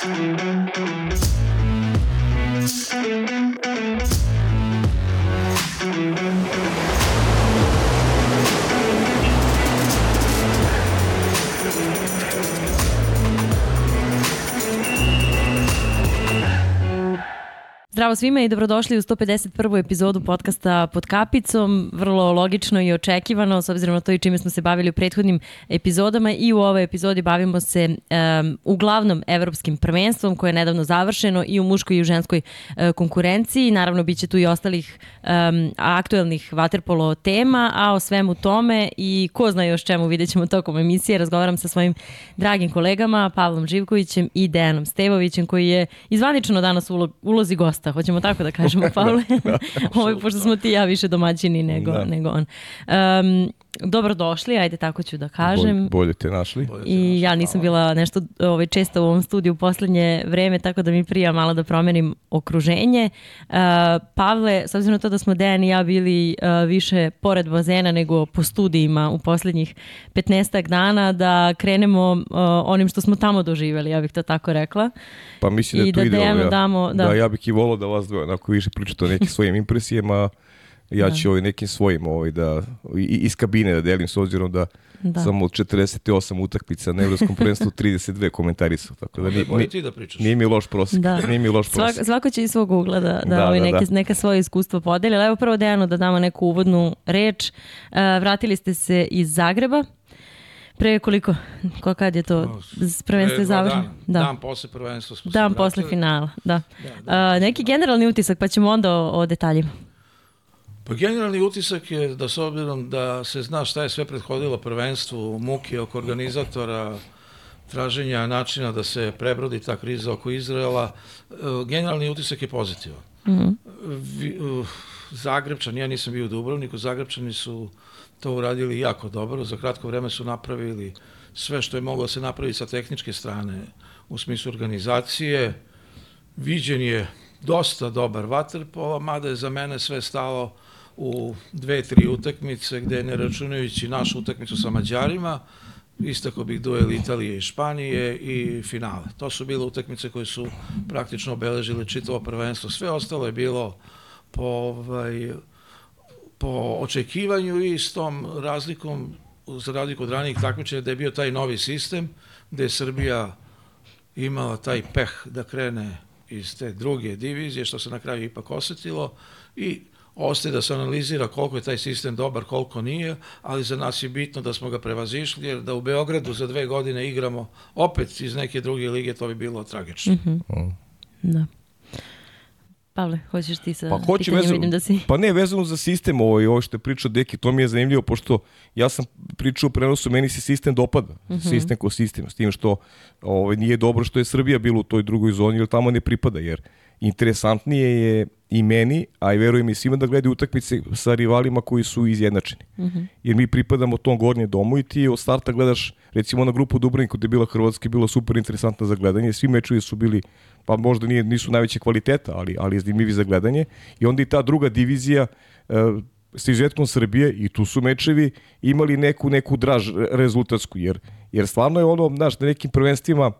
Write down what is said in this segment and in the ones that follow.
Thank you. Zdravo svima i dobrodošli u 151. epizodu podcasta Pod kapicom. Vrlo logično i očekivano, s obzirom na to i čime smo se bavili u prethodnim epizodama i u ovoj epizodi bavimo se um, uglavnom evropskim prvenstvom koje je nedavno završeno i u muškoj i u ženskoj uh, konkurenciji. Naravno, bit će tu i ostalih um, aktuelnih vaterpolo tema, a o svemu tome i ko zna još čemu vidjet ćemo tokom emisije. Razgovaram sa svojim dragim kolegama Pavlom Živkovićem i Dejanom Stevovićem koji je izvanično danas u ulozi gosta gosta, hoćemo tako da kažemo, Pavle. da, da, Ovo, pošto smo ti ja više domaćini nego, da. nego on. Um, dobrodošli, ajde tako ću da kažem. Bolje, bolje te našli. Bolje te I našli, ja nisam bila nešto ovaj, često u ovom studiju u poslednje vreme, tako da mi prija malo da promenim okruženje. Uh, Pavle, s obzirom na to da smo Dejan i ja bili uh, više pored bazena nego po studijima u poslednjih 15 dana, da krenemo uh, onim što smo tamo doživjeli, ja bih to tako rekla. Pa mislim da I da to ide, ja, damo, da. da. ja bih i volao da vas dvoje onako više pričate o nekim svojim impresijama, ja ću da. ovaj nekim svojim ovaj da iz kabine da delim s obzirom da, da. sam od 48 utakmica na evropskom prvenstvu 32 komentarisao tako da nije, nije, ti da pričaš. Nije mi loš prosek. Da. Nije mi loš prosek. Svak, svako će iz svog ugla da, da, da, ovaj, da, neke, da. neka svoje iskustvo podeli. Ali evo prvo Dejanu da damo neku uvodnu reč. Uh, vratili ste se iz Zagreba. Pre koliko? Ko kad je to prvenstvo završeno? Da. Dan posle prvenstva smo Dan posle finala, da. da, da. Uh, neki generalni utisak, pa ćemo onda o, o detaljima. Pa generalni utisak je da s obzirom da se zna šta je sve prethodilo prvenstvu, muke oko organizatora, traženja načina da se prebrodi ta kriza oko Izraela, e, generalni utisak je pozitivan. Mm -hmm. Zagrebčani, ja nisam bio u Dubrovniku, Zagrebčani su to uradili jako dobro, za kratko vreme su napravili sve što je moglo da se napraviti sa tehničke strane u smislu organizacije, viđen je dosta dobar vaterpola, mada je za mene sve stalo u dve, tri utakmice, gde ne računajući našu utakmicu sa Mađarima, istako bih duel Italije i Španije i finale. To su bile utakmice koje su praktično obeležile čitavo prvenstvo. Sve ostalo je bilo po, ovaj, po očekivanju i s tom razlikom, za razliku od ranijih takmičenja, da je bio taj novi sistem, gde je Srbija imala taj peh da krene iz te druge divizije, što se na kraju ipak osetilo i Ostaje da se analizira koliko je taj sistem dobar, koliko nije, ali za nas je bitno da smo ga prevazišli, jer da u Beogradu za dve godine igramo opet iz neke druge lige, to bi bilo tragično. Mm -hmm. Da. Pavle, hoćeš ti sa pa, hoću vezano, vidim da si... Pa ne, vezano za sistem, ovo, ovaj, ovo što je pričao Deki, to mi je zanimljivo, pošto ja sam pričao u prenosu, meni se sistem dopada, mm -hmm. sistem ko sistem, s tim što ovo, ovaj, nije dobro što je Srbija bila u toj drugoj zoni, jer tamo ne pripada, jer interesantnije je i meni, a i verujem i svima da gledaju utakmice sa rivalima koji su izjednačeni. Mm -hmm. Jer mi pripadamo tom gornjem domu i ti od starta gledaš, recimo na grupu Dubrovnika gde je bila Hrvatska, bila super interesantna za gledanje. Svi mečevi su bili, pa možda nije, nisu najveće kvaliteta, ali, ali zanimljivi za gledanje. I onda i ta druga divizija, uh, sa izuzetkom Srbije i tu su mečevi imali neku neku draž rezultatsku jer jer stvarno je ono znaš na nekim prvenstvima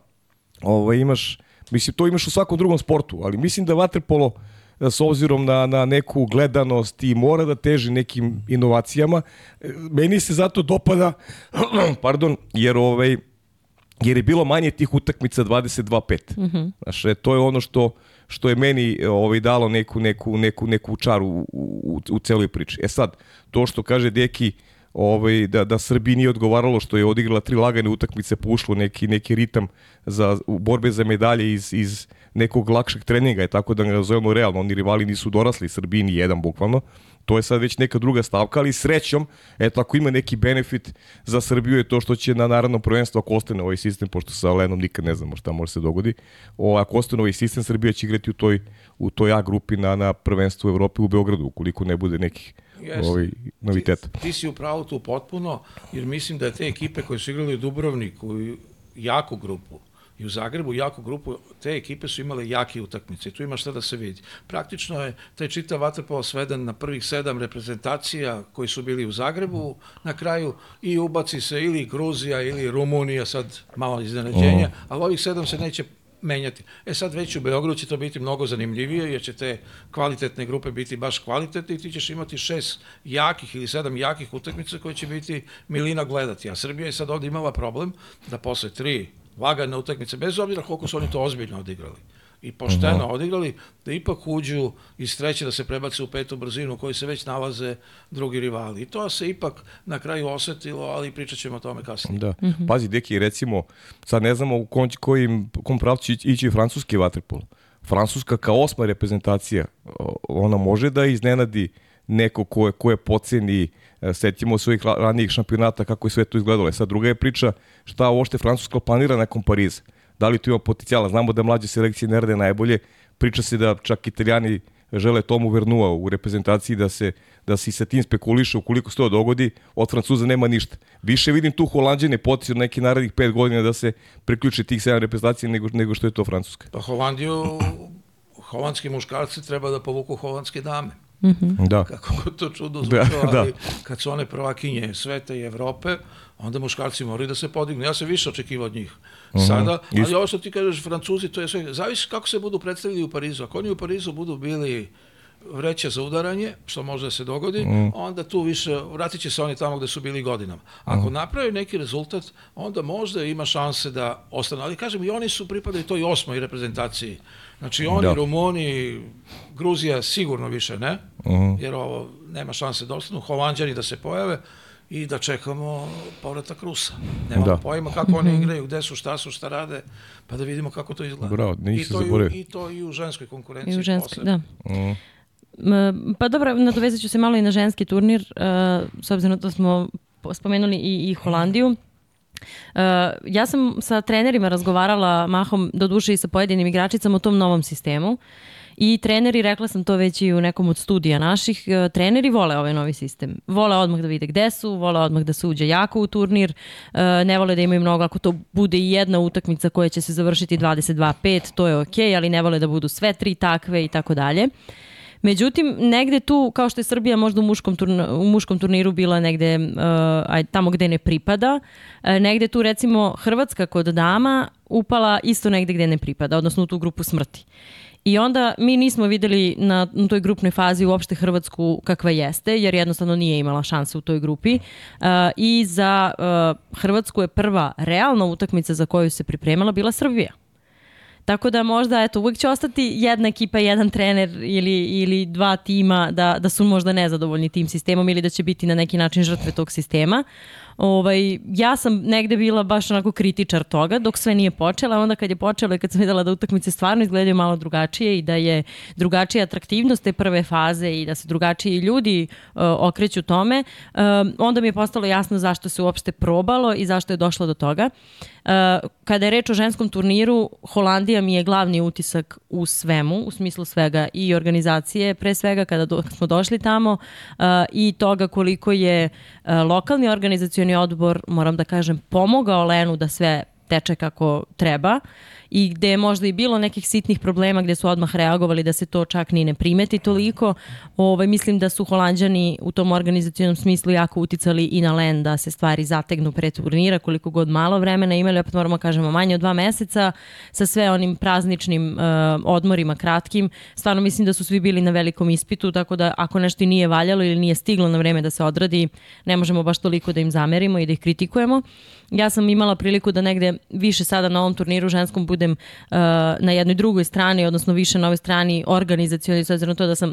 ovaj imaš mislim to imaš u svakom drugom sportu ali mislim da vaterpolo s obzirom na, na neku gledanost i mora da teži nekim inovacijama. Meni se zato dopada, pardon, jer ovaj, jer je bilo manje tih utakmica 22-5. Mm -hmm. Znaš, to je ono što što je meni ovaj dalo neku neku neku neku čaru u, u, u celoj priči. E sad, to što kaže Deki ovaj, da, da Srbiji nije odgovaralo što je odigrala tri lagane utakmice, pušlo neki, neki ritam za u borbe za medalje iz, iz nekog lakšeg treninga, je tako da ga nazovemo realno, oni rivali nisu dorasli Srbiji ni jedan bukvalno, to je sad već neka druga stavka, ali srećom, eto, ako ima neki benefit za Srbiju je to što će na narodnom prvenstvu, ako ostane ovaj sistem, pošto sa Lenom nikad ne znamo šta može se dogodi, o, ako ostane ovaj sistem, Srbija će igrati u toj, u toj A grupi na, na prvenstvu u Evropi u Beogradu, ukoliko ne bude nekih Yes. ovaj noviteta. Ti, ti si u pravu tu potpuno, jer mislim da te ekipe koje su igrali u Dubrovniku, jaku grupu, i u Zagrebu jaku grupu, te ekipe su imale jake utakmice i tu ima šta da se vidi. Praktično je taj čitav vaterpolo sveden na prvih sedam reprezentacija koji su bili u Zagrebu na kraju i ubaci se ili Gruzija ili Rumunija, sad malo iznenađenja, ali ovih sedam se neće menjati. E sad već u Beogradu će to biti mnogo zanimljivije, jer će te kvalitetne grupe biti baš kvalitetne i ti ćeš imati šest jakih ili sedam jakih utakmica koje će biti milina gledati. A Srbija je sad ovde imala problem da posle tri lagane utakmice, bez obzira koliko su oni to ozbiljno odigrali, i pošteno uh -huh. odigrali, da ipak uđu iz treće da se prebace u petu brzinu u kojoj se već nalaze drugi rivali. I to se ipak na kraju osetilo, ali pričat ćemo o tome kasnije. Da. Uh -huh. Pazi, deki, recimo, sad ne znamo u kom, kojim, kom pravcu će ići francuski vaterpol. Francuska kao osma reprezentacija, ona može da iznenadi neko ko je, ko je poceni, e, setimo svojih ranijih šampionata kako je sve to izgledalo. E sad druga je priča šta uopšte Francuska planira nakon Pariza da li tu ima potencijala. Znamo da mlađe selekcije ne rade najbolje, priča se da čak italijani žele Tomu Vernua u reprezentaciji da se da se sa tim spekuliše ukoliko se to dogodi, od Francuza nema ništa. Više vidim tu Holandjane potici od nekih narednih pet godina da se priključe tih sedam reprezentacija nego, nego što je to Francuska. Pa Holandiju, holandski muškarci treba da povuku holandske dame. Mm -hmm. Da. Kako to čudo da, da. ali kad su one prvakinje sveta i Evrope, onda muškarci moraju da se podignu. Ja sam više očekivao od njih -huh. sada, ali ovo što ti kažeš, Francuzi, to je sve, zavisi kako se budu predstavili u Parizu. Ako oni u Parizu budu bili vreće za udaranje, što može da se dogodi, mm. onda tu više, vratit će se oni tamo gde su bili godinama. Ako mm. napravi neki rezultat, onda možda ima šanse da ostane. Ali kažem, i oni su pripadali toj osmoj reprezentaciji. Znači oni, da. Rumuni, Gruzija sigurno više ne, mm. jer ovo nema šanse da ostanu, Holandjani da se pojave, i da čekamo povratak Rusa. Nemamo da. pojma kako oni mhm. igraju, gde su, šta su, šta rade, pa da vidimo kako to izgleda. Bravo, I, to i, I to i u ženskoj konkurenciji. I u ženskoj, da. Mm. Pa dobro, nadovezat ću se malo i na ženski turnir, uh, s obzirom da smo spomenuli i, i Holandiju. Uh, ja sam sa trenerima razgovarala mahom do duše i sa pojedinim igračicama o tom novom sistemu. Uh, I treneri, rekla sam to već i u nekom od studija naših, e, treneri vole ovaj novi sistem. Vole odmah da vide gde su, vole odmah da se uđe jako u turnir, e, ne vole da imaju mnogo, ako to bude i jedna utakmica koja će se završiti 22-5, to je okej, okay, ali ne vole da budu sve tri takve i tako dalje. Međutim, negde tu, kao što je Srbija možda u muškom, turna, u muškom turniru bila negde uh, tamo gde ne pripada, uh, negde tu recimo Hrvatska kod dama upala isto negde gde ne pripada, odnosno u tu grupu smrti. I onda mi nismo videli na, na toj grupnoj fazi uopšte Hrvatsku kakva jeste, jer jednostavno nije imala šanse u toj grupi. Uh, I za uh, Hrvatsku je prva realna utakmica za koju se pripremala bila Srbija. Tako da možda, eto, uvijek će ostati jedna ekipa, jedan trener ili, ili dva tima da, da su možda nezadovoljni tim sistemom ili da će biti na neki način žrtve tog sistema. Ovaj, ja sam negde bila baš onako kritičar toga dok sve nije počela, onda kad je počelo i kad sam videla da utakmice stvarno izgledaju malo drugačije i da je drugačija atraktivnost te prve faze i da se drugačiji ljudi uh, okreću tome, uh, onda mi je postalo jasno zašto se uopšte probalo i zašto je došlo do toga. Uh, kada je reč o ženskom turniru, Holandija mi je glavni utisak u svemu, u smislu svega i organizacije, pre svega kada do, smo došli tamo uh, i toga koliko je uh, lokalni organizacioni odbor, moram da kažem, pomogao Lenu da sve teče kako treba. Uh, i gde je možda i bilo nekih sitnih problema gde su odmah reagovali da se to čak ni ne primeti toliko. Ovaj, mislim da su Holandjani u tom organizacijonom smislu jako uticali i na Len da se stvari zategnu pre turnira koliko god malo vremena imali, opet moramo kažemo manje od dva meseca sa sve onim prazničnim uh, odmorima kratkim. Stvarno mislim da su svi bili na velikom ispitu, tako da ako nešto nije valjalo ili nije stiglo na vreme da se odradi, ne možemo baš toliko da im zamerimo i da ih kritikujemo. Ja sam imala priliku da negde više sada na ovom turniru ženskom budem uh, na jednoj drugoj strani, odnosno više na ovoj strani organizacijalni, s obzirom to da sam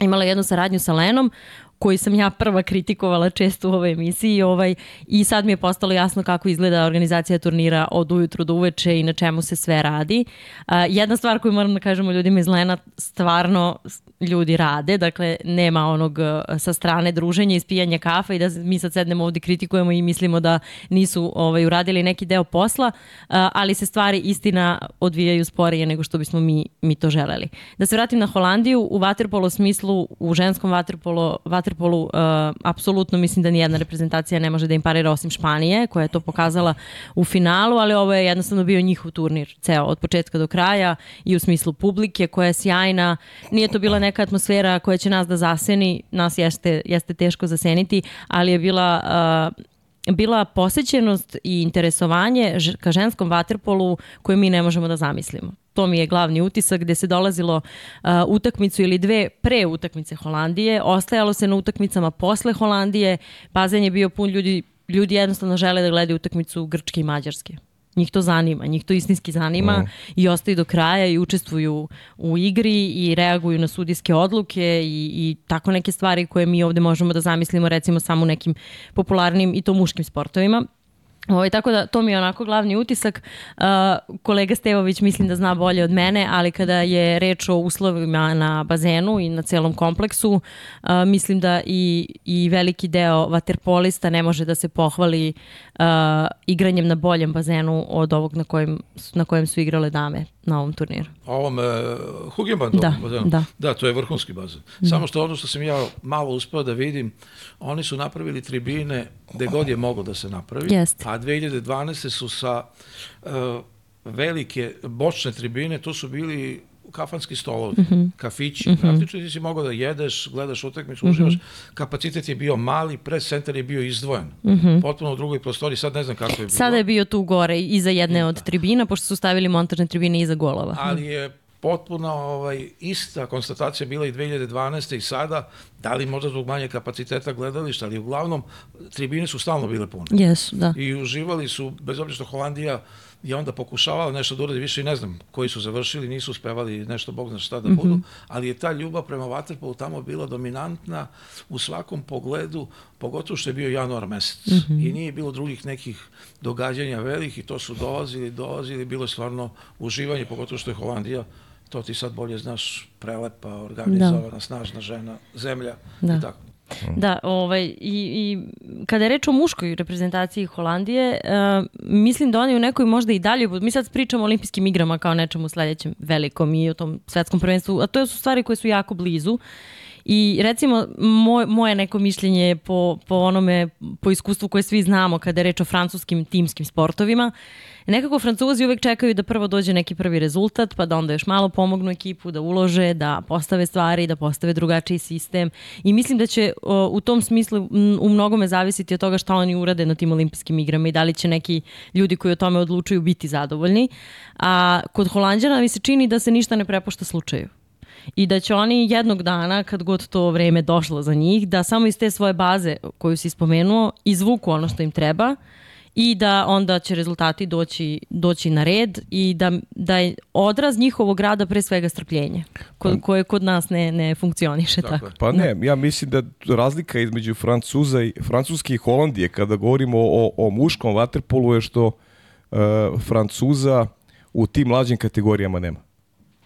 imala jednu saradnju sa Lenom koji sam ja prva kritikovala često u ovoj emisiji ovaj, i sad mi je postalo jasno kako izgleda organizacija turnira od ujutru do uveče i na čemu se sve radi. Uh, jedna stvar koju moram da kažemo ljudima iz Lena, stvarno ljudi rade, dakle nema onog uh, sa strane druženja, ispijanja kafa i da mi sad sednemo ovde kritikujemo i mislimo da nisu ovaj, uradili neki deo posla, uh, ali se stvari istina odvijaju sporije nego što bismo mi, mi to želeli. Da se vratim na Holandiju, u vaterpolo smislu, u ženskom vaterpolo, vaterpolu uh, apsolutno mislim da nijedna reprezentacija ne može da im parira osim Španije, koja je to pokazala u finalu, ali ovo je jednostavno bio njihov turnir, ceo, od početka do kraja i u smislu publike koja je sjajna. Nije to bila neka atmosfera koja će nas da zaseni, nas jeste, jeste teško zaseniti, ali je bila uh, bila posećenost i interesovanje ka ženskom vaterpolu koje mi ne možemo da zamislimo. To mi je glavni utisak gde se dolazilo uh, utakmicu ili dve pre utakmice Holandije, ostajalo se na utakmicama posle Holandije, bazen je bio pun ljudi, ljudi jednostavno žele da gledaju utakmicu Grčke i Mađarske njih to zanima, njih to istinski zanima mm. i ostaju do kraja i učestvuju u igri i reaguju na sudijske odluke i, i tako neke stvari koje mi ovde možemo da zamislimo recimo samo u nekim popularnim i to muškim sportovima. Ovaj, tako da to mi je onako glavni utisak. Uh, kolega Stevović mislim da zna bolje od mene, ali kada je reč o uslovima na bazenu i na celom kompleksu, uh, mislim da i, i veliki deo vaterpolista ne može da se pohvali uh, igranjem na boljem bazenu od ovog na kojem, na kojem su igrale dame na ovom turniru. Ovom uh, Hugenbandu da? Da. da, to je vrhunski bazen. Da. Samo što ono što sam ja malo uspeo da vidim, oni su napravili tribine gde god je mogo da se napravi, Jest. a 2012. su sa uh, velike bočne tribine, to su bili kafanski stolovi, mm -hmm. kafići. Mm -hmm. Praktično ti si mogao da jedeš, gledaš utakmicu, mm -hmm. uživaš. Kapacitet je bio mali, pres centar je bio izdvojen. Mm -hmm. Potpuno u drugoj prostoriji, sad ne znam kako je bilo. Sada je bio tu gore, iza jedne od tribina, pošto su stavili montažne tribine iza golova. Ali je potpuno ovaj, ista konstatacija bila i 2012. i sada, da li možda zbog manje kapaciteta gledališta, ali uglavnom tribine su stalno bile pune. Yes, da. I uživali su, bez obzira što Holandija je onda pokušavala nešto da uradi, više i ne znam koji su završili, nisu uspevali nešto, Bog zna šta da budu, mm -hmm. ali je ta ljubav prema Waterpolu tamo bila dominantna u svakom pogledu, pogotovo što je bio januar mesec. Mm -hmm. I nije bilo drugih nekih događanja velikih, to su dolazili, dolazili, bilo je stvarno uživanje, pogotovo što je Holandija to ti sad bolje znaš, prelepa, organizovana, da. snažna žena, zemlja da. i tako. Da, ovaj, i, i kada je reč o muškoj reprezentaciji Holandije, uh, mislim da oni u nekoj možda i dalje, mi sad pričamo o olimpijskim igrama kao nečemu sledećem velikom i o tom svetskom prvenstvu, a to su stvari koje su jako blizu. I recimo, moj, moje neko mišljenje po, po onome, po iskustvu koje svi znamo kada je reč o francuskim timskim sportovima, nekako Francuzi uvek čekaju da prvo dođe neki prvi rezultat, pa da onda još malo pomognu ekipu, da ulože, da postave stvari, da postave drugačiji sistem. I mislim da će o, u tom smislu m, u mnogome zavisiti od toga šta oni urade na tim olimpijskim igrama i da li će neki ljudi koji o tome odlučuju biti zadovoljni. A kod Holandjana mi se čini da se ništa ne prepušta slučaju i da će oni jednog dana, kad god to vreme došlo za njih, da samo iz te svoje baze koju si spomenuo, izvuku ono što im treba i da onda će rezultati doći, doći na red i da, da je odraz njihovog rada pre svega strpljenje, ko, pa- koje kod nas ne, ne funkcioniše tako. tako. Pa ne, ja mislim da razlika između Francuza i, Francuske i Holandije kada govorimo o, o muškom vaterpolu je što uh, Francuza u tim mlađim kategorijama nema.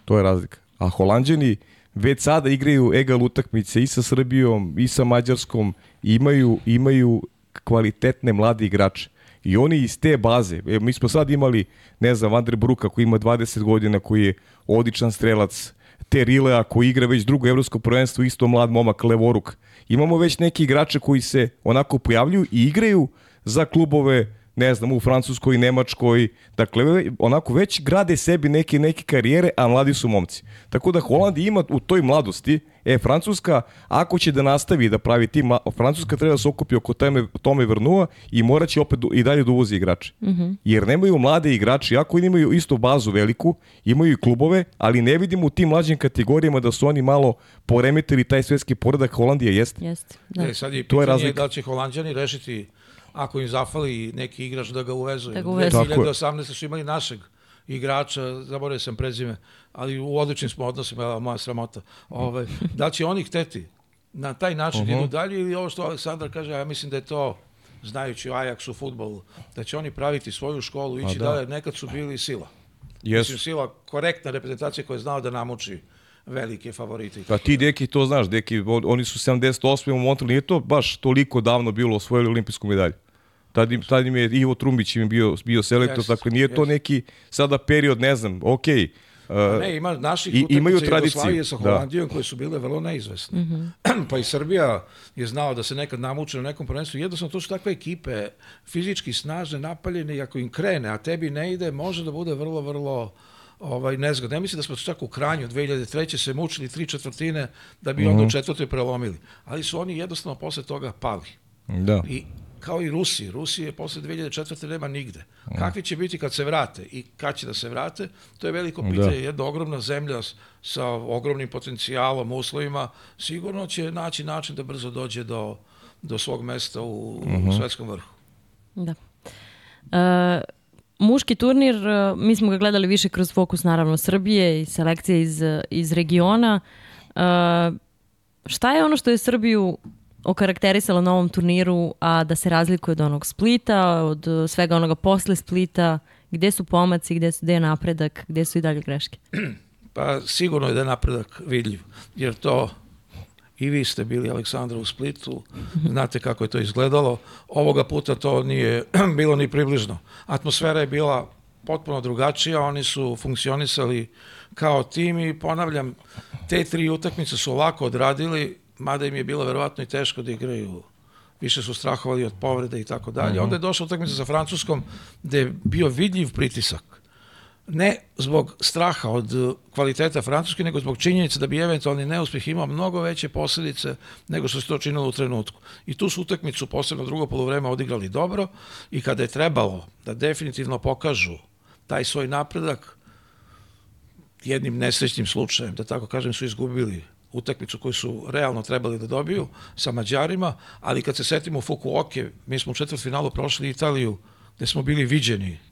To je razlika. A Holandjani već sada igraju egal utakmice i sa Srbijom i sa Mađarskom, imaju, imaju kvalitetne mlade igrače. I oni iz te baze, e, mi smo sad imali, ne znam, Vandre Bruka koji ima 20 godina, koji je odličan strelac, Terilea koji igra već drugo evropsko prvenstvo, isto mlad momak Levoruk. Imamo već neki igrače koji se onako pojavljuju i igraju za klubove ne znam, u Francuskoj, Nemačkoj, dakle, onako već grade sebi neke, neke karijere, a mladi su momci. Tako da Holandija ima u toj mladosti, e, Francuska, ako će da nastavi da pravi tim, Francuska treba da se okupi oko tome, tome vrnua i mora će opet i dalje da uvozi igrače. Mm -hmm. Jer nemaju mlade igrači, ako imaju isto bazu veliku, imaju i klubove, ali ne vidimo u tim mlađim kategorijama da su oni malo poremetili taj svetski poredak Holandije, jeste? Jeste, da. E, sad je pitanje to je da će Holandjani rešiti ako im zafali neki igrač da ga uvezu. Da ga uvezu. 2018. su imali našeg igrača, zaboravio sam prezime, ali u odličnim smo odnosima, moja sramota. Ove, ovaj, da će oni hteti na taj način uh -huh. idu dalje ili ovo što Aleksandar kaže, ja mislim da je to znajući Ajax u futbolu, da će oni praviti svoju školu, ići da. dalje, nekad su bili sila. Yes. Mislim, sila, korektna reprezentacija koja je znala da namuči velike favorite. Pa ti deki to znaš, deki, oni su 78. u Montrealu, nije to baš toliko davno bilo osvojili olimpijsku medalju. Tad im, tad im je Ivo Trumbić im bio, bio selektor, yes, dakle nije yes. to neki sada period, ne znam, okej, okay, Uh, ne, ima naših i, imaju tradiciju sa da. Holandijom da. koje su bile vrlo neizvesne. Mm -hmm. pa i Srbija je znala da se nekad namuče na nekom prvenstvu. Jednostavno, to su takve ekipe, fizički snažne, napaljene i ako im krene, a tebi ne ide, može da bude vrlo, vrlo ovaj, nezgodno. Ja mislim da smo čak u Kranju 2003. se mučili tri četvrtine da bi mm -hmm. onda u mhm. četvrtoj prelomili. Ali su oni jednostavno posle toga pali. Da. I kao i Rusiji. Rusije posle 2004. nema nigde. Kakvi će biti kad se vrate i kad će da se vrate, to je veliko pitanje. Da. Jedna ogromna zemlja sa ogromnim potencijalom, uslovima, sigurno će naći način da brzo dođe do, do svog mesta u, uh -huh. u mhm. svetskom vrhu. Da. Uh, muški turnir, uh, mi smo ga gledali više kroz fokus naravno Srbije i selekcije iz, iz regiona. Uh, šta je ono što je Srbiju okarakterisala na ovom turniru, a da se razlikuje od onog Splita, od svega onoga posle Splita, gde su pomaci, gde, su, gde je napredak, gde su i dalje greške? Pa sigurno je da je napredak vidljiv, jer to i vi ste bili Aleksandra u Splitu, znate kako je to izgledalo. Ovoga puta to nije bilo ni približno. Atmosfera je bila potpuno drugačija, oni su funkcionisali kao tim i ponavljam, te tri utakmice su ovako odradili, mada im je bilo verovatno i teško da igraju više su strahovali od povrede i tako dalje. Mhm. Onda je došla utakmica sa Francuskom gde je bio vidljiv pritisak. Ne zbog straha od kvaliteta Francuske, nego zbog činjenice da bi eventualni neuspeh imao mnogo veće posljedice nego što se to činilo u trenutku. I tu su utakmicu, posebno drugo polovreme, odigrali dobro i kada je trebalo da definitivno pokažu taj svoj napredak, jednim nesrećnim slučajem, da tako kažem, su izgubili utakmicu koju su realno trebali da dobiju sa Mađarima, ali kad se setimo Fukuoke, mi smo u četvrtfinalu prošli Italiju, gde smo bili viđeni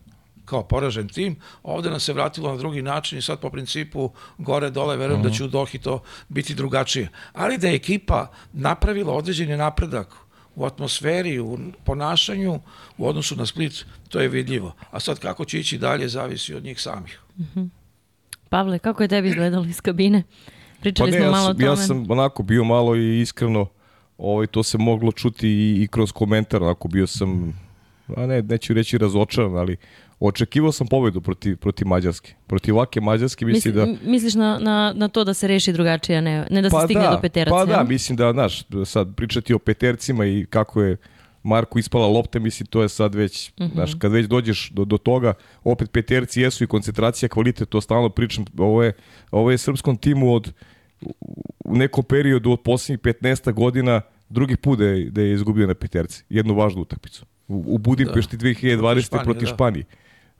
kao poražen tim, ovde nas se vratilo na drugi način i sad po principu gore dole, verujem uh -huh. da će u Dohi to biti drugačije. Ali da je ekipa napravila određeni napredak u atmosferi, u ponašanju u odnosu na Split, to je vidljivo. A sad kako će ići dalje zavisi od njih samih. Uh mhm. -huh. Pavle, kako je tebi izgledalo iz kabine? Pričali pa ne, smo malo ja sam, o tome. Ja sam onako bio malo i iskreno, ovaj, to se moglo čuti i, i kroz komentar, onako bio sam, a ne, neću reći razočaran, ali očekivao sam pobedu protiv, protiv Mađarske. Protiv ovake Mađarske mislim Misli, da... Misliš na, na, na to da se reši drugačije, a ne, ne da se pa stigne da, do peteraca? Pa da, mislim da, znaš, sad pričati o petercima i kako je Marku ispala lopta, mislim, to je sad već, mhm. -huh. znaš, kad već dođeš do, do toga, opet peterci jesu i koncentracija, kvalitet, to stalno pričam, ovo je, ovo je srpskom timu od, u nekom periodu od poslednjih 15 godina drugi put da je, da je izgubio na peterci, jednu važnu utakmicu. U, u Budimpešti da. 2020. Španije, protiv da. Španije.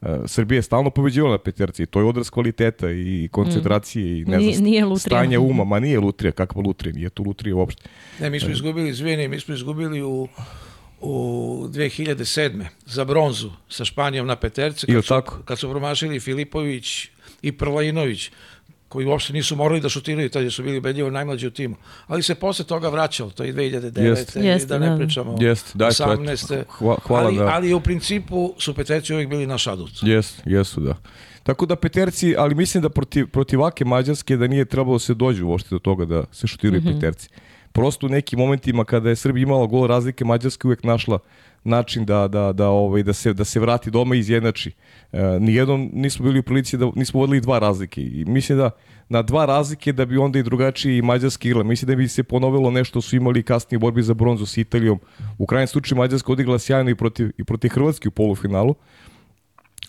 Uh, Srbija je stalno pobeđivala na peterci i to je odraz kvaliteta i koncentracije mm. i ne nije, znam, nije stanja uma, ma nije lutrija, kakva lutrija, nije to lutrija uopšte. Ne, mi smo izgubili, izvini, mi smo izgubili u u 2007. za bronzu sa Španijom na peterce, kad, su, kad su promašili Filipović i Prlajinović, koji uopšte nisu morali da šutiraju, tad su bili bedljivo najmlađi u timu. Ali se posle toga vraćalo, to je 2009. Jest. Jest, da ne da. pričamo jest, daj, 18. Hvala, ali, da. ali u principu su peterci uvijek bili naš adut. Jesu, jesu, da. Tako da peterci, ali mislim da protiv, protiv vake Mađarske da nije trebalo da se dođu uopšte do toga da se šutiraju mm -hmm. peterci prosto u nekim momentima kada je Srbija imala gol razlike, Mađarska uvek našla način da, da, da, ovaj, da, se, da se vrati doma i izjednači. E, nijednom nismo bili u prilici da nismo vodili dva razlike i mislim da na dva razlike da bi onda i drugačiji i Mađarski igrala. Mislim da bi se ponovilo nešto su imali kasnije borbi za bronzu s Italijom. U krajnjem slučaju Mađarska odigrala sjajno i protiv, i protiv Hrvatske u polufinalu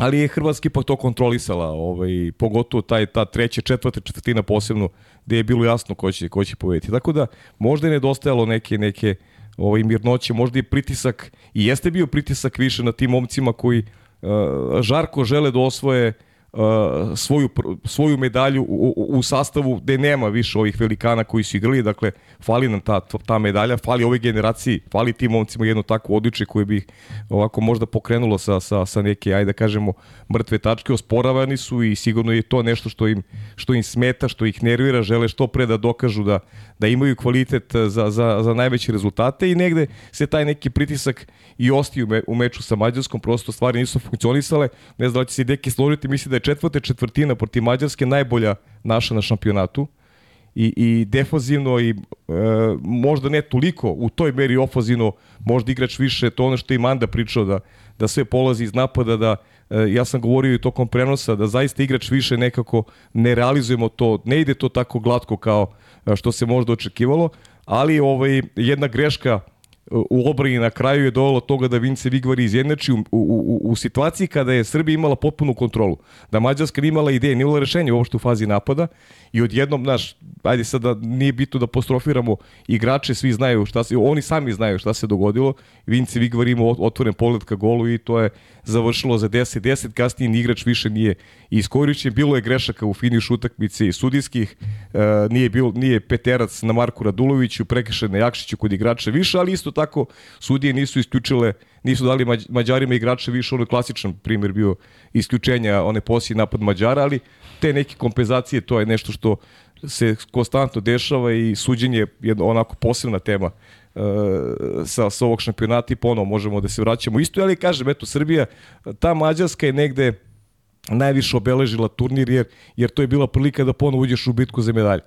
ali je Hrvatski pa to kontrolisala, ovaj, pogotovo taj, ta treća, četvrta četvrtina posebno, gde je bilo jasno ko će, ko će povediti. Tako da, možda je nedostajalo neke, neke ovaj, mirnoće, možda i pritisak, i jeste bio pritisak više na tim momcima koji uh, žarko žele da osvoje uh, svoju, svoju medalju u, u, sastavu gde nema više ovih velikana koji su igrali, dakle fali nam ta, ta medalja, fali ovoj generaciji, fali tim momcima jedno takvo odličje koje bi ovako možda pokrenulo sa, sa, sa neke, ajde da kažemo, mrtve tačke, osporavani su i sigurno je to nešto što im, što im smeta, što ih nervira, žele što pre da dokažu da, da imaju kvalitet za, za, za najveće rezultate i negde se taj neki pritisak i osti u, me, u meču sa Mađarskom, prosto stvari nisu funkcionisale, ne znam da će se deki složiti, misli da je četvrta četvrtina protiv Mađarske najbolja naša na šampionatu. I, i defazivno i e, možda ne toliko u toj meri ofazivno možda igrač više to ono što je i Manda pričao da, da sve polazi iz napada da e, ja sam govorio i tokom prenosa da zaista igrač više nekako ne realizujemo to ne ide to tako glatko kao što se možda očekivalo ali ovaj jedna greška u obrani na kraju je dovelo toga da Vince Vigvari izjednači u, u, u, u situaciji kada je Srbija imala potpunu kontrolu. Da Mađarska imala ideje, nije imala rešenje uopšte u fazi napada i odjednom, znaš, ajde sad da nije bitno da apostrofiramo igrače, svi znaju šta se, oni sami znaju šta se dogodilo. Vince Vigvari imao otvoren pogled ka golu i to je završilo za 10-10, kasnije ni igrač više nije iskorišćen. Bilo je grešaka u finišu utakmice i sudijskih, e, nije, bilo, nije peterac na Marku Raduloviću, prekršen na Jakšiću kod igrača više, ali isto tako sudije nisu isključile, nisu dali Mađarima igrače više, ono klasičan primjer bio isključenja one poslije napad Mađara, ali te neke kompenzacije, to je nešto što se konstantno dešava i suđenje je onako posebna tema uh, sa, sa ovog šampionata i ponovo možemo da se vraćamo isto, ali kažem, eto, Srbija, ta Mađarska je negde najviše obeležila turnir jer, jer to je bila prilika da ponovo uđeš u bitku za medalje.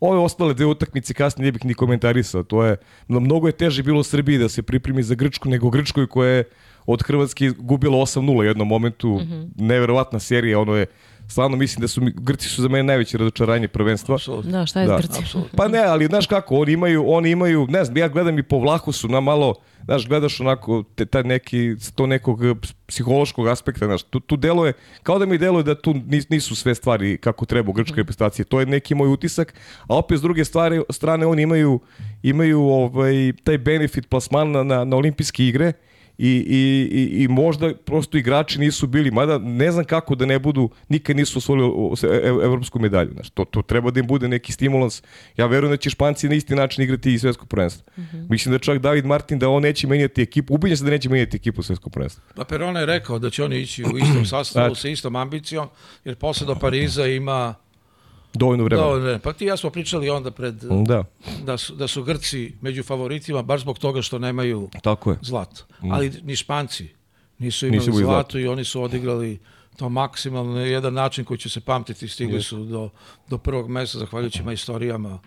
Ove ostale dve utakmice kasnije ne bih ni komentarisao. To je, mnogo je teže bilo Srbiji da se pripremi za Grčku nego Grčkoj koja je od Hrvatske gubila 8-0 u jednom momentu. Mm -hmm. Neverovatna serija, ono je stvarno mislim da su Grci su za mene najveće razočaranje prvenstva. Absolutno. Da, šta je da. Grci? Pa ne, ali znaš kako, oni imaju, oni imaju, ne znam, ja gledam i po Vlahosu na malo, znaš, gledaš onako te, taj neki, to nekog psihološkog aspekta, znaš, tu, tu deluje, kao da mi deluje da tu nisu sve stvari kako treba u grčkoj reprezentaciji. To je neki moj utisak, a opet s druge stvari, strane oni imaju, imaju ovaj, taj benefit plasmana na, na, na olimpijske igre, i, i, i, i možda prosto igrači nisu bili, mada ne znam kako da ne budu, nikad nisu osvojili e, evropsku medalju. Znaš, to, to treba da im bude neki stimulans. Ja verujem da će Španci na isti način igrati i svetsko prvenstvo. Mm -hmm. Mislim da čak David Martin da on neće menjati ekipu, ubiljen se da neće menjati ekipu u svetskom prvenstvu. Pa Perona je rekao da će oni ići u istom sastavu, sa istom ambicijom, jer posle do Pariza ima Dovoljno vremena. Dovoljno vremena. Pa ti ja smo pričali onda pred da. Da, su, da su Grci među favoritima baš zbog toga što nemaju Tako je. zlato. Mm. Ali ni Španci nisu imali nisu zlato, zlato i oni su odigrali to maksimalno na jedan način koji će se pamtiti. Stigli su do, do prvog mesta zahvaljujući istorijama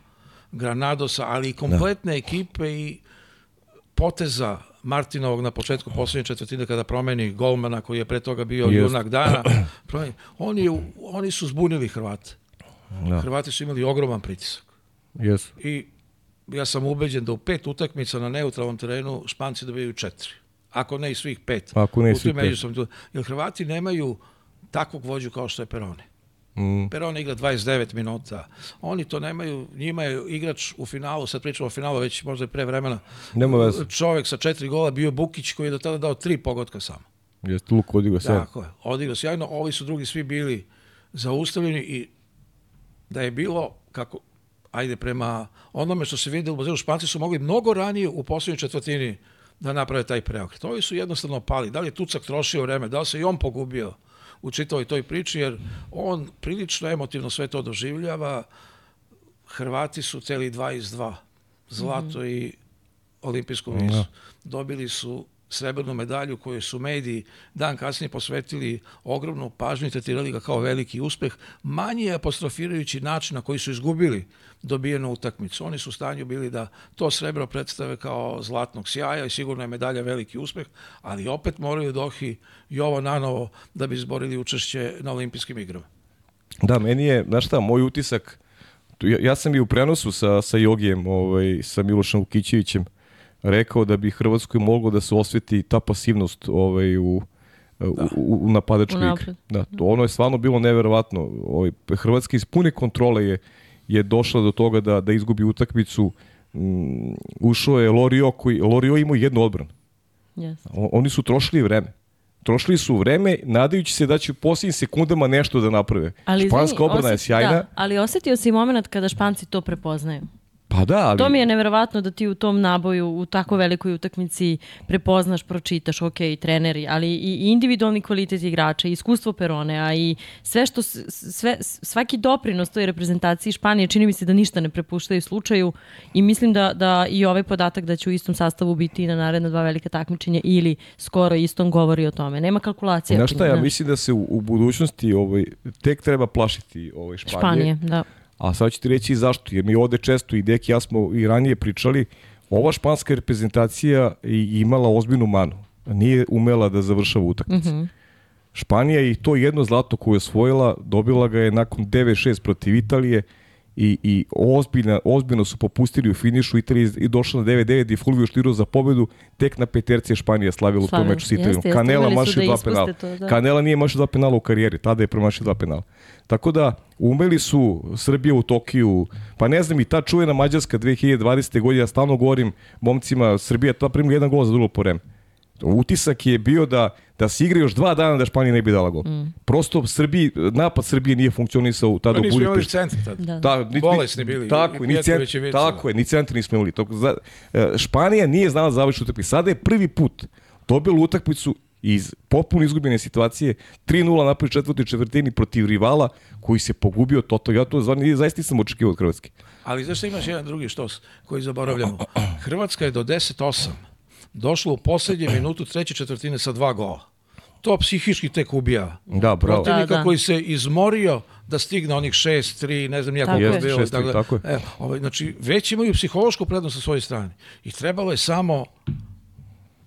Granadosa, ali i kompletne da. ekipe i poteza Martinovog na početku poslednje četvrtine kada promeni golmana koji je pre toga bio Just. junak dana. Oni, oni su zbunili Hrvate. Da. Hrvati su imali ogroman pritisak. Yes. I ja sam ubeđen da u pet utakmica na neutralnom terenu Španci dobijaju četiri. Ako ne i svih pet. Ako ne i svih pet. Tu, jer Hrvati nemaju takvog vođu kao što je Perone. Mm. Perone igra 29 minuta. Oni to nemaju, njima je igrač u finalu, sad pričamo o finalu već možda je pre vremena. Nema veze. Čovek sa četiri gola bio Bukić koji je do tada dao tri pogotka samo. Jeste Luk odigrao sjajno. Tako je, odigrao sjajno. Ovi su drugi svi bili zaustavljeni i da je bilo, kako, ajde, prema onome što se vidi u bazenu, Španci su mogli mnogo ranije u poslednjoj četvrtini da naprave taj preokret. Ovi su jednostavno pali. Da li je Tucak trošio vreme, da li se i on pogubio u čitavoj toj priči, jer on prilično emotivno sve to doživljava. Hrvati su celi dva iz dva. Zlato mm -hmm. i olimpijsku visu. Ja. Dobili su srebrnu medalju koju su mediji dan kasnije posvetili ogromnu pažnju i tretirali ga kao veliki uspeh, manje apostrofirajući način na koji su izgubili dobijenu utakmicu. Oni su u stanju bili da to srebro predstave kao zlatnog sjaja i sigurno je medalja veliki uspeh, ali opet moraju dohi i ovo nanovo da bi izborili učešće na olimpijskim igrama. Da, meni je, znaš šta, moj utisak, ja, ja sam i u prenosu sa, sa Jogijem, ovaj, sa Milošem Vukićevićem, rekao da bi Hrvatskoj moglo da se osveti ta pasivnost ovaj, u, da. u, u napadačkoj igri. Da, to ono je stvarno bilo neverovatno. Ovaj, Hrvatska iz pune kontrole je, je došla do toga da, da izgubi utakmicu. Um, ušao je Lorio, koji, Lorio imao jednu odbranu. Yes. Oni su trošili vreme. Trošili su vreme nadajući se da će u posljednjim sekundama nešto da naprave. Ali, Španska obrana je sjajna. Da, ali osetio si moment kada Španci to prepoznaju. Pa da, ali... To mi je neverovatno da ti u tom naboju, u tako velikoj utakmici prepoznaš, pročitaš, ok, treneri, ali i individualni kvalitet igrača, i iskustvo Perone, a i sve što, sve, svaki doprinos toj reprezentaciji Španije čini mi se da ništa ne prepuštaju slučaju i mislim da, da i ovaj podatak da će u istom sastavu biti na naredna dva velika takmičenja ili skoro istom govori o tome. Nema kalkulacije. Znaš šta, ja mislim da se u, u budućnosti ovaj, tek treba plašiti ovaj Španije. Španije, da A sad ću ti reći zašto, jer mi ovde često i Deki ja smo i ranije pričali, ova španska reprezentacija je imala ozbiljnu manu. Nije umela da završava utakmice. Mm -hmm. Španija i to jedno zlato koje je osvojila, dobila ga je nakon 9-6 protiv Italije i, i, i ozbiljno, ozbiljno su popustili u finišu, Italija i došla na 9-9 i Fulvio štirao za pobedu, tek na peterci je Španija slavila u tom meču s Italijom. Kanela mašio da dva penala. to, da. Kanela nije mašio dva penala u karijeri, tada je promašio dva penala. Tako da, umeli su Srbija u Tokiju, pa ne znam i ta čuvena Mađarska 2020. godine, ja stalno govorim momcima, Srbija ta primila jedan gol za drugo po vreme. Utisak je bio da, da se igra još dva dana da Španija ne bi dala gol. Mm. Prosto Srbiji, napad Srbije nije funkcionisao tada Pa u nismo imali Budimpešti. centar tad. Da. Da, ni, Bolesni bili, Tako, i ni Pjetković cent, i Vica. tako je, ni centar nismo imali. Tako, za, e, Španija nije znala da završi utakmicu. Sada je prvi put dobila utakmicu iz potpuno izgubljene situacije 3-0 napred četvrtoj četvrtini protiv rivala koji se pogubio toto. Ja to zvarno, zaista nisam očekivao od Hrvatske. Ali zašto imaš jedan drugi štos koji zaboravljamo? Hrvatska je do 10-8 došla u poslednje minutu treće četvrtine sa dva gola. To psihički tek ubija. Da, bravo. Protivnika Da, da. koji se izmorio da stigne onih 6-3, ne znam nijako Tako je bilo. 6-3, dakle, tako je. E, ovaj, znači, već imaju psihološku prednost sa svoje strane. I trebalo je samo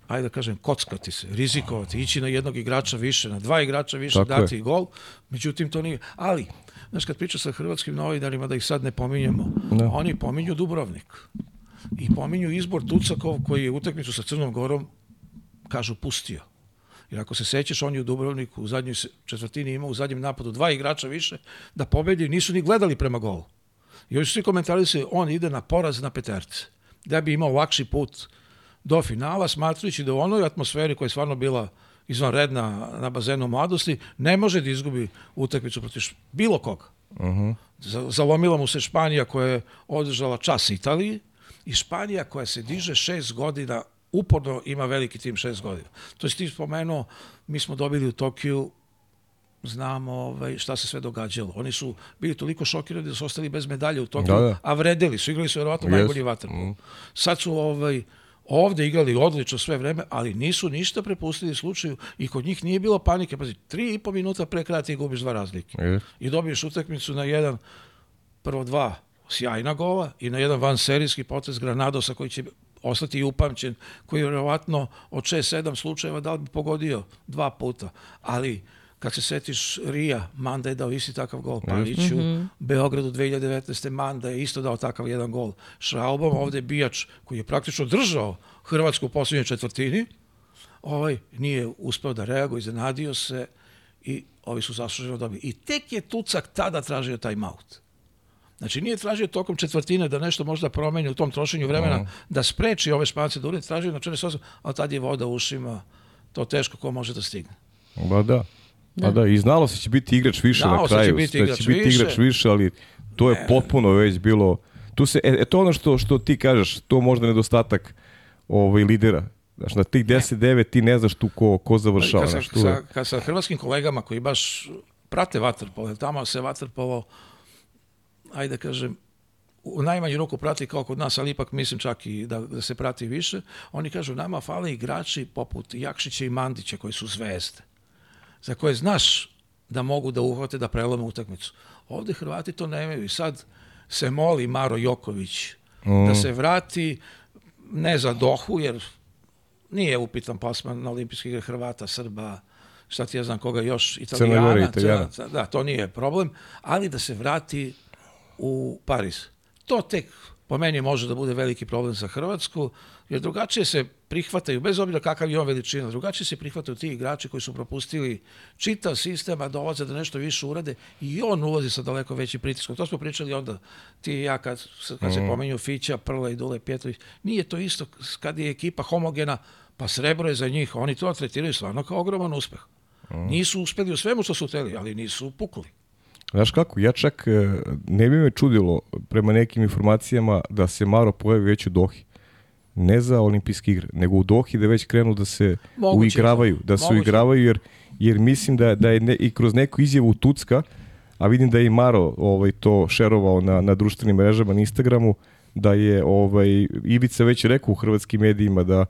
ajde da kažem, kockati se, rizikovati, ići na jednog igrača više, na dva igrača više, Tako je. dati gol. Međutim, to nije. Ali, znaš, kad priča sa hrvatskim novinarima, da ih sad ne pominjemo, Da. oni pominju Dubrovnik. I pominju izbor Tucakov koji je utakmicu sa Crnom Gorom, kažu, pustio. Jer ako se sećaš, on je u Dubrovniku u zadnjoj četvrtini imao u zadnjem napadu dva igrača više da pobedi, nisu ni gledali prema golu. I ovi su svi komentari se, on ide na poraz na peterce. Da bi imao lakši put do finala, smatrujući da u onoj atmosferi koja je stvarno bila izvanredna na bazenu mladosti, ne može da izgubi utakmicu protiv bilo koga. Za- Zalomila mu se Španija koja je održala čas Italiji i Španija koja se diže šest godina, uporno ima veliki tim šest godina. To je ti spomenuo, mi smo dobili u Tokiju znamo ovaj, šta se sve događalo. Oni su bili toliko šokirani da su ostali bez medalje u Tokiju, Da, da. a vredeli su, igrali su verovatno Jesu. najbolji vaterpolo. Sad su ovaj, ovde igrali odlično sve vreme, ali nisu ništa prepustili slučaju i kod njih nije bilo panike. Pazi, tri i po minuta pre kraja ti gubiš dva razlike. Je. I dobiješ utakmicu na jedan, prvo dva sjajna gola i na jedan van serijski potez Granadosa koji će ostati upamćen, koji je verovatno od 6-7 slučajeva da li bi pogodio dva puta. Ali kad se setiš Rija, Manda je dao isti takav gol Paliću, Beogradu 2019. Manda je isto dao takav jedan gol Šraubom, ovde je Bijač koji je praktično držao Hrvatsku u posljednjoj četvrtini, ovaj nije uspeo da reaguje, iznenadio se i ovi su zasluženo dobili. I tek je Tucak tada tražio taj maut. Znači nije tražio tokom četvrtine da nešto možda promeni u tom trošenju vremena, da spreči ove špance da urede, tražio na 48, ali tad je voda u ušima, to teško ko može da stigne. Ba da. Da. da, i znalo se će biti igrač više Znalo na se će kraju, biti da igrač će biti više. igrač više, ali to je potpuno već bilo, tu se, e, e, to ono što, što ti kažeš, to možda nedostatak ovaj, lidera. Znaš, na tih 10-9 ti ne znaš tu ko, ko završava. Kad, sa, tu sa, kad sa hrvatskim kolegama koji baš prate vaterpolo, tamo se vaterpolo, ajde da kažem, u najmanju ruku prati kao kod nas, ali ipak mislim čak i da, da se prati više, oni kažu nama fale igrači poput Jakšića i Mandića koji su zvezde, za koje znaš da mogu da uhvate da prelome utakmicu. Ovde Hrvati to nemaju i sad se moli Maro Joković da se vrati ne za Dohu, jer nije upitan plasman na olimpijske igre Hrvata, Srba, šta ti ja znam koga još, Italijana. Gore, Italijana. Crna- Da, to nije problem, ali da se vrati u Pariz. To tek po meni može da bude veliki problem za Hrvatsku, jer drugačije se prihvataju, bez obzira kakav je on veličina, drugačije se prihvataju ti igrači koji su propustili čitav sistem, a dolaze da nešto više urade i on ulazi sa daleko većim pritiskom. To smo pričali onda, ti i ja, kad, kad se pomenju Fića, Prla i Dule Pjetrović. Nije to isto kad je ekipa homogena, pa srebro je za njih. Oni to tretiraju stvarno kao ogroman uspeh. Nisu uspeli u svemu što su hteli, ali nisu pukli. Znaš kako, ja čak e, ne bi me čudilo prema nekim informacijama da se Maro pojavi već u Dohi. Ne za olimpijske igre, nego u Dohi da već krenu da se Moguće uigravaju, da se Moguće. uigravaju jer, jer mislim da, da je ne, i kroz neku izjavu Tucka, a vidim da je i Maro ovaj, to šerovao na, na društvenim mrežama na Instagramu, da je ovaj, Ivica već rekao u hrvatskim medijima da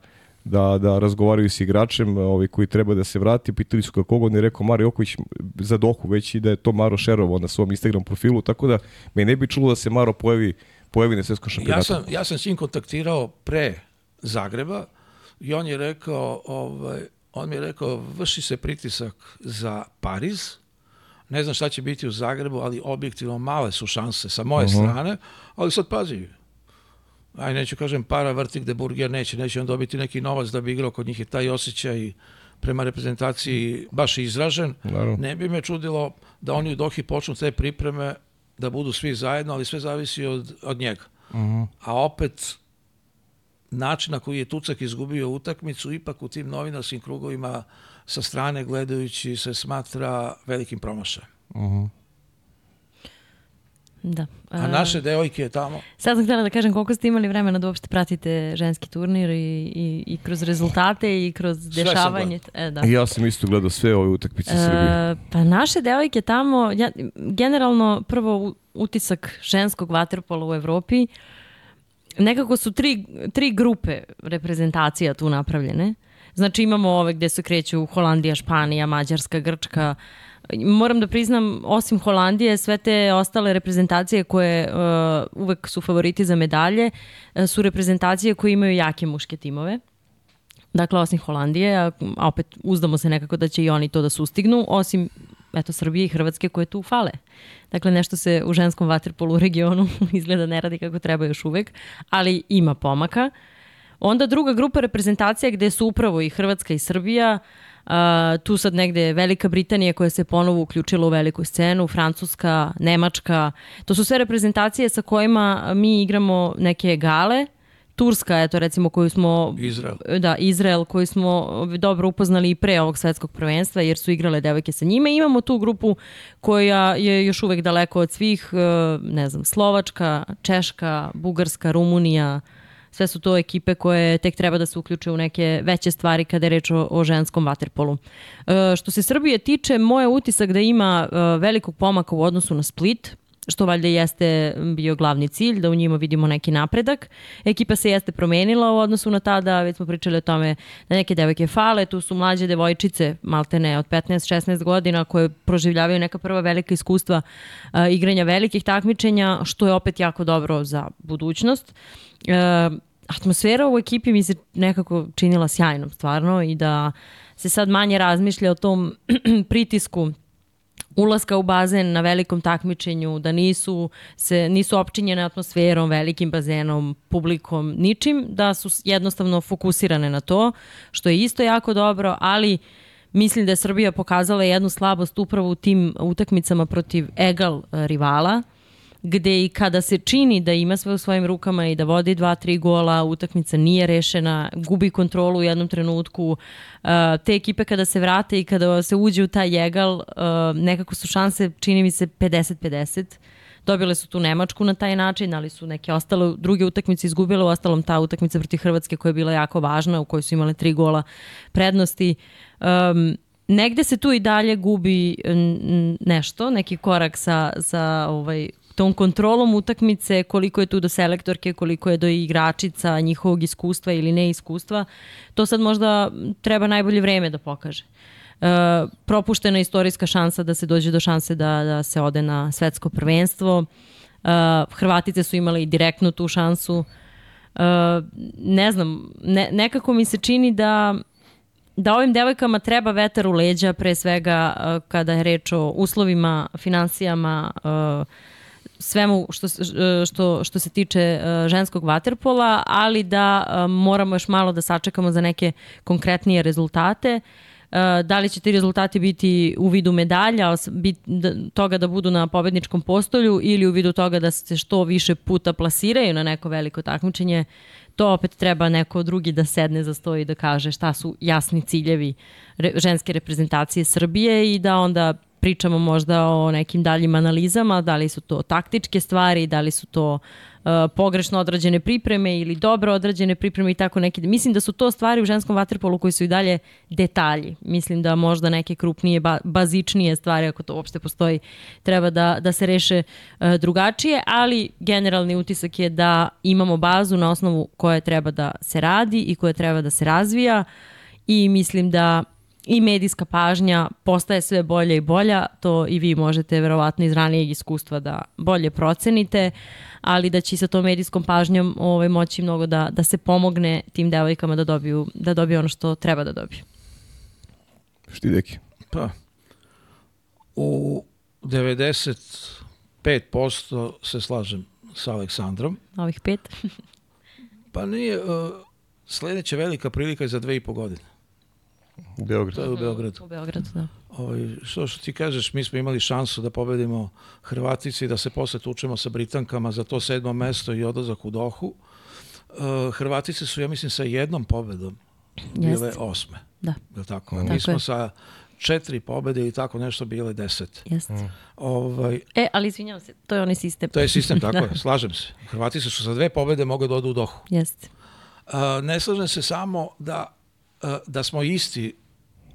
da, da razgovaraju s igračem ovaj, koji treba da se vrati. Pitali su kako on je rekao Maro Joković za Dohu već i da je to Maro šerovao na svom Instagram profilu, tako da me ne bi čulo da se Maro pojavi, pojavi na svetskom šampionatu. Ja sam, ja sam s njim kontaktirao pre Zagreba i on je rekao, ovaj, on mi je rekao, vrši se pritisak za Pariz, Ne znam šta će biti u Zagrebu, ali objektivno male su šanse sa moje uh -huh. strane, ali sad pazi, aj neću kažem para vrti gde Burger neće, neće on dobiti neki novac da bi igrao, kod njih je taj osjećaj prema reprezentaciji baš izražen. Naravno. Ne bi me čudilo da oni u Dohi počnu te pripreme da budu svi zajedno, ali sve zavisi od, od njega. Uh -huh. A opet, način na koji je Tucak izgubio utakmicu, ipak u tim novinarskim krugovima sa strane gledajući se smatra velikim promašajem. Uh -huh. Da. A naše devojke tamo? Sad sam htjela da kažem koliko ste imali vremena da uopšte pratite ženski turnir i, i, i kroz rezultate i kroz dešavanje. E, da. Ja sam isto gledao sve ove utakmice e, Srbije. Pa naše devojke tamo, ja, generalno prvo utisak ženskog vaterpola u Evropi, nekako su tri, tri grupe reprezentacija tu napravljene. Znači imamo ove gde se kreću Holandija, Španija, Mađarska, Grčka, moram da priznam, osim Holandije, sve te ostale reprezentacije koje uh, uvek su favoriti za medalje, uh, su reprezentacije koje imaju jake muške timove. Dakle, osim Holandije, a, a opet uzdamo se nekako da će i oni to da sustignu, osim eto, Srbije i Hrvatske koje tu fale. Dakle, nešto se u ženskom vaterpolu regionu izgleda ne radi kako treba još uvek, ali ima pomaka. Onda druga grupa reprezentacija gde su upravo i Hrvatska i Srbija, Uh, tu sad negde Velika Britanija koja se ponovo uključila u veliku scenu, Francuska, Nemačka. To su sve reprezentacije sa kojima mi igramo neke gale, Turska, eto recimo koju smo... Izrael. Da, Izrael koju smo dobro upoznali i pre ovog svetskog prvenstva jer su igrale devojke sa njime. Imamo tu grupu koja je još uvek daleko od svih, uh, ne znam, Slovačka, Češka, Bugarska, Rumunija, Sve su to ekipe koje tek treba da se uključe u neke veće stvari kada je reč o, o ženskom vaterpolu. E, što se Srbije tiče, moj utisak da ima e, velikog pomaka u odnosu na Split, što valjda jeste bio glavni cilj, da u njima vidimo neki napredak. Ekipa se jeste promenila u odnosu na tada, već smo pričali o tome da neke devojke fale, tu su mlađe devojčice, maltene od 15-16 godina, koje proživljavaju neka prva velika iskustva uh, igranja velikih takmičenja, što je opet jako dobro za budućnost. Uh, atmosfera u ekipi mi se nekako činila sjajnom stvarno i da se sad manje razmišlja o tom pritisku ulaska u bazen na velikom takmičenju, da nisu, se, nisu opčinjene atmosferom, velikim bazenom, publikom, ničim, da su jednostavno fokusirane na to, što je isto jako dobro, ali mislim da je Srbija pokazala jednu slabost upravo u tim utakmicama protiv egal rivala, gde i kada se čini da ima sve u svojim rukama i da vodi dva, tri gola, utakmica nije rešena, gubi kontrolu u jednom trenutku, uh, te ekipe kada se vrate i kada se uđe u taj jegal, uh, nekako su šanse, čini mi se, 50-50. Dobile su tu Nemačku na taj način, ali su neke ostale druge utakmice izgubile, u ostalom ta utakmica protiv Hrvatske koja je bila jako važna, u kojoj su imale tri gola prednosti. Um, negde se tu i dalje gubi nešto, neki korak sa, sa ovaj, tom kontrolom utakmice, koliko je tu do selektorke, koliko je do igračica, njihovog iskustva ili neiskustva, to sad možda treba najbolje vreme da pokaže. E, propuštena istorijska šansa da se dođe do šanse da, da se ode na svetsko prvenstvo. E, Hrvatice su imali direktnu tu šansu. E, ne znam, ne, nekako mi se čini da da ovim devojkama treba vetar u leđa pre svega uh, kada je reč o uslovima, financijama, uh, svemu što, što, što se tiče e, ženskog vaterpola, ali da e, moramo još malo da sačekamo za neke konkretnije rezultate. E, da li će ti rezultati biti u vidu medalja, da, toga da budu na pobedničkom postolju ili u vidu toga da se što više puta plasiraju na neko veliko takmičenje, to opet treba neko drugi da sedne za sto i da kaže šta su jasni ciljevi ženske reprezentacije Srbije i da onda pričamo možda o nekim daljim analizama, da li su to taktičke stvari, da li su to uh, pogrešno odrađene pripreme ili dobro odrađene pripreme i tako neke. Mislim da su to stvari u ženskom vaterpolu koji su i dalje detalji. Mislim da možda neke krupnije, ba, bazičnije stvari, ako to uopšte postoji, treba da, da se reše uh, drugačije, ali generalni utisak je da imamo bazu na osnovu koje treba da se radi i koje treba da se razvija i mislim da i medijska pažnja postaje sve bolja i bolja, to i vi možete verovatno iz ranijeg iskustva da bolje procenite, ali da će sa tom medijskom pažnjom ovaj, moći mnogo da, da se pomogne tim devojkama da dobiju, da dobiju ono što treba da dobiju. Šti deki? Pa, u 95% se slažem sa Aleksandrom. Ovih pet. Pa nije, uh, sledeća velika prilika je za dve i po godine. Beograd. To je u Beogradu. U Beogradu, da. Ovaj, što što ti kažeš, mi smo imali šansu da pobedimo Hrvatici i da se posle tučemo sa Britankama za to sedmo mesto i odlazak u Dohu. Uh, Hrvatice su, ja mislim, sa jednom pobedom bile Jeste. osme. Da, Je tako? Tako Mi smo je. sa četiri pobede i tako nešto bile deset. jeste. Ovaj, E, ali izvinjavam se, to je onaj sistem. to je sistem, tako je, slažem se. Hrvatice su sa dve pobede mogli da odu u Dohu. Jeste. A, ne slažem se samo da, da smo isti,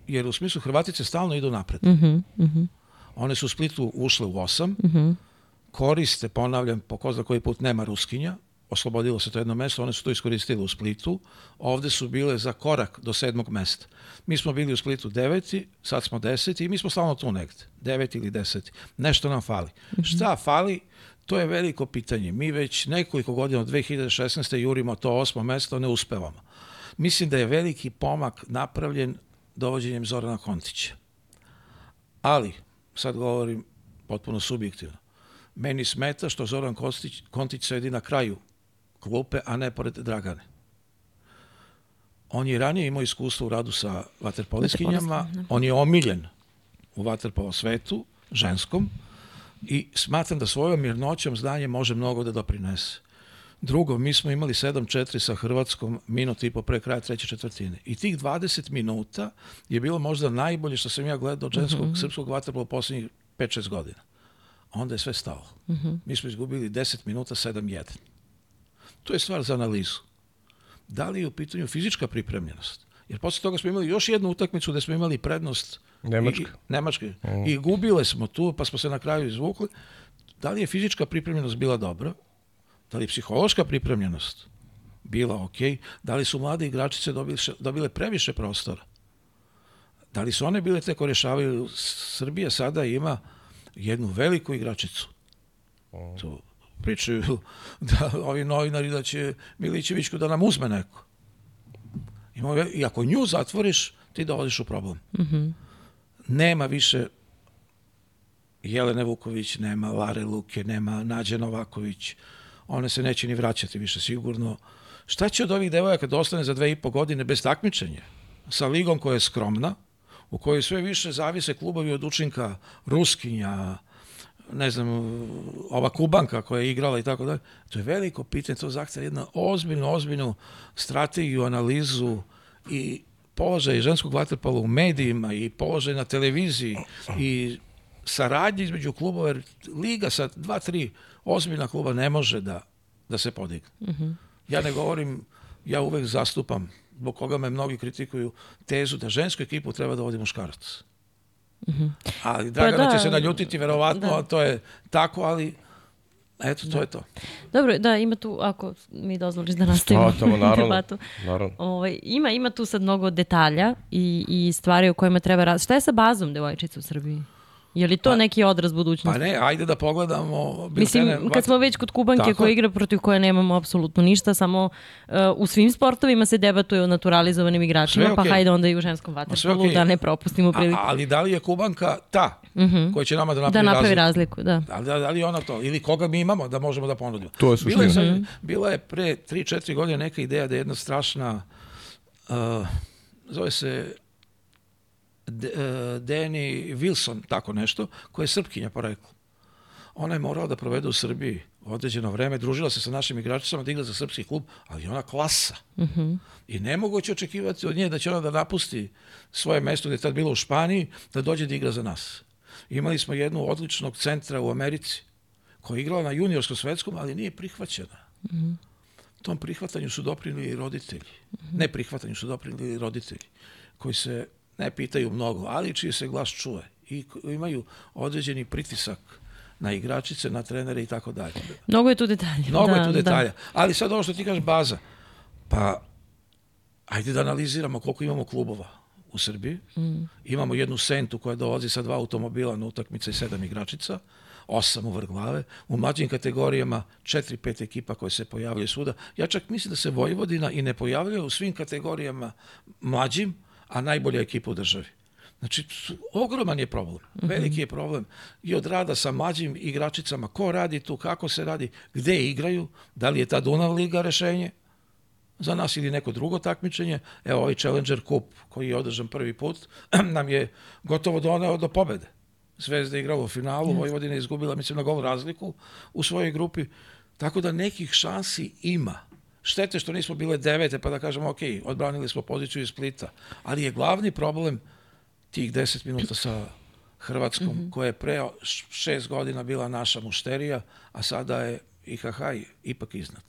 jer u smislu Hrvatice stalno idu napred. Mhm, mhm, One su u Splitu ušle u osam, mhm. koriste, ponavljam, po ko zna koji put nema Ruskinja, oslobodilo se to jedno mesto, one su to iskoristile u Splitu, ovde su bile za korak do sedmog mesta. Mi smo bili u Splitu deveti, sad smo deseti i mi smo stalno tu negde, deveti ili deseti. Nešto nam fali. Šta fali? To je veliko pitanje. Mi već nekoliko godina od 2016. jurimo to osmo mesto, ne uspevamo. Mislim da je veliki pomak napravljen dovođenjem Zorana Kontića. Ali, sad govorim potpuno subjektivno, meni smeta što Zoran Kostić, Kontić sedi na kraju klupe, a ne pored Dragane. On je ranije imao iskustvo u radu sa vaterpoliskinjama, on je omiljen u vaterpolo svetu, ženskom, i smatram da svojom mirnoćom znanje može mnogo da doprinese. Drugo, mi smo imali 7-4 sa Hrvatskom minut i po pre kraja treće četvrtine. I tih 20 minuta je bilo možda najbolje što sam ja gledao od ženskog srpskog vaterpola poslednjih 5-6 godina. Onda je sve stalo. Mi smo izgubili 10 minuta 7-1. To je stvar za analizu. Da li je u pitanju fizička pripremljenost? Jer posle toga smo imali još jednu utakmicu gde smo imali prednost Nemačka. I, Nemačke. I gubile smo tu, pa smo se na kraju izvukli. Da li je fizička pripremljenost bila dobra? Da li je psihološka pripremljenost bila ok? Da li su mlade igračice dobile, dobile previše prostora? Da li su one bile te koje rješavaju? Srbija sada ima jednu veliku igračicu. Tu pričaju da ovi novinari da će Milićevićku da nam uzme neko. Ima, I ako nju zatvoriš, ti dovodiš u problem. Nema više Jelene Vuković, nema Lare Luke, nema Nađe Novaković. One se neće ni vraćati više sigurno. Šta će od ovih devojaka da ostane za dve i po godine bez takmičenja? Sa ligom koja je skromna, u kojoj sve više zavise klubovi od učinka Ruskinja, ne znam, ova Kubanka koja je igrala i tako dalje. To je veliko pitanje, to zahteva jednu ozbiljnu, ozbiljnu strategiju, analizu i položaj ženskog vaterpola u medijima i položaj na televiziji i saradnje između klubova, jer liga sa dva, tri ozbiljna kluba ne može da, da se podigne. Ja ne govorim, ja uvek zastupam, zbog koga me mnogi kritikuju, tezu da žensku ekipu treba da vodi muškarac. Ali Dragana da. će se naljutiti, verovatno, Da. to je tako, ali eto, to je to. Dobro, da, ima tu, ako mi dozvoliš da nastavimo A, tamo, naravno. debatu. Naravno. Ovaj, ima, ima tu sad mnogo detalja i, i stvari o kojima treba. Šta je sa bazom devojčica u Srbiji? Je li to neki odraz budućnosti? Pa ne, ajde da pogledamo Mislim, biltene kad smo već kod Kubanke Tako koja igra protiv koje nemamo apsolutno ništa, samo uh, u svim sportovima se debatuje o naturalizovanim igračima, Sve pa hajde onda i u ženskom vaterpolu okej. da ne propustimo A, priliku ali da li je Kubanka ta koja će nama da da napravi, napravi razliku? razliku. Da. Da, da, da li je ona to? Ili koga mi imamo da možemo da ponudimo? To je bila je, suština. sad, bila je pre 3-4 godine neka ideja da je jedna strašna uh, zove se D, uh, Danny Wilson, tako nešto, koja je srpkinja porekla. Ona je morala da provede u Srbiji određeno vreme, družila se sa našim igračicama, igra za srpski klub, ali ona klasa. I nemoguće očekivati od nje da će ona da napusti svoje mesto gde je tad bilo u Španiji, da dođe da igra za nas. Imali smo jednu odličnog centra u Americi, koja je igrala na juniorskom svetskom, ali nije prihvaćena. Tom prihvatanju su doprinili i roditelji. Ne prihvatanju su doprinili i roditelji, koji se ne pitaju mnogo, ali čiji se glas čuje i imaju određeni pritisak na igračice, na trenere i tako dalje. Mnogo je tu detalja. Mnogo da, je tu da. detalja. Ali sad ovo što ti kažeš baza. Pa, ajde da analiziramo koliko imamo klubova u Srbiji. Mm. Imamo jednu sentu koja dolazi sa dva automobila na utakmice i sedam igračica, osam u vrh glave. U mlađim kategorijama četiri, pet ekipa koje se pojavljaju svuda. Ja čak mislim da se Vojvodina i ne pojavljuje u svim kategorijama mlađim, a najbolja ekipa u državi. Znači, ogroman je problem. Veliki je problem i od rada sa mlađim igračicama. Ko radi tu, kako se radi, gde igraju, da li je ta Dunav Liga rešenje za nas ili neko drugo takmičenje. Evo ovaj Challenger Cup koji je održan prvi put nam je gotovo doneo do pobede. Zvezda je igrala u finalu, Vojvodina je izgubila, mislim, na gol razliku u svojoj grupi. Tako da nekih šansi ima. Štete što nismo bile devete, pa da kažemo, ok, odbranili smo poziciju iz Splita. Ali je glavni problem tih 10 minuta sa Hrvatskom, koja je pre šest godina bila naša mušterija, a sada je IHH ipak iznad.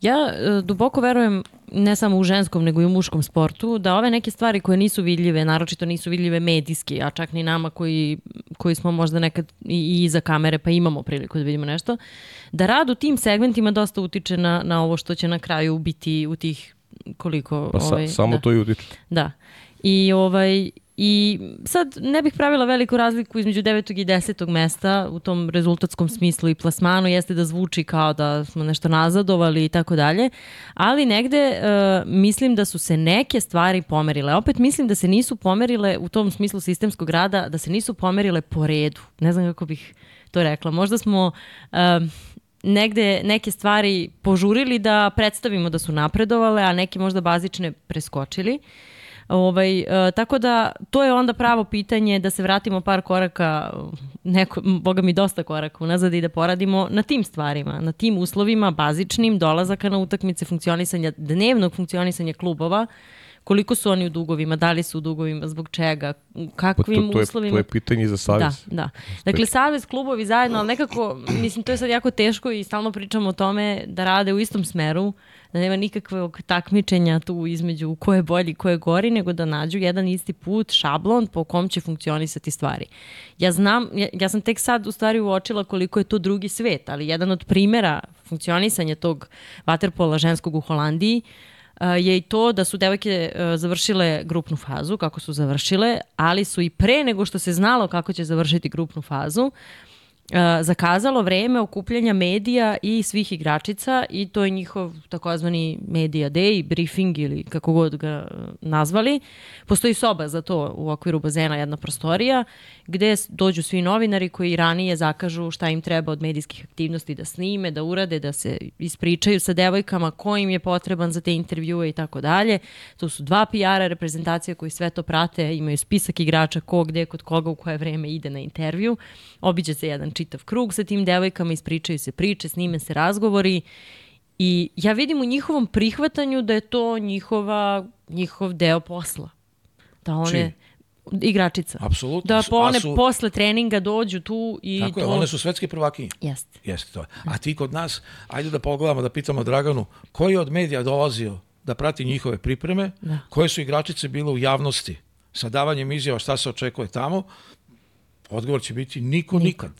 Ja e, duboko verujem, ne samo u ženskom, nego i u muškom sportu, da ove neke stvari koje nisu vidljive, naročito nisu vidljive medijski, a čak ni nama koji, koji smo možda nekad i, i iza kamere pa imamo priliku da vidimo nešto, da rad u tim segmentima dosta utiče na, na ovo što će na kraju biti u tih koliko... Pa sa, ovaj, samo da. to i utiče. Da. I ovaj I sad ne bih pravila veliku razliku između devetog i desetog mesta u tom rezultatskom smislu i plasmanu jeste da zvuči kao da smo nešto nazadovali i tako dalje, ali negde e, mislim da su se neke stvari pomerile. Opet mislim da se nisu pomerile u tom smislu sistemskog rada, da se nisu pomerile po redu. Ne znam kako bih to rekla. Možda smo e, negde neke stvari požurili da predstavimo da su napredovale, a neke možda bazične preskočili. Ovaj, e, tako da to je onda pravo pitanje da se vratimo par koraka, neko, boga mi dosta koraka unazad i da poradimo na tim stvarima, na tim uslovima bazičnim dolazaka na utakmice, funkcionisanja, dnevnog funkcionisanja klubova, koliko su oni u dugovima, da li su u dugovima, zbog čega, u Pa kakvim to, to, je, uslovima. to je pitanje za Da, savez. da. Dakle, savez, klubovi zajedno, ali nekako, mislim, to je sad jako teško i stalno pričamo o tome da rade u istom smeru, da nema nikakvog takmičenja tu između ko je bolji, ko je gori, nego da nađu jedan isti put, šablon po kom će funkcionisati stvari. Ja znam, ja, ja sam tek sad u stvari uočila koliko je to drugi svet, ali jedan od primera funkcionisanja tog vaterpola ženskog u Holandiji Uh, je i to da su devojke uh, završile grupnu fazu, kako su završile, ali su i pre nego što se znalo kako će završiti grupnu fazu, uh, zakazalo vreme okupljanja medija i svih igračica i to je njihov takozvani media day, briefing ili kako god ga nazvali. Postoji soba za to u okviru bazena, jedna prostorija, gde dođu svi novinari koji ranije zakažu šta im treba od medijskih aktivnosti da snime, da urade, da se ispričaju sa devojkama ko im je potreban za te intervjue i tako dalje. Tu su dva PR-a reprezentacija koji sve to prate, imaju spisak igrača ko gde, kod koga, u koje vreme ide na intervju. Obiđe se jedan čitav krug sa tim devojkama, ispričaju se priče, snime se razgovori i ja vidim u njihovom prihvatanju da je to njihova, njihov deo posla. Da one... Čiji? Igračica. Apsolutno. Da po one su- posle treninga dođu tu i Tako je, to... one su svetske prvakinje. Jeste. Jeste to. A ti kod nas, ajde da pogledamo, da pitamo Draganu, koji je od medija dolazio da prati njihove pripreme, Da. koje su igračice bile u javnosti sa davanjem izjava šta se očekuje tamo, odgovor će biti niko nikad.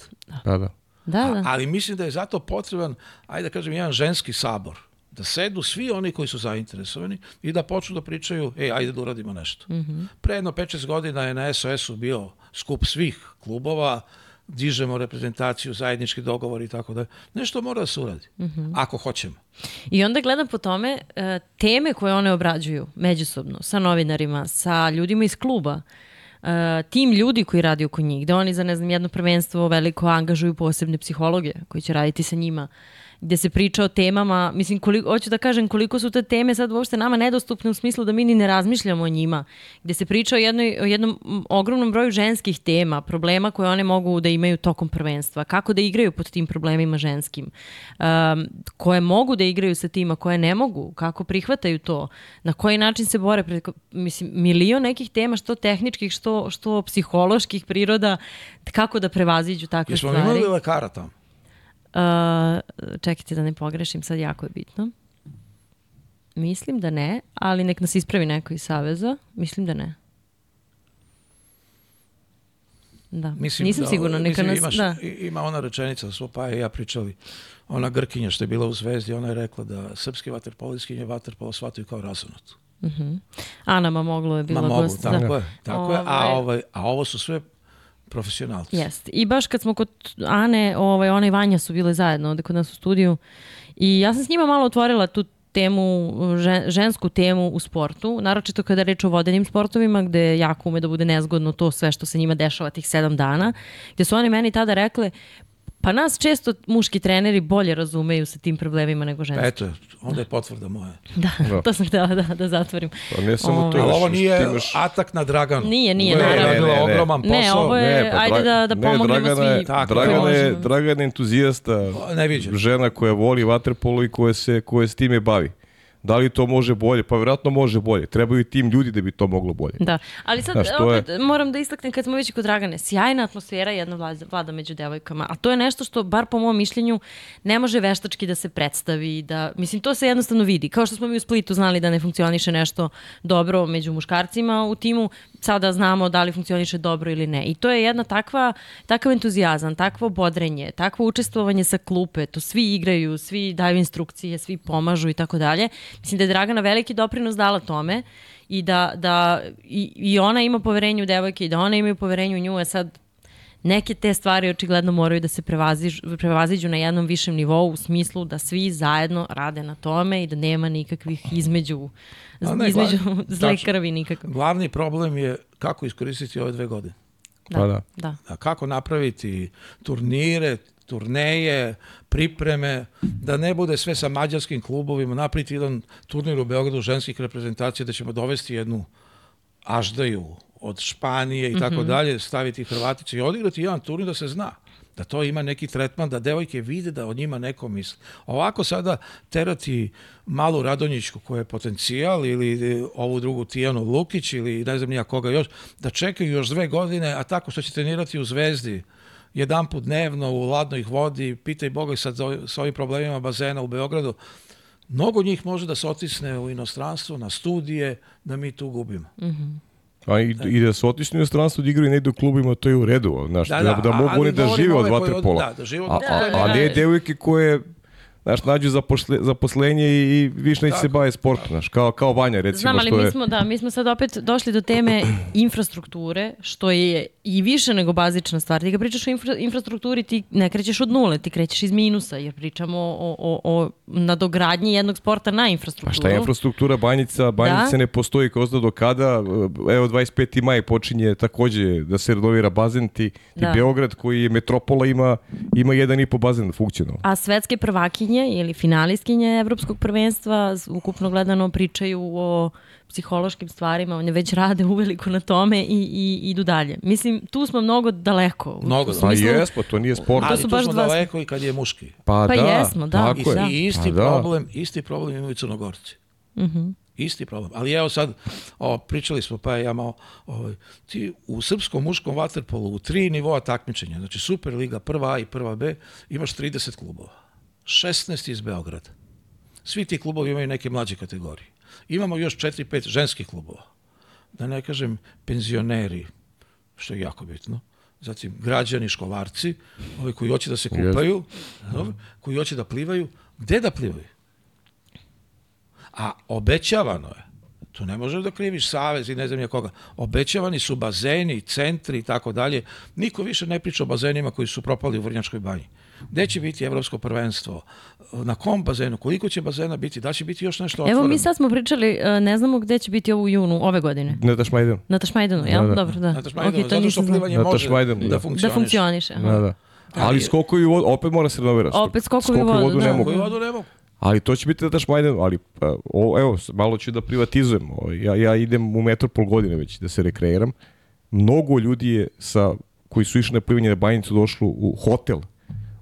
Da, da. Da, da. Ali mislim da je zato potreban, ajde da kažem, jedan ženski sabor. Da sedu svi oni koji su zainteresovani i da počnu da pričaju, ej, ajde da uradimo nešto. Mm -hmm. Pre jedno 5-6 godina je na SOS-u bio skup svih klubova, dižemo reprezentaciju, zajednički dogovor i tako da. Nešto mora da se uradi, mm -hmm. ako hoćemo. I onda gledam po tome e, teme koje one obrađuju međusobno, sa novinarima, sa ljudima iz kluba, tim ljudi koji radi oko njih, da oni za ne znam jedno prvenstvo veliko angažuju posebne psihologe koji će raditi sa njima gde se priča o temama, mislim, koliko, hoću da kažem koliko su te teme sad uopšte nama nedostupne u smislu da mi ni ne razmišljamo o njima, gde se priča o, jednoj, o jednom ogromnom broju ženskih tema, problema koje one mogu da imaju tokom prvenstva, kako da igraju pod tim problemima ženskim, um, koje mogu da igraju sa tima, koje ne mogu, kako prihvataju to, na koji način se bore, preko, mislim, milion nekih tema, što tehničkih, što, što psiholoških priroda, kako da prevaziđu takve Jesmo stvari. imali lekara tamo? Uh, čekajte da ne pogrešim, sad jako je bitno. Mislim da ne, ali nek nas ispravi neko iz Saveza. Mislim da ne. Da, Mislim, nisam da, sigurna, neka mislim, nas... imaš, da. Ima ona rečenica, smo pa i ja pričali, ona Grkinja što je bila u Zvezdi, ona je rekla da srpski vaterpoliskinje vaterpolo shvataju kao razonut. Ana Mamoglu je bila Ma gost. tako da. je. Tako je, a, Ovaj. ovaj, a ovo su sve profesionalci. Jeste. I baš kad smo kod Ane, ovaj, ona i Vanja su bile zajedno ovde kod nas u studiju i ja sam s njima malo otvorila tu temu, žen, žensku temu u sportu, naročito kada je reč o vodenim sportovima, gde jako ume da bude nezgodno to sve što se njima dešava tih sedam dana, gde su oni meni tada rekle, Pa nas često muški treneri bolje razumeju sa tim problemima nego ženski. Eto, onda je potvrda moja. Da, Da. to sam htjela da, da zatvorim. Pa ne samo Ovaj. to. Ali ovo ti nije imaš- atak na Draganu. Nije, nije, je naravno. Ne, ne, ne. ogroman posao. Ne, ovo je, Ne, pa ajde Dra- da, da ne, pomognemo Dragana je- svi. Tako, koji Dragana je. Dragana je entuzijasta, Neviđen. žena koja voli vaterpolo i koja se, koja se time bavi. Da li to može bolje? Pa vjerojatno može bolje. Trebaju tim ljudi da bi to moglo bolje. Da, ali sad Znaš, to je- opet moram da istaknem kad smo već kod Dragane, sjajna atmosfera jedna vlada, vlada među devojkama, a to je nešto što, bar po mom mišljenju, ne može veštački da se predstavi, da, mislim, to se jednostavno vidi. Kao što smo mi u Splitu znali da ne funkcioniše nešto dobro među muškarcima u timu, sada znamo da li funkcioniše dobro ili ne. I to je jedna takva, takav entuzijazam, takvo bodrenje, takvo učestvovanje sa klupe, to svi igraju, svi daju instrukcije, svi pomažu i tako dalje. Mislim da je Dragana veliki doprinos dala tome i da, da i, i ona ima poverenje u devojke i da ona imaju poverenje u nju, a sad neke te stvari očigledno moraju da se prevaziđu, prevaziđu na jednom višem nivou u smislu da svi zajedno rade na tome i da nema nikakvih između, ne, između glavno- zle krvi nikakve. Glavni problem je kako iskoristiti ove dve godine. Da, Pa da. da. A kako napraviti turnire, turneje, pripreme, da ne bude sve sa mađarskim klubovima, napraviti jedan turnir u Beogradu ženskih reprezentacija da ćemo dovesti jednu Aždaju od Španije i tako dalje, staviti Hrvatice i odigrati jedan turnir da se zna da to ima neki tretman, da devojke vide da o njima neko misli. Ovako sada terati malu Radonjićku koja je potencijal ili ovu drugu Tijanu Lukić ili ne znam nija koga još, da čekaju još dve godine, a tako što će trenirati u Zvezdi jedan put dnevno u ladnoj vodi, pitaj Boga sad za- sa ovim problemima bazena u Beogradu, mnogo njih može da se otisne u inostranstvo, na studije, da mi tu gubimo. A i, i da se otišli u inostranstvo da igraju negde u klubima, to je u redu. Znaš, da, da, da, a- mogu oni da žive od vaterpola. Da, da žive od A, a, Da, da, a da. ne devojke koje znaš, nađu zaposle, zaposlenje i, i više neće se bave sportom, znaš, kao, kao Vanja, recimo, Znam, ali što mi je... smo, da, mi smo sad opet došli do teme infrastrukture, što je i više nego bazična stvar. Ti kad pričaš o infra, infrastrukturi, ti ne krećeš od nule, ti krećeš iz minusa, jer pričamo o, o, o nadogradnji jednog sporta na Pa infrastrukturu. šta je infrastruktura Banjica? Banjica Da. ne postoji kao zna do kada. Evo 25. maj počinje takođe da se renovira bazen. Ti, ti Da. Beograd koji je metropola ima, ima jedan i po bazen funkcionalno. A svetske prvakinje ili finalistkinje evropskog prvenstva ukupno gledano pričaju o psihološkim stvarima, one već rade uveliko na tome i, i idu dalje. Mislim, tu smo mnogo daleko. Mnogo. Pa jesmo, to nije sport. Ali su tu smo dva- daleko i kad je muški. Pa, Pa da, jesmo, da. Tako I, je. I isti Pa da. problem, isti problem imaju Crnogorci. Mhm. Isti problem. Ali evo sad, o, pričali smo, pa ja malo, ovaj, ti u srpskom muškom vaterpolu u tri nivoa takmičenja, znači Superliga, prva A i prva B, imaš 30 klubova. 16 iz Beograda. Svi ti klubovi imaju neke mlađe kategorije. Imamo još 4-5 ženskih klubova. Da ne kažem penzioneri, što je jako bitno. Zatim građani, školarci, ovi koji hoće da se kupaju, dobro, koji hoće da plivaju. Gde da plivaju? A obećavano je, tu ne možeš da kriviš savez i ne znam ja koga, obećavani su bazeni, centri i tako dalje. Niko više ne priča o bazenima koji su propali u Vrnjačkoj banji. Gde će biti evropsko prvenstvo? Na kom bazenu? Koliko će bazena biti? Da će biti još nešto otvoreno? Evo mi sad smo pričali, e, ne znamo gde će biti ovo u junu ove godine. Ne daš Majdan. Na Tašmajdanu, jel? Da, da. Dobro, da. Znate šta, okay, Ok, to zato što plivanje Na može Tašmajdanu, da, da. funkcioniše. Da funkcioniše. aha. Da, da. Ali skokovi u vodu, opet mora se renovirati. Opet skokovi u vodu, ne da. mogu. Koji vodu ne mogu. Ali to će biti da daš Majdan, ali pa, o, evo, malo ću da privatizujem. O, Ja, ja idem u metropol godine već da se rekreiram. Mnogo ljudi je sa, koji su išli na plivanje na banjicu došlo u hotel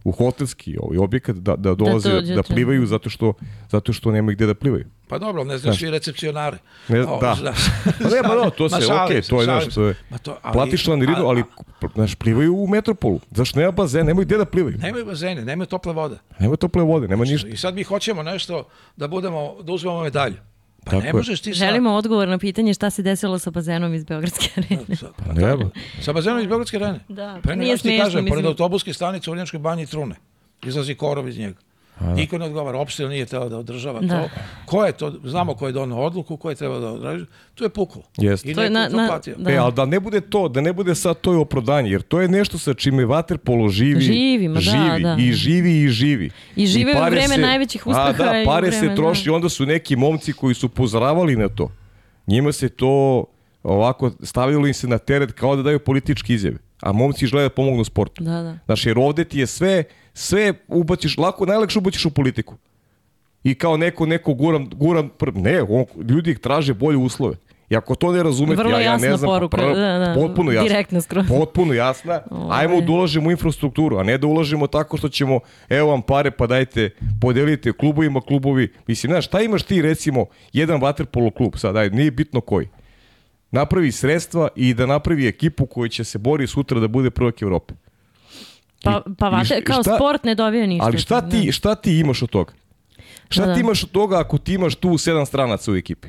u hotelski ovaj objekat da, da dolaze da, dođete. plivaju zato što, zato što nemaju gde da plivaju. Pa dobro, ne znaš svi recepcionare. Ne, O, da. znaš. Pa ne, pa da, to se, okej, se, to je, znaš, to je, Ma to, ali- platiš članarinu, ali, znaš, plivaju u metropolu. Zašto nema bazen, nemaju gde da plivaju. Nemaju bazene, nemaju tople vode. Nema tople vode, nema ništa. I sad mi hoćemo nešto da budemo, da uzmemo medalju. Pa Tako ne možeš ti sa, Želimo odgovor na pitanje šta se desilo sa bazenom iz Beogradske arene. sa, Pa nema. sa bazenom iz Beogradske arene. Da, pa nije kažem, pored autobuske stanice u Vrnjačkoj banji trune. Izlazi korov iz njega. Niko ne odgovara, opština nije tela da održava Da. to. Ko je to, znamo ko je donao odluku, ko je treba da odraži, to je puklo. Jeste. I To je na- to na- da. E, ali da ne bude to, da ne bude sad to je opravdanje, jer to je nešto sa čime vaterpolo živi, Živi, ma da, živi da. i živi i živi. I žive u pare vreme najvećih uspeha A da, i u pare vreme, se troši, da. onda su neki momci koji su upozoravali na to. Njima se to ovako stavilo im se na teret kao da daju političke izjave. A momci žele da pomognu sportu. Da, da. Znaš, jer ovde ti je sve, sve ubaciš, lako, najlakše ubaciš u politiku. I kao neko, neko guram, guram, pr- ne, on, ljudi traže bolje uslove. I ako to ne razumete, Vrlo ja, ja ne znam, pa poruka, prvo- da, da, potpuno jasna. direktno skroz. Potpuno jasna. Ovaj. Ajmo da ulažemo u infrastrukturu, a ne da ulažemo tako što ćemo, evo vam pare, pa dajte, podelite klubovima, klubovi. Mislim, znaš, šta imaš ti, recimo, jedan vaterpolo klub, sad, daj, nije bitno koji. Napravi sredstva i da napravi ekipu koja će se bori sutra da bude prvak Evrope. Pa, pa vate, šta- kao šta- sport ne dobija ništa. Ali šta ti, šta ti imaš od toga? Šta Da, da. ti imaš od toga ako ti imaš tu sedam stranaca u ekipi?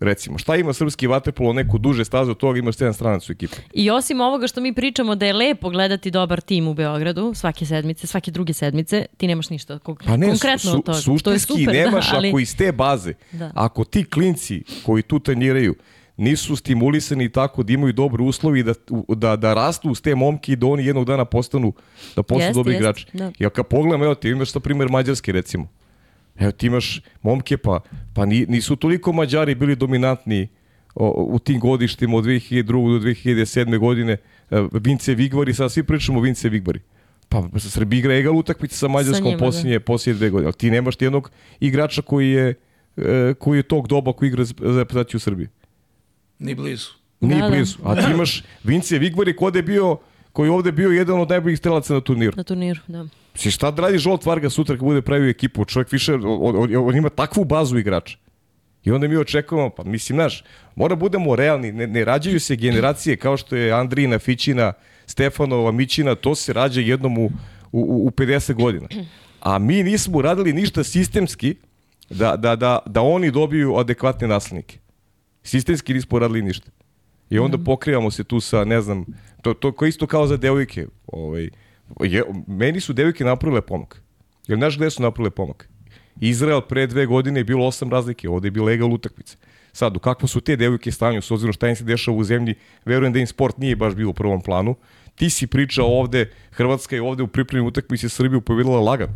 Recimo, šta ima srpski vaterpolo neku duže staze od toga imaš sedam stranaca u ekipi? I osim ovoga što mi pričamo da je lepo gledati dobar tim u Beogradu, svake sedmice, svake druge sedmice, ti nemaš ništa kog- Pa ne, konkretno su, od toga. to je suštinski super, nemaš da, ali... ako iz te baze, Da. ako ti klinci koji tu treniraju nisu stimulisani tako da imaju dobre uslovi da, da, da rastu uz te momke i da oni jednog dana postanu da postanu Jeste, dobri igrači. da. Ja kad pogledam, evo ti imaš sa primjer Mađarske recimo. Evo ti imaš momke pa, pa ni- nisu toliko Mađari bili dominantni o, u tim godištima od 2002. do 2007. godine. E, Vince Vigvari, sad svi pričamo o Vince Vigvari. Pa Srbi igra egal utakmice sa Mađarskom da. posljednje, posljednje dve godine. Ali ti nemaš ti jednog igrača koji je, e, koji je tog doba koji igra za reprezentaciju u Srbiji. Ni blizu. Nije Da, da. blizu. A ti imaš Vince Vigvari kod je bio koji je ovde bio jedan od najboljih strelaca na turniru. Na turniru, da. Si šta da radi Žolt Varga sutra kad bude pravio ekipu? Čovjek više, on, on, on ima takvu bazu igrača. I onda mi očekujemo, pa mislim, znaš, mora budemo realni, ne, ne rađaju se generacije kao što je Andrijina, Fićina, Stefanova, Mićina, to se rađa jednom u, u, u 50 godina. A mi nismo radili ništa sistemski da, da, da, da oni dobiju adekvatne naslednike. Sistemski nismo radili ništa. I onda pokrivamo se tu sa, ne znam, to, to ko isto kao za devojke. Ovaj, je, meni su devojke napravile pomak. Jel znaš gde su napravile pomak? Izrael pre dve godine je bilo osam razlike, ovde je bila legal utakmica. Sad, u kakvo su te devojke stanju, s obzirom šta im se dešava u zemlji, verujem da im sport nije baš bio u prvom planu. Ti si pričao ovde, Hrvatska je ovde u pripremnim utakmici Srbiju pobedila lagano.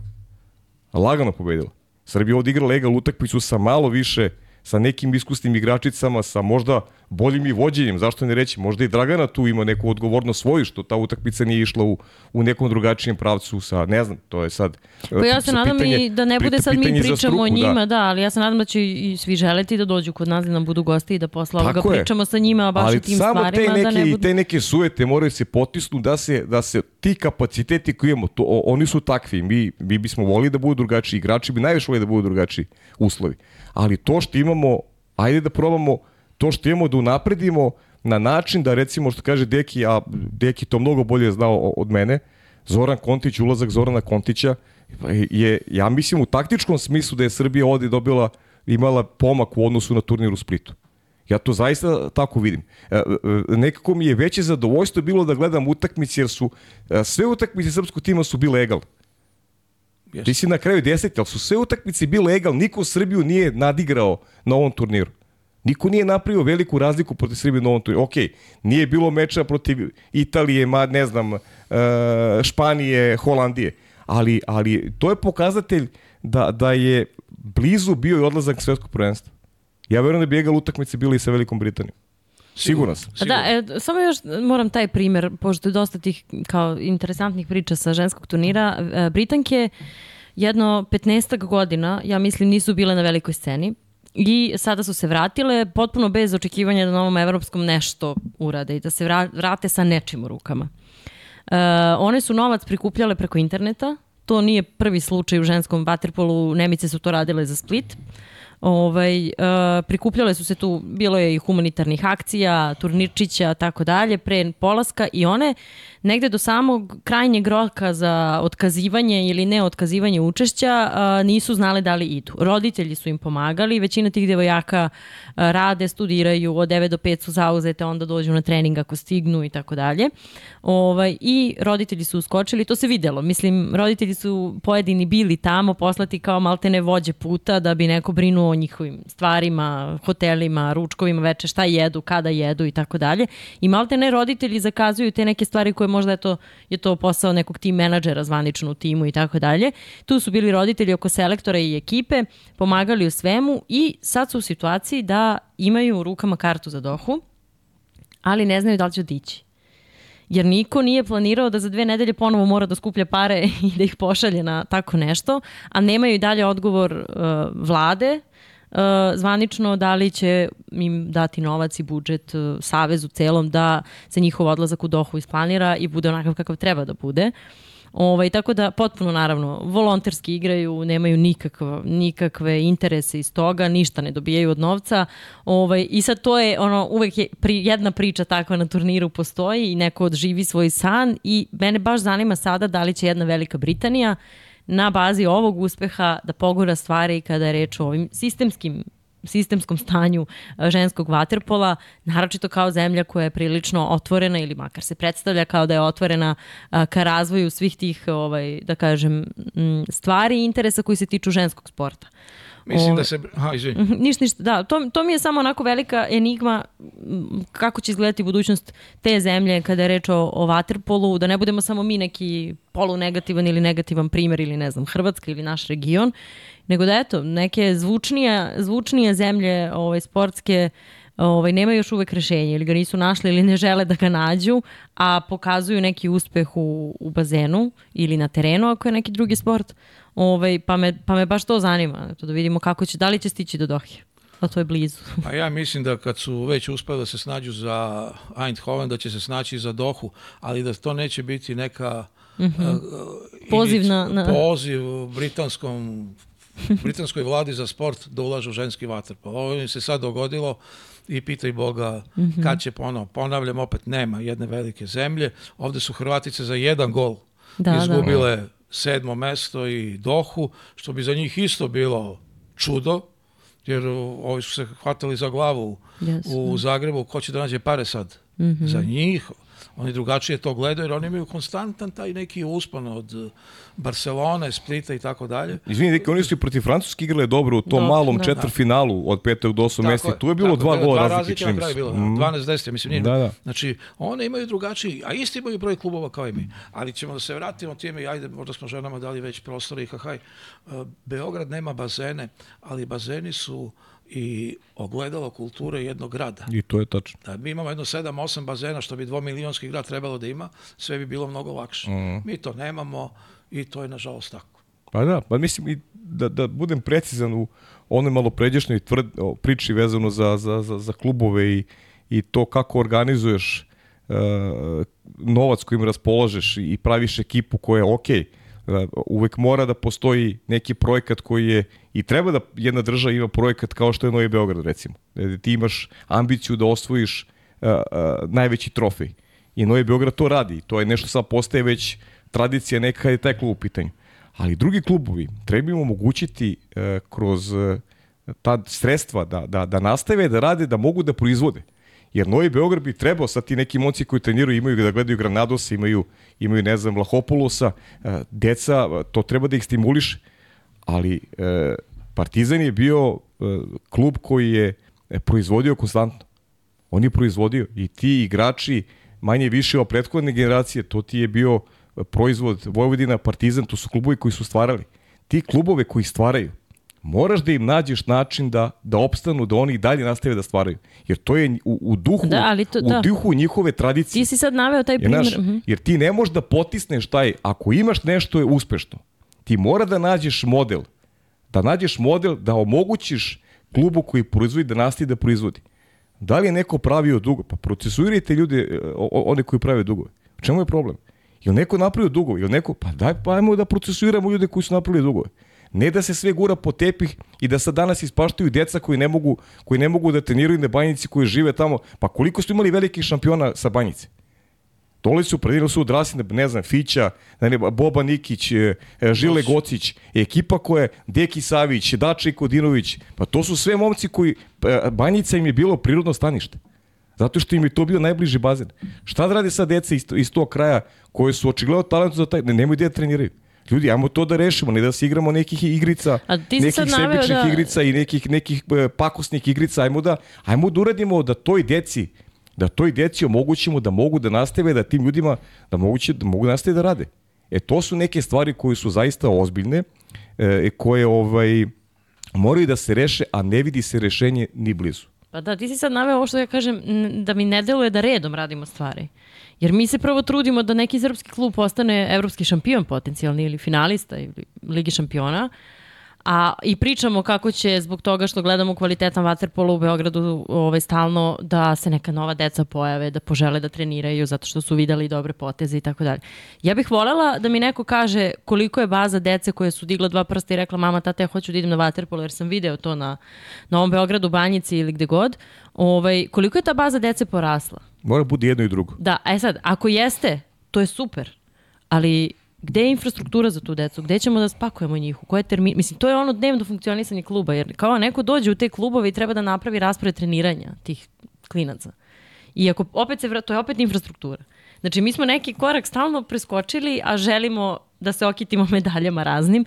Lagano pobedila. Srbija ovde igra legal utakmicu sa malo više sa nekim iskusnim igračicama, sa možda boljim i vođenjem, zašto ne reći, možda i Dragana tu ima neku odgovornost svoju, što ta utakmica nije išla u, u nekom drugačijem pravcu sa, ne znam, to je sad... Pa ja se sa nadam pitanje- i da ne bude sad mi pričamo o struku, njima, da. ali ja se nadam da će i svi želeti da dođu kod nas da nam budu gosti i da posle ovoga Tako je. pričamo sa njima baš Ali o tim samo stvarima. te neke, da ne budu... te neke sujete moraju se potisnu da se, da se ti kapaciteti koji imamo, to, o- oni su takvi. Mi, mi bismo volili da budu drugačiji, igrači bi najviše volili da budu drugačiji uslovi. Ali to što imamo, ajde da probamo to što imamo da unapredimo na način da recimo što kaže Deki, a Deki to mnogo bolje znao od mene, Zoran Kontić, ulazak Zorana Kontića je, ja mislim u taktičkom smislu da je Srbija ovde dobila, imala pomak u odnosu na turnir u Splitu. Ja to zaista tako vidim. E, e, Nekako mi je veće zadovoljstvo bilo da gledam utakmice jer su e, sve utakmice srpskog tima su bile egal. Jeste. Ti si na kraju deseti, ali su sve utakmice bile egal. Niko Srbiju nije nadigrao na ovom turniru. Niko nije napravio veliku razliku protiv Srbije na ovom turniru. Ok, nije bilo meča protiv Italije, ma, ne znam, e, Španije, Holandije. Ali, ali to je pokazatelj da, da je blizu bio i odlazak svetskog prvenstva. Ja verujem da bi egal utakmice bili i sa Velikom Britanijom. Siguran sam. Da, e, samo još moram taj primer, pošto je dosta tih kao interesantnih priča sa ženskog turnira. E, Britanke jedno 15 godina, ja mislim, nisu bile na velikoj sceni i sada su se vratile potpuno bez očekivanja da na ovom evropskom nešto urade i da se vra- vrate sa nečim u rukama. E, one su novac prikupljale preko interneta, to nije prvi slučaj u ženskom vaterpolu, Nemice su to radile za Split. Ovaj, uh, prikupljale su se tu, bilo je i humanitarnih akcija, turnirčića, tako dalje, pre polaska i one negde do samog krajnjeg roka za otkazivanje ili ne otkazivanje učešća uh, nisu znali da li idu. Roditelji su im pomagali, većina tih devojaka uh, rade, studiraju, od 9 do 5 su zauzete, onda dođu na trening ako stignu i tako dalje. Ovaj, I roditelji su uskočili, to se videlo. Mislim, roditelji su pojedini bili tamo, poslati kao maltene vođe puta da bi neko brinuo o njihovim stvarima, hotelima, ručkovima, veče, šta jedu, kada jedu i tako dalje. I maltene roditelji zakazuju te neke stvari koje možda je to, je to posao nekog tim menadžera zvanično u timu i tako dalje. Tu su bili roditelji oko selektora i ekipe, pomagali u svemu i sad su u situaciji da imaju u rukama kartu za dohu, ali ne znaju da li će otići jer niko nije planirao da za dve nedelje ponovo mora da skuplja pare i da ih pošalje na tako nešto, a nemaju i dalje odgovor uh, vlade, uh, zvanično da li će im dati novac i budžet uh, Savezu celom da se njihov odlazak u Dohu isplanira i bude onakav kakav treba da bude. Ovaj, tako da potpuno naravno volonterski igraju, nemaju nikakva, nikakve interese iz toga, ništa ne dobijaju od novca. Ovaj, I sad to je ono, uvek je pri, jedna priča takva na turniru postoji i neko odživi svoj san i mene baš zanima sada da li će jedna Velika Britanija na bazi ovog uspeha da pogura stvari kada je reč o ovim sistemskim sistemskom stanju e, ženskog vaterpola, naročito kao zemlja koja je prilično otvorena ili makar se predstavlja kao da je otvorena e, ka razvoju svih tih, ovaj, da kažem, stvari i interesa koji se tiču ženskog sporta. Mislim da se... Ha, izvini. Mhm, ništa, ništa. Da, to, to mi je samo onako velika enigma kako će izgledati budućnost te zemlje kada je reč o, o vaterpolu, da ne budemo samo mi neki polunegativan ili negativan primer ili ne znam, Hrvatska ili naš region, nego da eto, neke zvučnije, zvučnije zemlje ovaj, sportske ovaj, nemaju još uvek rešenje ili ga nisu našli ili ne žele da ga nađu, a pokazuju neki uspeh u, u bazenu ili na terenu ako je neki drugi sport, ovaj, pa, me, pa me baš to zanima, da vidimo kako će, da li će stići do Dohe. A to je blizu. Pa ja mislim da kad su već uspeli da se snađu za Eindhoven, da će se snaći za Dohu, ali da to neće biti neka mm -hmm. uh, poziv, na, na... poziv britanskom britanskoj vladi za sport da ulažu ženski vaterpol. Ovo im se sad dogodilo i pitaj Boga mm -hmm. kad će ponovo. Ponavljam, opet nema jedne velike zemlje. Ovde su Hrvatice za jedan gol da, da. izgubile da. Sedmo mesto i Dohu, što bi za njih isto bilo čudo, jer ovi su se hvatali za glavu yes. u Zagrebu, ko će da nađe pare sad? Mm -hmm. Za njih, oni drugačije to gledaju jer oni imaju konstantan taj neki uspon od Barcelone, Splita i tako dalje. Izvini, oni su i protiv Francuske igrale dobro u tom no, malom da, četvrfinalu od petog do osam mesta. Tu je bilo tako, dva gola razlike, čini mi Bilo, mm. 12-10, mislim, nije. Da, da. Znači, one imaju drugačiji, a isti imaju broj klubova kao i mi. Ali ćemo da se vratimo time i ajde, možda smo ženama dali već prostor i hahaj. Eh, Beograd nema bazene, ali bazeni su i ogledalo kulture jednog grada. I to je tačno. Da mi imamo jedno 7-8 bazena što bi dvomilionski grad trebalo da ima, sve bi bilo mnogo lakše. Mm. Mi to nemamo i to je nažalost tako. Pa da, pa mislim i da, da budem precizan u onoj malo pređešnjoj tvrd, o, priči vezano za, za, za, za klubove i, i to kako organizuješ uh, novac kojim raspolažeš i praviš ekipu koja je okej, okay, Da, uvek mora da postoji neki projekat koji je i treba da jedna država ima projekat kao što je Novi Beograd recimo. Da ti imaš ambiciju da osvojiš uh, uh, najveći trofej. I Novi Beograd to radi. To je nešto sad postaje već tradicija neka je taj klub u pitanju. Ali drugi klubovi treba im omogućiti uh, kroz uh, ta sredstva da, da, da nastave da rade, da mogu da proizvode. Jer Novi Beograd bi trebao, sad ti neki momci koji treniraju imaju da gledaju Granadosa, imaju, imaju ne znam, Lahopolusa, e, deca, to treba da ih stimuliše. Ali e, Partizan je bio e, klub koji je proizvodio konstantno. On je proizvodio i ti igrači manje više o prethodne generacije, to ti je bio proizvod Vojvodina, Partizan, to su klubovi koji su stvarali. Ti klubove koji stvaraju, moraš da im nađeš način da, da opstanu, da oni dalje nastave da stvaraju. Jer to je u, u duhu, da, ali to, u da. duhu njihove tradicije. Ti si sad naveo taj primjer. Jer, naš, uh -huh. jer ti ne možeš da potisneš taj, ako imaš nešto je uspešno, ti mora da nađeš model, da nađeš model da omogućiš klubu koji proizvodi da nastavi da proizvodi. Da li je neko pravio dugo? Pa procesuirajte ljude, e, one koji prave dugove. U čemu je problem? Jel neko napravio dugove? Jel neko? Pa daj, pa ajmo da procesuiramo ljude koji su napravili dugove. Ne da se sve gura po tepih i da sad danas ispaštaju deca koji ne mogu, koji ne mogu da treniraju na banjici koji žive tamo. Pa koliko su imali velikih šampiona sa banjice? Dole su, predivno su odrasli, ne znam, Fića, ne, Boba Nikić, e, e, Žile Gocić, ekipa koja je Deki Savić, Dače Kodinović, pa to su sve momci koji, e, Banjica im je bilo prirodno stanište. Zato što im je to bio najbliži bazen. Šta da radi sad deca iz, iz tog kraja koje su očigledno talentu za taj, ne, nemoj da treniraju. Ljudi, ajmo to da rešimo, ne da se igramo nekih igrica, nekih sebičnih da... igrica i nekih, nekih pakosnih igrica, ajmo da, ajmo da uradimo da toj deci, da toj deci omogućimo da mogu da nastave, da tim ljudima da, moguće, da mogu da nastave da rade. E to su neke stvari koje su zaista ozbiljne, e, koje ovaj, moraju da se reše, a ne vidi se rešenje ni blizu. Pa da, ti si sad naveo ovo što ja kažem, da mi ne deluje da redom radimo stvari. Jer mi se prvo trudimo da neki srpski klub postane evropski šampion potencijalni ili finalista ili Ligi šampiona, A i pričamo kako će zbog toga što gledamo kvalitetan vaterpolo u Beogradu ovaj, stalno da se neka nova deca pojave, da požele da treniraju zato što su videli dobre poteze i tako dalje. Ja bih voljela da mi neko kaže koliko je baza dece koje su digla dva prsta i rekla mama, tata, ja hoću da idem na vaterpolo jer sam video to na Novom Beogradu, Banjici ili gde god. Ovaj, koliko je ta baza dece porasla? Mora bude jedno i drugo. Da, a e sad, ako jeste, to je super, ali gde je infrastruktura za tu decu, gde ćemo da spakujemo njih, u koje termine, mislim, to je ono dnevno funkcionisanje kluba, jer kao neko dođe u te klubove i treba da napravi raspored treniranja tih klinaca. I ako opet se, to je opet infrastruktura. Znači, mi smo neki korak stalno preskočili, a želimo da se okitimo medaljama raznim.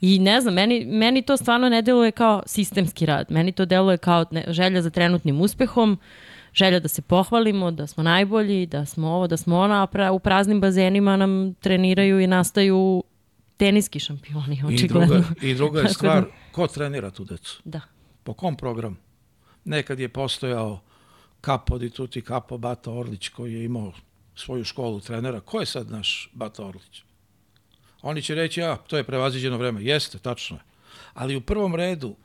I ne znam, meni, meni to stvarno ne deluje kao sistemski rad. Meni to deluje kao ne, želja za trenutnim uspehom, uh, želja da se pohvalimo, da smo najbolji, da smo ovo, da smo ono, a u praznim bazenima nam treniraju i nastaju teniski šampioni, očigledno. I druga, i druga je da- stvar, da... ko trenira tu decu? Da. Po kom programu? Nekad je postojao Kapo di tuti Kapo Bata Orlić koji je imao svoju školu trenera. Ko je sad naš Bata Orlić? Oni će reći, a, to je prevaziđeno vreme. Jeste, tačno je. Ali u prvom redu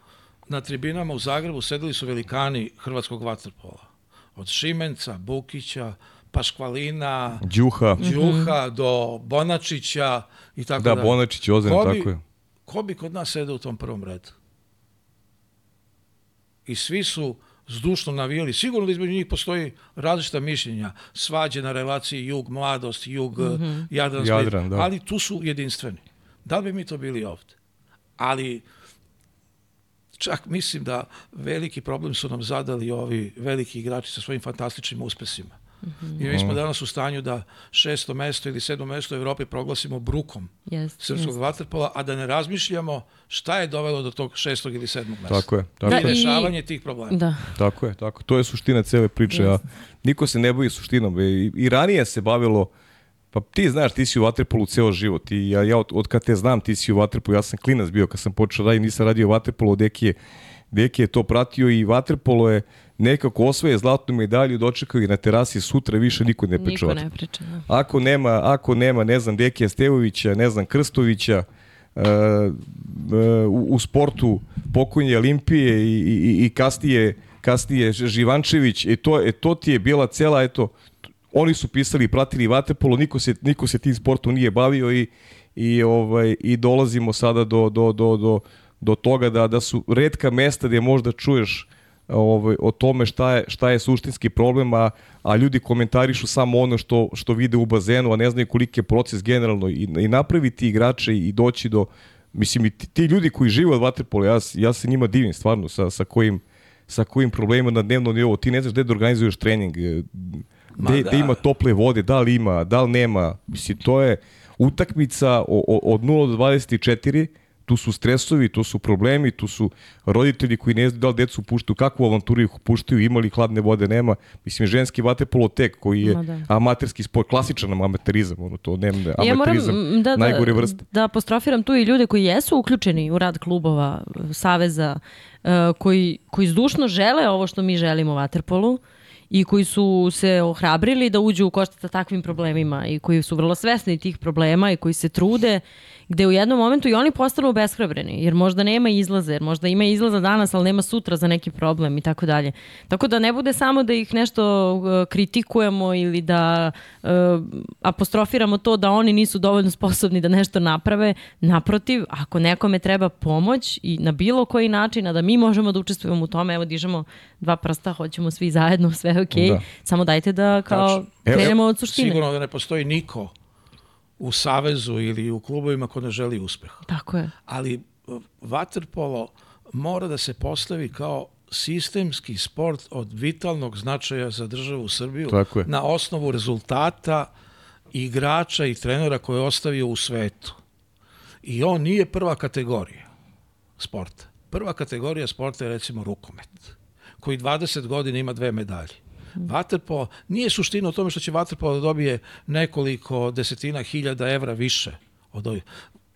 na tribinama u Zagrebu sedeli su velikani hrvatskog vaterpola od Šimenca, Bukića, Paškvalina, Đuha, Đuha mm do Bonačića i tako da. Da, Bonačić, Ozren, tako je. Ko bi kod nas sedeo u tom prvom redu? I svi su zdušno navijali. Sigurno da između njih postoji različita mišljenja, svađe na relaciji jug, mladost, jug, mm -hmm. Jadran, Jadran da. ali tu su jedinstveni. Da li bi mi to bili ovde? Ali čak mislim da veliki problem su nam zadali ovi veliki igrači sa svojim fantastičnim uspesima. Mm -hmm. I mi smo danas u stanju da šesto mesto ili sedmo mesto u Evropi proglasimo brukom yes, srpskog yes. vaterpola, a da ne razmišljamo šta je dovelo do tog šestog ili sedmog mesta. Tako je. Tako da, I rešavanje tih problema. Da. Tako je, tako. To je suština cele priče. Yes. A niko se ne boji suštinom. I, I ranije se bavilo uh, Pa ti znaš, ti si u Vatrepolu ceo život i ja, ja od, od kad te znam ti si u Vatrepolu, ja sam klinac bio kad sam počeo raditi, nisam radio u Vatrepolu, Deki je, Deki je to pratio i Vatrepolo je nekako osvoje zlatnu medalju, dočekao i na terasi sutra više niko ne priča. Niko ne priča, da. Ako nema, ako nema, ne znam, Dekija Stevovića, ne znam, Krstovića, uh, uh, u, u sportu pokojnje Olimpije i, i, i kasnije, kasnije Živančević, e to, e to ti je bila cela, eto, oni su pisali i pratili vaterpolo, niko se, niko se tim sportom nije bavio i, i, ovaj, i dolazimo sada do, do, do, do, do toga da, da su redka mesta gde možda čuješ ovaj, o tome šta je, šta je suštinski problem, a, a ljudi komentarišu samo ono što, što vide u bazenu, a ne znaju koliki je proces generalno i, i napraviti igrače i doći do, mislim i ti, ti ljudi koji žive od vaterpola, ja, ja se njima divim stvarno sa, sa kojim sa kojim problemima na dnevnom nivou. Ti ne znaš gde da organizuješ trening, da. gde ima tople vode, da li ima, da li nema. Mislim, to je utakmica od 0 do 24, tu su stresovi, tu su problemi, tu su roditelji koji ne znaju da li decu puštaju, kakvu avanturu ih puštaju, imali hladne vode, nema. Mislim, ženski vatepolotek koji je da. amaterski sport, klasičan amaterizam, ono to nema, amaterizam, ja moram, da, najgore vrste. Da, da apostrofiram tu i ljude koji jesu uključeni u rad klubova, saveza, uh, koji, koji zdušno žele ovo što mi želimo u vaterpolu, i koji su se ohrabrili da uđu u košta sa takvim problemima i koji su vrlo svesni tih problema i koji se trude gde u jednom momentu i oni postanu obeshrabreni, jer možda nema izlaza, jer možda ima izlaza danas, ali nema sutra za neki problem i tako dalje. Tako da ne bude samo da ih nešto uh, kritikujemo ili da uh, apostrofiramo to da oni nisu dovoljno sposobni da nešto naprave. Naprotiv, ako nekome treba pomoć i na bilo koji način, a da mi možemo da učestvujemo u tome, evo dižemo dva prsta, hoćemo svi zajedno, sve je okej, okay. da. samo dajte da kao Tačno. krenemo od suštine. Sigurno da ne postoji niko u savezu ili u klubovima ko ne želi uspeh. Tako je. Ali vaterpolo mora da se postavi kao sistemski sport od vitalnog značaja za državu Srbiju Tako je. na osnovu rezultata igrača i trenera koje je ostavio u svetu. I on nije prva kategorija sporta. Prva kategorija sporta je recimo rukomet, koji 20 godina ima dve medalje. Vaterpolo, nije suština u tome što će Vaterpolo da dobije nekoliko desetina hiljada evra više od ovih.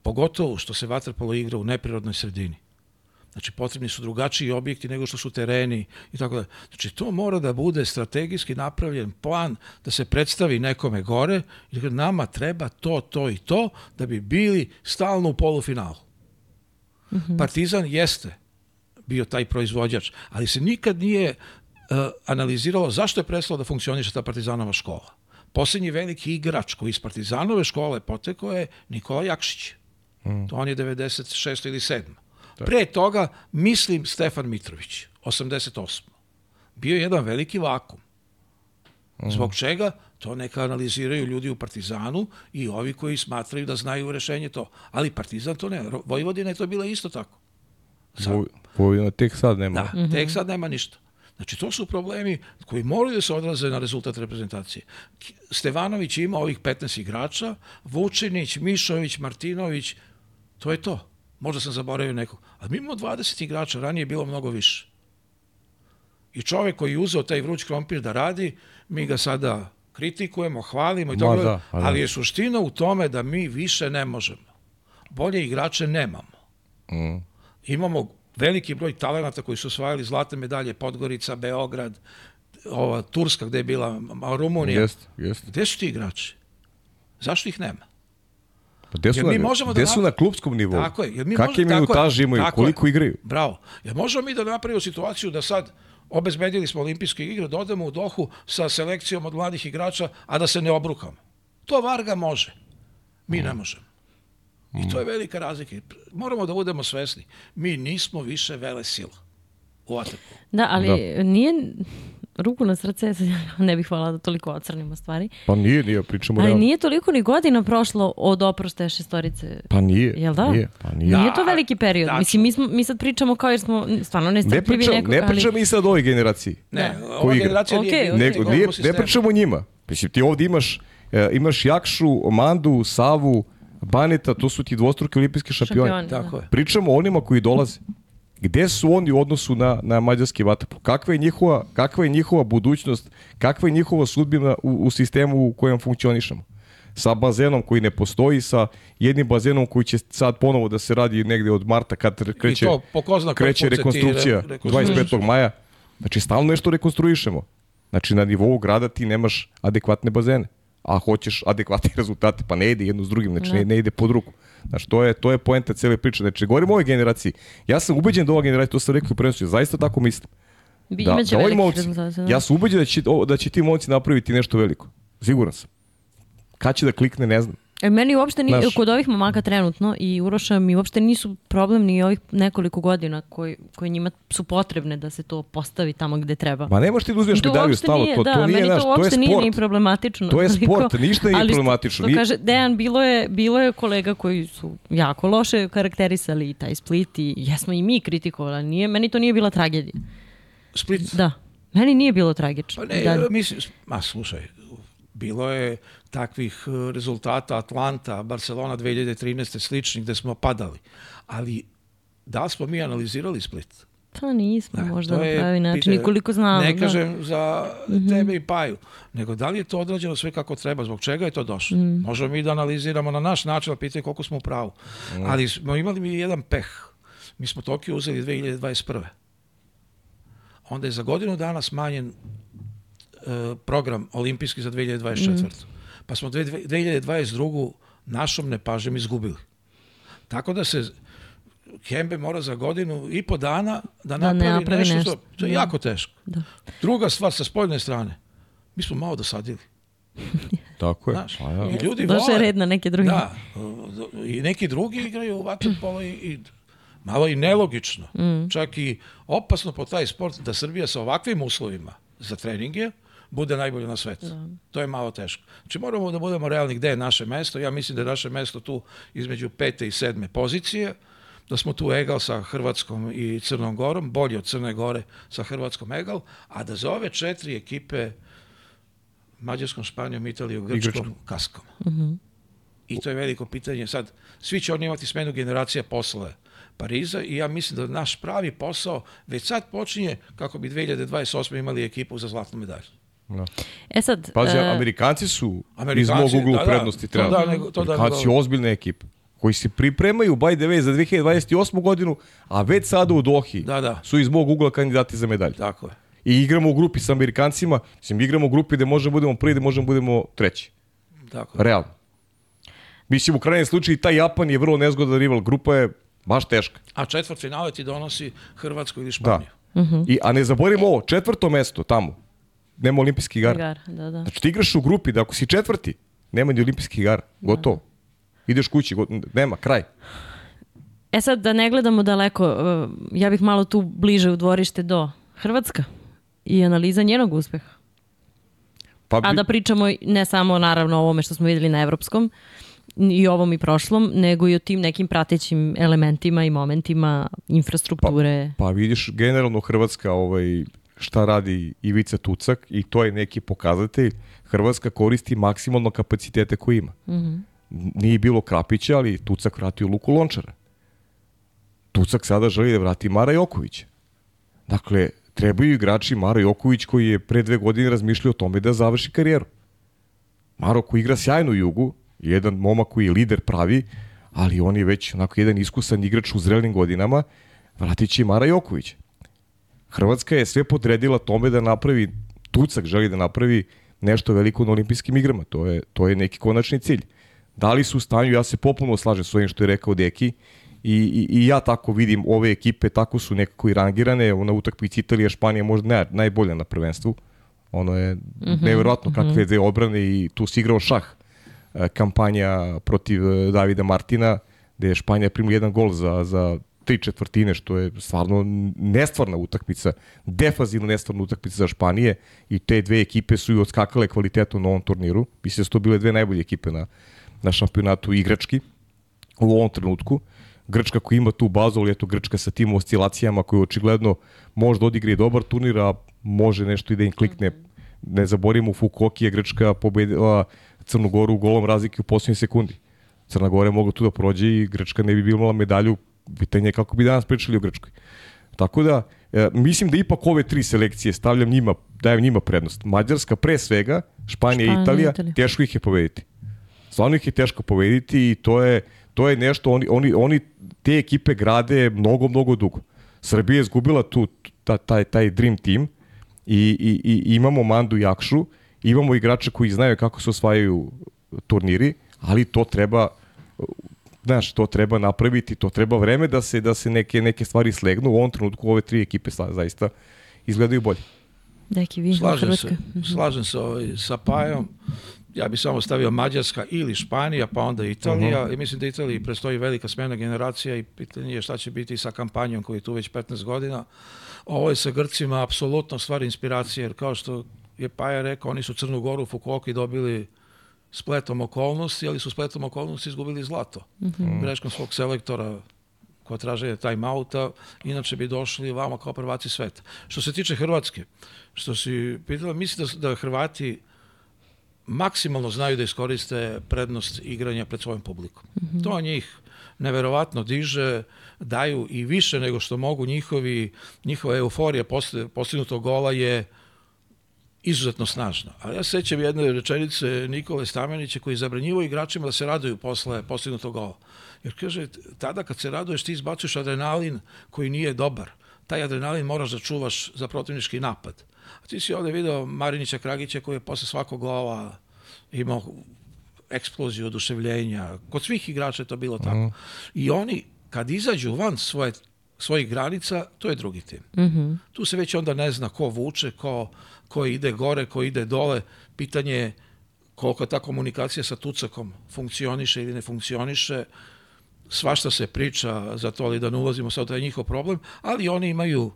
Pogotovo što se Vaterpolo igra u neprirodnoj sredini. Znači, potrebni su drugačiji objekti nego što su tereni i tako da. Znači, to mora da bude strategijski napravljen plan da se predstavi nekome gore i da nama treba to, to i to da bi bili stalno u polufinalu. Mm -hmm. Partizan jeste bio taj proizvođač, ali se nikad nije uh, analiziralo zašto je prestalo da funkcioniše ta partizanova škola. Poslednji veliki igrač koji iz partizanove škole potekao je Nikola Jakšić. Mm. To on je 96. ili 7. Pre toga, mislim, Stefan Mitrović, 88. Bio je jedan veliki vakum. Mm. Zbog čega? To neka analiziraju ljudi u Partizanu i ovi koji smatraju da znaju rešenje to. Ali Partizan to ne. Vojvodina je to bila isto tako. Sad. Vojvodina tek sad nema. Da, mm -hmm. tek sad nema ništa. Znači, to su problemi koji moraju da se odraze na rezultat reprezentacije. Stevanović ima ovih 15 igrača, Vučinić, Mišović, Martinović, to je to. Možda sam zaboravio nekog. Ali mi imamo 20 igrača, ranije je bilo mnogo više. I čovek koji je uzeo taj vruć krompir da radi, mi ga sada kritikujemo, hvalimo i tako, da, ali je suština u tome da mi više ne možemo. Bolje igrače nemamo. Mm. Imamo veliki broj talenata koji su osvajali zlatne medalje, Podgorica, Beograd, ova Turska gde je bila, Rumunija. Jest, jest. Gde su ti igrači? Zašto ih nema? Pa gde su, na, možemo gde da su na klubskom nivou? Tako je. Jer mi Kakve minutaže imaju, koliko je. igraju? Bravo. Jer možemo mi da napravimo situaciju da sad obezbedili smo olimpijske igre, da odemo u Dohu sa selekcijom od mladih igrača, a da se ne obrukamo. To Varga može. Mi ne možemo. I to je velika razlika. Moramo da budemo svesni. Mi nismo više vele sila u. Da, ali da. nije ruku na srce, ne bih hvala da toliko ocrnimo stvari. Pa nije, nije, pričamo Ali nije toliko ni godina prošlo od oproste šestorice. Pa nije. Jel da? Nije, pa nije. Da, nije to veliki period. Da, Mislim, mi, smo, mi sad pričamo kao jer smo stvarno nestrpljivi ne nekog. Ne pričamo ali... mi sad o ovoj generaciji. Ne, da. ova generacija okay, nije, okay. Nego, nije, ne pričamo o njima. Mislim, ti ovdje imaš, uh, imaš Jakšu, Mandu, Savu, Baneta, to su ti dvostruki olimpijski šampioni. šampioni da. Tako je. Pričamo o onima koji dolaze. Gde su oni u odnosu na, na mađarski vaterpolo? Kakva je njihova, kakva je njihova budućnost? Kakva je njihova sudbina u, u sistemu u kojem funkcionišemo? Sa bazenom koji ne postoji, sa jednim bazenom koji će sad ponovo da se radi negde od marta kad kreće, to, kreće rekonstrukcija re, 25. maja. Znači, stalno nešto rekonstruišemo. Znači, na nivou grada ti nemaš adekvatne bazene a hoćeš adekvatne rezultate, pa ne ide jedno s drugim, znači ne, ne ide pod ruku. Znači, to je, to je poenta cele priče. Znači, govorimo o ovoj generaciji. Ja sam ubeđen da ova generacija, to sam rekao u prenosu, zaista tako mislim. Bi, da, da ovi momci, da. ja sam ubeđen da će, da će ti momci napraviti nešto veliko. Siguran sam. Kad će da klikne, ne znam. E, meni uopšte ni, Znaš, kod ovih mamaka trenutno i Uroša mi uopšte nisu problem ni ovih nekoliko godina koji, koji njima su potrebne da se to postavi tamo gde treba. Ma nemaš ti da uzmeš medalju stalo, to, da, to nije naš, to, to je sport. nije ni problematično. To je sport, ništa nije ali problematično. Ali kaže, Dejan, bilo je, bilo je kolega koji su jako loše karakterisali taj Split i jesmo i mi kritikovali, nije, meni to nije bila tragedija. Split? Da. Meni nije bilo tragično. Pa ne, da. mislim, ma slušaj, bilo je takvih e, rezultata Atlanta, Barcelona 2013. sličnih gde smo padali. Ali da li smo mi analizirali Split? Pa nismo da, možda na pravi način, nikoliko znamo. Ne da. kažem za mm -hmm. tebe i Paju, nego da li je to odrađeno sve kako treba, zbog čega je to došlo. Mm. Možemo mi da analiziramo na naš način, da pitanje koliko smo u pravu. Mm. Ali smo imali mi jedan peh. Mi smo Tokio uzeli 2021. Onda je za godinu dana smanjen program olimpijski za 2024. Mm. Pa smo 2022. našom nepažem izgubili. Tako da se Kembe mora za godinu i po dana da Da ne napravi, napravi nešto, nešto. što što je Da. jako teško. Da. Druga stvar sa spoljne strane, mi smo malo dosadili. Tako je. Znaš, Pa, ja. i ljudi Došao je vole. red na neke druge. Da, i neki drugi igraju vaterpolo i, i malo i nelogično. Mm. Čak i opasno po taj sport da Srbija sa ovakvim uslovima za treninge bude najbolje na svetu. To je malo teško. Znači moramo da budemo realni gde je naše mesto. Ja mislim da je naše mesto tu između pete i sedme pozicije, da smo tu egal sa Hrvatskom i Crnom Gorom, bolji od Crne Gore sa Hrvatskom egal, a da za ove četiri ekipe Mađarskom, Španijom, Italijom, Grčkom, Grčkom. kaskom. I to je veliko pitanje. Sad, svi će oni imati smenu generacija posle Pariza i ja mislim da naš pravi posao već sad počinje kako bi 2028. imali ekipu za zlatnu medalju. Da. E sad, Pazi, e, Amerikanci su iz Amerikanci, mog ugla da, u da, prednosti to trenutno. da, nego- to da, Amerikanci su nego- ozbiljna ekipa koji se pripremaju by the way za 2028. godinu, a već sada u Dohi Da, da. su iz mog ugla kandidati za medalje. Tako je. I igramo u grupi sa Amerikancima, mislim, igramo u grupi gde možemo budemo prvi, gde možemo budemo treći. Tako je. Realno. Mislim, u krajnjem slučaju i taj Japan je vrlo nezgodan rival. Grupa je baš teška. A četvrt finale ti donosi Hrvatsku ili Da. Španiju. I, a ne zaboravimo ovo, četvrto mesto tamo. Nema olimpijskih igara. Igar, da, da. Znači ti igraš u grupi da ako si četvrti, nema ni olimpijskih igara. Gotovo. Ideš kući, go- nema, kraj. E sad, da ne gledamo daleko, e, ja bih malo tu bliže u dvorište do Hrvatska i analiza njenog uspeha. Pa A bi- da pričamo ne samo naravno o ovome što smo videli na evropskom i ovom i prošlom, nego i o tim nekim pratećim elementima i momentima infrastrukture. Pa vidiš generalno Hrvatska ovaj, šta radi Ivica Tucak i to je neki pokazatelj. Hrvatska koristi maksimalno kapacitete koje ima. Nije bilo Krapića, ali Tucak vratio Luku Lončara. Tucak sada želi da vrati Mara Jokovića. Dakle, trebaju igrači Mara Joković koji je pre dve godine razmišljao o tome da završi karijeru. Maro koji igra sjajno u jugu, jedan momak koji je lider pravi, ali on je već onako jedan iskusan igrač u zrelim godinama, vratit će i Mara Joković. Hrvatska je sve podredila tome da napravi, Tucak želi da napravi nešto veliko na olimpijskim igrama. To je, to je neki konačni cilj. Da li su u stanju, ja se popuno slažem s ovim što je rekao Deki, i, i, i ja tako vidim ove ekipe, tako su nekako i rangirane, na utakmici Italija, Španija možda naj, najbolja na prvenstvu. Ono je mm -hmm, nevjerojatno kakve dve odbrane i tu si igrao šah e, kampanja protiv e, Davida Martina, gde je Španija primila jedan gol za, za tri četvrtine, što je stvarno nestvarna utakmica, defazivno nestvarna utakmica za Španije i te dve ekipe su i odskakale kvalitetom na ovom turniru. Mislim da su to bile dve najbolje ekipe na, na šampionatu igrački u ovom trenutku. Grčka koja ima tu bazu, ali eto Grčka sa tim oscilacijama koji očigledno može da odigre dobar turnir, a može nešto i da im klikne. Ne zaboravimo, u Fukuoki je Grčka pobedila Crnu Goru golom razlike u posljednjoj sekundi. Crna Gora je mogla tu da prođe i Grčka ne bi bila medalju. Pitanje je kako bi danas pričali o Grčkoj. Tako da, e, mislim da ipak ove tri selekcije stavljam njima, dajem njima prednost. Mađarska pre svega, Španija, Španija, i Italija, Italija. teško ih je pobediti. Stvarno ih je teško pobediti i to je, to je nešto, oni, oni, oni te ekipe grade mnogo, mnogo dugo. Srbija je izgubila tu, ta, taj, taj dream team i, i, i imamo Mandu Jakšu, imamo igrače koji znaju kako se osvajaju turniri, ali to treba znaš, to treba napraviti, to treba vreme da se da se neke neke stvari slegnu. U ovom trenutku ove tri ekipe sa- zaista izgledaju bolje. Deki, vi, Slažem Hrvatska. se, slažem se ovaj, sa Pajom. Ja bih samo stavio Mađarska ili Španija, pa onda Italija. I mislim da Italiji prestoji velika smena generacija i pitanje je šta će biti sa kampanjom koji je tu već 15 godina. Ovo je sa Grcima apsolutno stvar inspiracije, jer kao što je Paja rekao, oni su Crnu Goru, Fukuoki dobili spletom okolnosti, ali su spletom okolnosti izgubili zlato. Greškom svog selektora koja traže time outa, inače bi došli vama kao prvaci sveta. Što se tiče Hrvatske, što si pitala, mislim da, da Hrvati maksimalno znaju da iskoriste prednost igranja pred svojom publikom. To njih neverovatno diže, daju i više nego što mogu njihovi, njihova euforija posle postignutog gola je izuzetno snažna. Ali ja se sećam jedne rečenice Nikole Stamenića koji je zabranjivao igračima da se raduju posle postignutog gola. Jer kaže, tada kad se raduješ ti izbacuješ adrenalin koji nije dobar. Taj adrenalin moraš da čuvaš za protivnički napad. A ti si ovde video Marinića Kragića koji je posle svakog gola imao eksploziju oduševljenja. Kod svih igrača je to bilo tako. I oni, kad izađu van svoje, svojih granica, to je drugi tim. Mhm. Tu se već onda ne zna ko vuče, ko, ko ide gore, ko ide dole. Pitanje je koliko ta komunikacija sa Tucakom funkcioniše ili ne funkcioniše. Svašta se priča za to, ali da ne ulazimo sad u taj njihov problem, ali oni imaju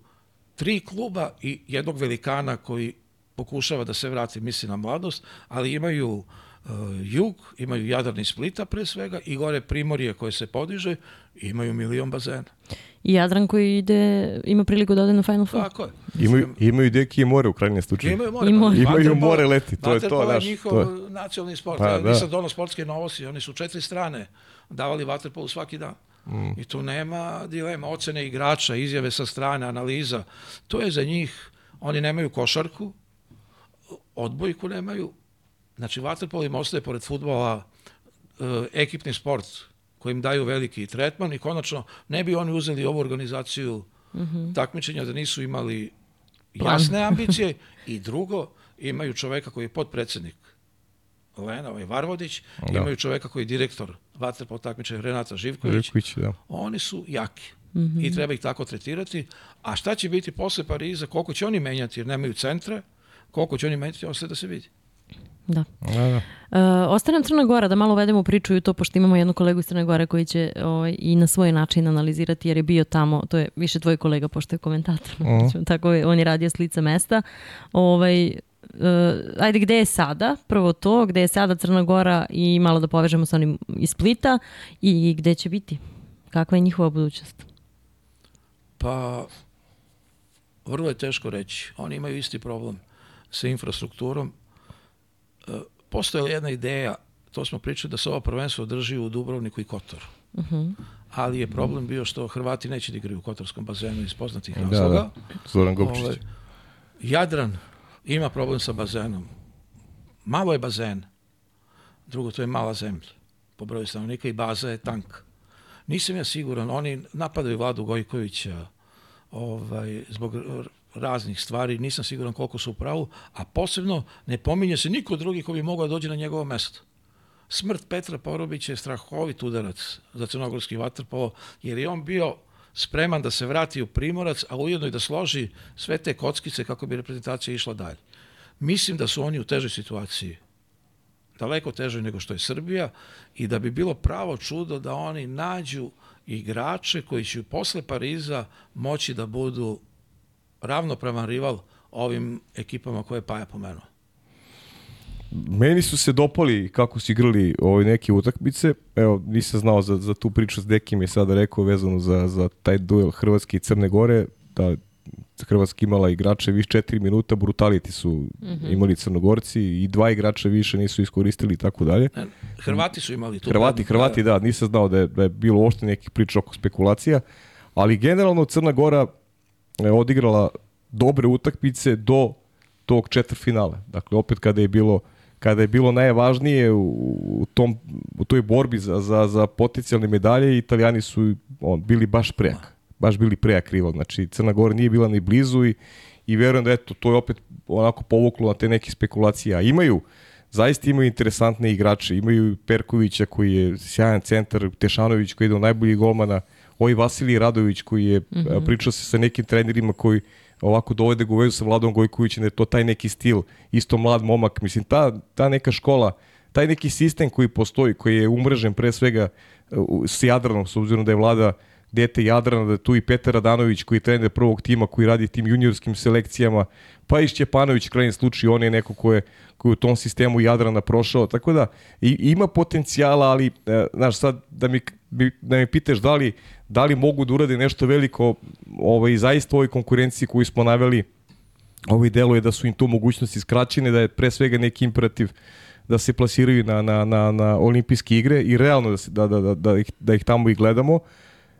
tri kluba i jednog velikana koji pokušava da se vrati, misli na mladost, ali imaju uh, jug, imaju Jadran i Splita pre svega i gore Primorje koje se podiže imaju milion bazena. I Jadran koji ide, ima priliku da ode na Final Four. Tako je. Imaju, imaju deki i more u krajnjem slučaju. Imaju more. I more. pa, Imaju vaterpolo- more leti, to je to, vaterpolo znaš, njihov to je. nacionalni sport. Pa, Pa, da. Nisam dono sportske novosti, oni su četiri strane davali vaterpolu svaki dan. Mm. I tu nema dilema, ocene igrača, izjave sa strane, analiza. To je za njih, oni nemaju košarku, odbojku nemaju. Znači, vaterpolo im ostaje pored futbola e, ekipni sport koji im daju veliki tretman i konačno ne bi oni uzeli ovu organizaciju takmičenja da nisu imali Plan. jasne ambicije i drugo, imaju čoveka koji je potpredsednik Lena, ovaj Varvodić, Da. imaju čoveka koji je direktor vaterpolo takmičenja Renata Živković, Živković, da. oni su jaki i treba ih tako tretirati. A šta će biti posle Pariza, koliko će oni menjati, jer nemaju centre, koliko će oni menjati, ostaje da se vidi. Da. Da, da. Uh, ostane nam Crna Gora da malo uvedemo u priču i to, pošto imamo jednu kolegu iz Crne Gore koji će ovaj, i na svoj način analizirati, jer je bio tamo, to je više tvoj kolega, pošto je komentator. Mhm. Tako je, on je radio s lica mesta. Ovaj, uh, ajde, gde je sada? Prvo to, gde je sada Crna Gora i malo da povežemo sa onim iz Splita i gde će biti? Kakva je njihova budućnost? Pa, vrlo je teško reći. Oni imaju isti problem sa infrastrukturom. Postoje jedna ideja, to smo pričali, da se ovo prvenstvo drži u Dubrovniku i Kotoru. Ali je problem bio što Hrvati neće da igraju u Kotorskom bazenu iz poznatih Da, razloga. da. Zoran Gopčić. Ovaj, Jadran ima problem sa bazenom. Malo je bazen. Drugo, to je mala zemlja po broju stanovnika i baza je tank. Nisam ja siguran, oni napadaju Vladu Gojkovića ovaj, zbog raznih stvari, nisam siguran koliko su u pravu, a posebno ne pominje se niko drugi ko bi mogao da dođe na njegovo mesto. Smrt Petra Porobića je strahovit udarac za crnogorski vaterpolo, jer je on bio spreman da se vrati u Primorac, a ujedno i da složi sve te kockice kako bi reprezentacija išla dalje. Mislim da su oni u težoj situaciji daleko teže nego što je Srbija i da bi bilo pravo čudo da oni nađu igrače koji će posle Pariza moći da budu ravnopravan rival ovim ekipama koje je Paja pomenuo. Meni su se dopali kako su igrali ove neke utakmice. Evo, nisam znao za, za tu priču s Dekim je sada rekao vezano za, za taj duel Hrvatske i Crne Gore, da Hrvatska imala igrače više 4 minuta, brutaliti su imali Crnogorci i dva igrača više nisu iskoristili i tako dalje. Ne, Hrvati su imali tu Hrvati, Hrvati, da, nisam znao da je, da je bilo uopšte nekih priča oko spekulacija, ali generalno Crna Gora odigrala dobre utakmice do tog četvrfinala. Dakle, opet kada je bilo kada je bilo najvažnije u, u, tom, u toj borbi za, za, za potencijalne medalje, italijani su on, bili baš prejak. Baš bili prejak rival. Znači, Crna Gora nije bila ni blizu i, i verujem da eto, to je opet onako povuklo na te neke spekulacije. A imaju, zaista imaju interesantne igrače. Imaju Perkovića koji je sjajan centar, Tešanović koji je od najboljih golmana, ovaj Vasilij Radović koji je mm -hmm. pričao se sa nekim trenerima koji ovako dovede ga u vezu sa Vladom Gojkovićem, da je to taj neki stil, isto mlad momak, mislim, ta, ta neka škola, taj neki sistem koji postoji, koji je umrežen pre svega uh, s Jadranom, s obzirom da je Vlada dete Jadrana, da je tu i Petar Adanović koji je trener prvog tima, koji radi tim juniorskim selekcijama, pa i Šćepanović, krajnji slučaj, on je neko ko je u tom sistemu Jadrana prošao, tako da i, ima potencijala, ali, e, znaš, sad da mi, da mi pitaš da li, da li mogu da urade nešto veliko ovaj, zaista u ovoj konkurenciji koju smo naveli, ovaj delo je da su im to mogućnosti skraćene, da je pre svega neki imperativ da se plasiraju na, na, na, na olimpijske igre i realno da, se, da, da, da, da, ih, da ih tamo i gledamo.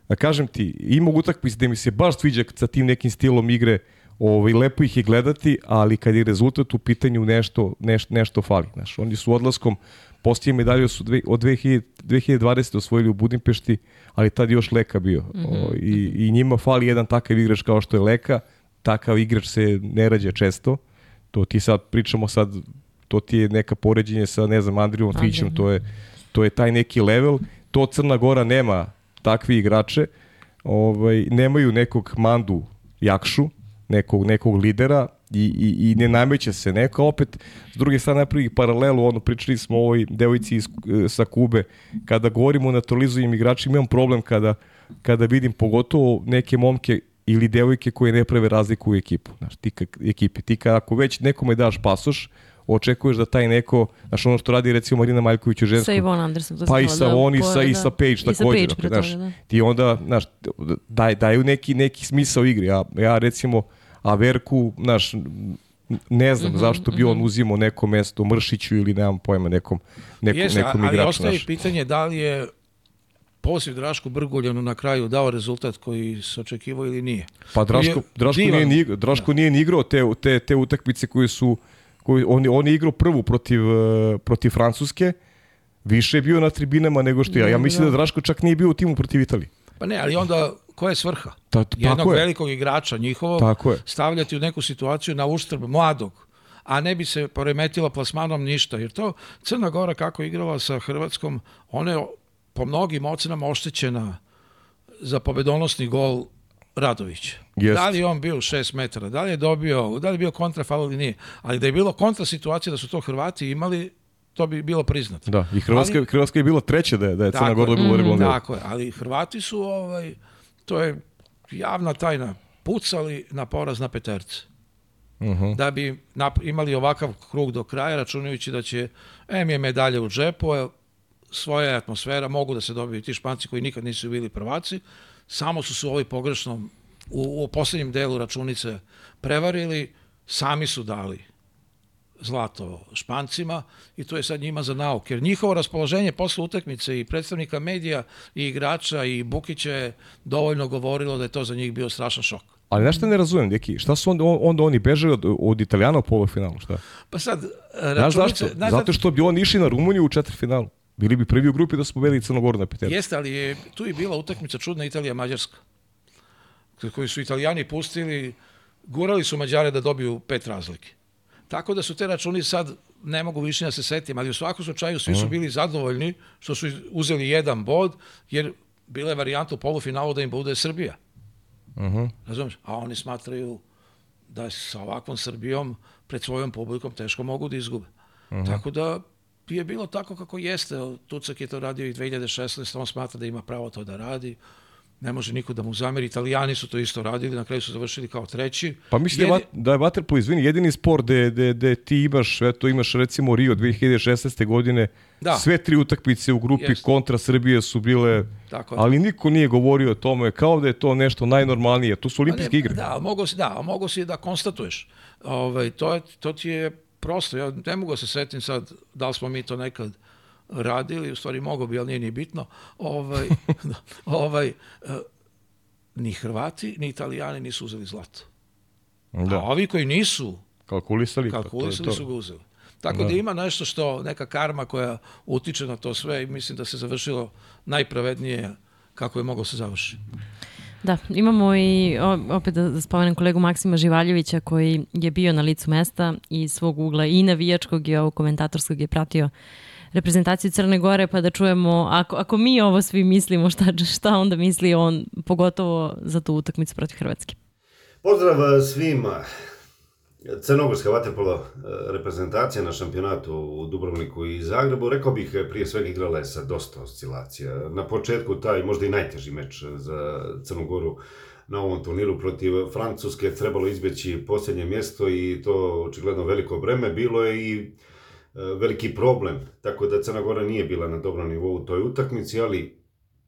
A kažem ti, ima utakmice da mi se baš sviđa sa tim nekim stilom igre, ovaj, lepo ih je gledati, ali kad je rezultat u pitanju nešto, neš, nešto fali. Znaš, oni su odlaskom postije medalju su dve, od 2000, 2020. osvojili u Budimpešti, ali tad još Leka bio. Mm -hmm. o, i, I njima fali jedan takav igrač kao što je Leka, takav igrač se ne rađa često. To ti sad pričamo sad to ti je neka poređenje sa, ne znam, Andrijom Fićem, to je, to je taj neki level. To Crna Gora nema takvi igrače, ovaj, nemaju nekog mandu jakšu, nekog, nekog lidera i, i, i ne nameće se neko. Opet, s druge strane, napravi paralelu, ono, pričali smo o ovoj devojci iz, sa Kube, kada govorimo o naturalizujim igračima, imam problem kada, kada vidim pogotovo neke momke ili devojke koje ne prave razliku u ekipu. Znaš, ti ka, ekipi. Ti ka, ako već nekome daš pasoš, očekuješ da taj neko, znaš ono što radi recimo Marina Maljković u ženskom. Sa Ivon Anderson. Pa i sa on i sa, i sa Page također. Dakle, znaš, da. Ti onda, znaš, daj, daju neki, neki smisao igri. Ja, ja recimo, Averku, znaš, ne znam mm -hmm, zašto bi mm -hmm. on uzimao neko mesto Mršiću ili nemam pojma nekom, nekom, Jeste, nekom igraču. Ali ostaje pitanje da li je poziv Drašku Brguljanu na kraju dao rezultat koji se očekivao ili nije. Pa Draško, Draško, nije, ni igrao, Draško da. nije ni igrao te, te, te utakmice koje su koji, on, on je igrao prvu protiv, eh, protiv Francuske, više je bio na tribinama nego što ja. Ja mislim da Draško čak nije bio u timu protiv Italije. Pa ne, ali onda koja je svrha? Ta, Jednog je. velikog igrača njihovog tako stavljati u neku situaciju na uštrb mladog a ne bi se poremetila plasmanom ništa, jer to Crna Gora kako igrala sa Hrvatskom, ona je po mnogim ocenama oštećena za pobedonosni gol Radović. Jest. Da li je on bio 6 metara, da li je dobio, da li je bio kontrafal ili nije, ali da je bilo kontra situacija da su to Hrvati imali, to bi bilo priznato. Da, i Hrvatska, ali, Hrvatska je bila treća da je, da je Crna Gora dobila mm, Tako je, ali Hrvati su, ovaj, to je javna tajna, pucali na poraz na peterce. Uh Mhm. -huh. Da bi imali ovakav krug do kraja, računajući da će M je medalje u džepu, svoja atmosfera, mogu da se dobiju ti španci koji nikad nisu bili prvaci, samo su se u ovoj pogrešnom, u, u poslednjem delu računice prevarili, sami su dali zlato špancima i to je sad njima za nauk. Jer njihovo raspoloženje posle utakmice i predstavnika medija i igrača i Bukića je dovoljno govorilo da je to za njih bio strašan šok. Ali nešto ne razumem, deki, šta su onda, onda oni beže od, od Italijana u polufinalu, šta? Pa sad, Znaš zašto? Znaš, Zato što bi oni išli na Rumuniju u četvrfinalu. Bili bi prvi u grupi da su pobedili Crnogoru na petercu. Jeste, ali je, tu je bila utakmica čudna Italija-Mađarska. Koju su Italijani pustili, gurali su Mađare da dobiju pet razlike. Tako da su te računi sad, ne mogu više da se setim, ali u svakom slučaju svi su bili zadovoljni što su uzeli jedan bod, jer bila je varijanta u polufinalu da im bude Srbija. Uh -huh. Razumeš? A oni smatraju da sa ovakvom Srbijom pred svojom publikom teško mogu da izgube. Uh -huh. Tako da je bilo tako kako jeste. Tucak je to radio i 2016. On smatra da ima pravo to da radi. Ne može niko da mu zameri. Italijani su to isto radili, na kraju su završili kao treći. Pa mislim Jedi... da je Waterpolo, izvini, jedini sport gde, gde, gde ti imaš, eto imaš recimo Rio 2016. godine, da. sve tri utakmice u grupi Jeste. kontra Srbije su bile, Tako ali niko nije govorio o tome, kao da je to nešto najnormalnije. To su olimpijske igre. Da, mogu si, da, mogu si da konstatuješ. Ovaj, to, je, to ti je prosto, ja ne mogu da se setim sad da li smo mi to nekad radili, u stvari mogo bi, ali nije ni bitno, ovaj, ovaj, uh, ni Hrvati, ni Italijani nisu uzeli zlato. Da. A ovi koji nisu kalkulisali, kalkulisali to, to. su ga uzeli. Tako da. da ima nešto što, neka karma koja utiče na to sve i mislim da se završilo najpravednije kako je moglo se završiti. Da, imamo i opet da spomenem kolegu Maksima Živaljevića koji je bio na licu mesta i svog ugla i navijačkog i ovog komentatorskog je pratio reprezentaciju Crne Gore pa da čujemo ako, ako mi ovo svi mislimo šta, šta onda misli on pogotovo za tu utakmicu protiv Hrvatske. Pozdrav svima. Crnogorska vaterpolo reprezentacija na šampionatu u Dubrovniku i Zagrebu, rekao bih prije svega igrala je sa dosta oscilacija. Na početku taj možda i najteži meč za Crnogoru na ovom turniru protiv Francuske trebalo izbjeći posljednje mjesto i to očigledno veliko breme. Bilo je i veliki problem, tako da Crna Gora nije bila na dobrom nivou u toj utakmici, ali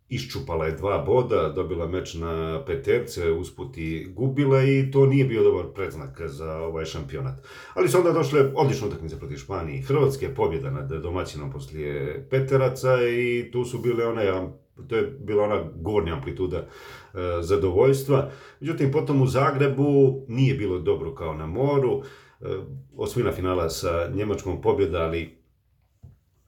iščupala je dva boda, dobila meč na peterce, usput i gubila i to nije bio dobar predznak za ovaj šampionat. Ali su onda došle odlične utakmice protiv Španije i Hrvatske, pobjeda nad domaćinom poslije Peteraca i tu su bile one, to je bila ona gornja amplituda e, zadovoljstva. Međutim, potom u Zagrebu nije bilo dobro kao na moru, osmina finala sa Njemačkom pobjeda, ali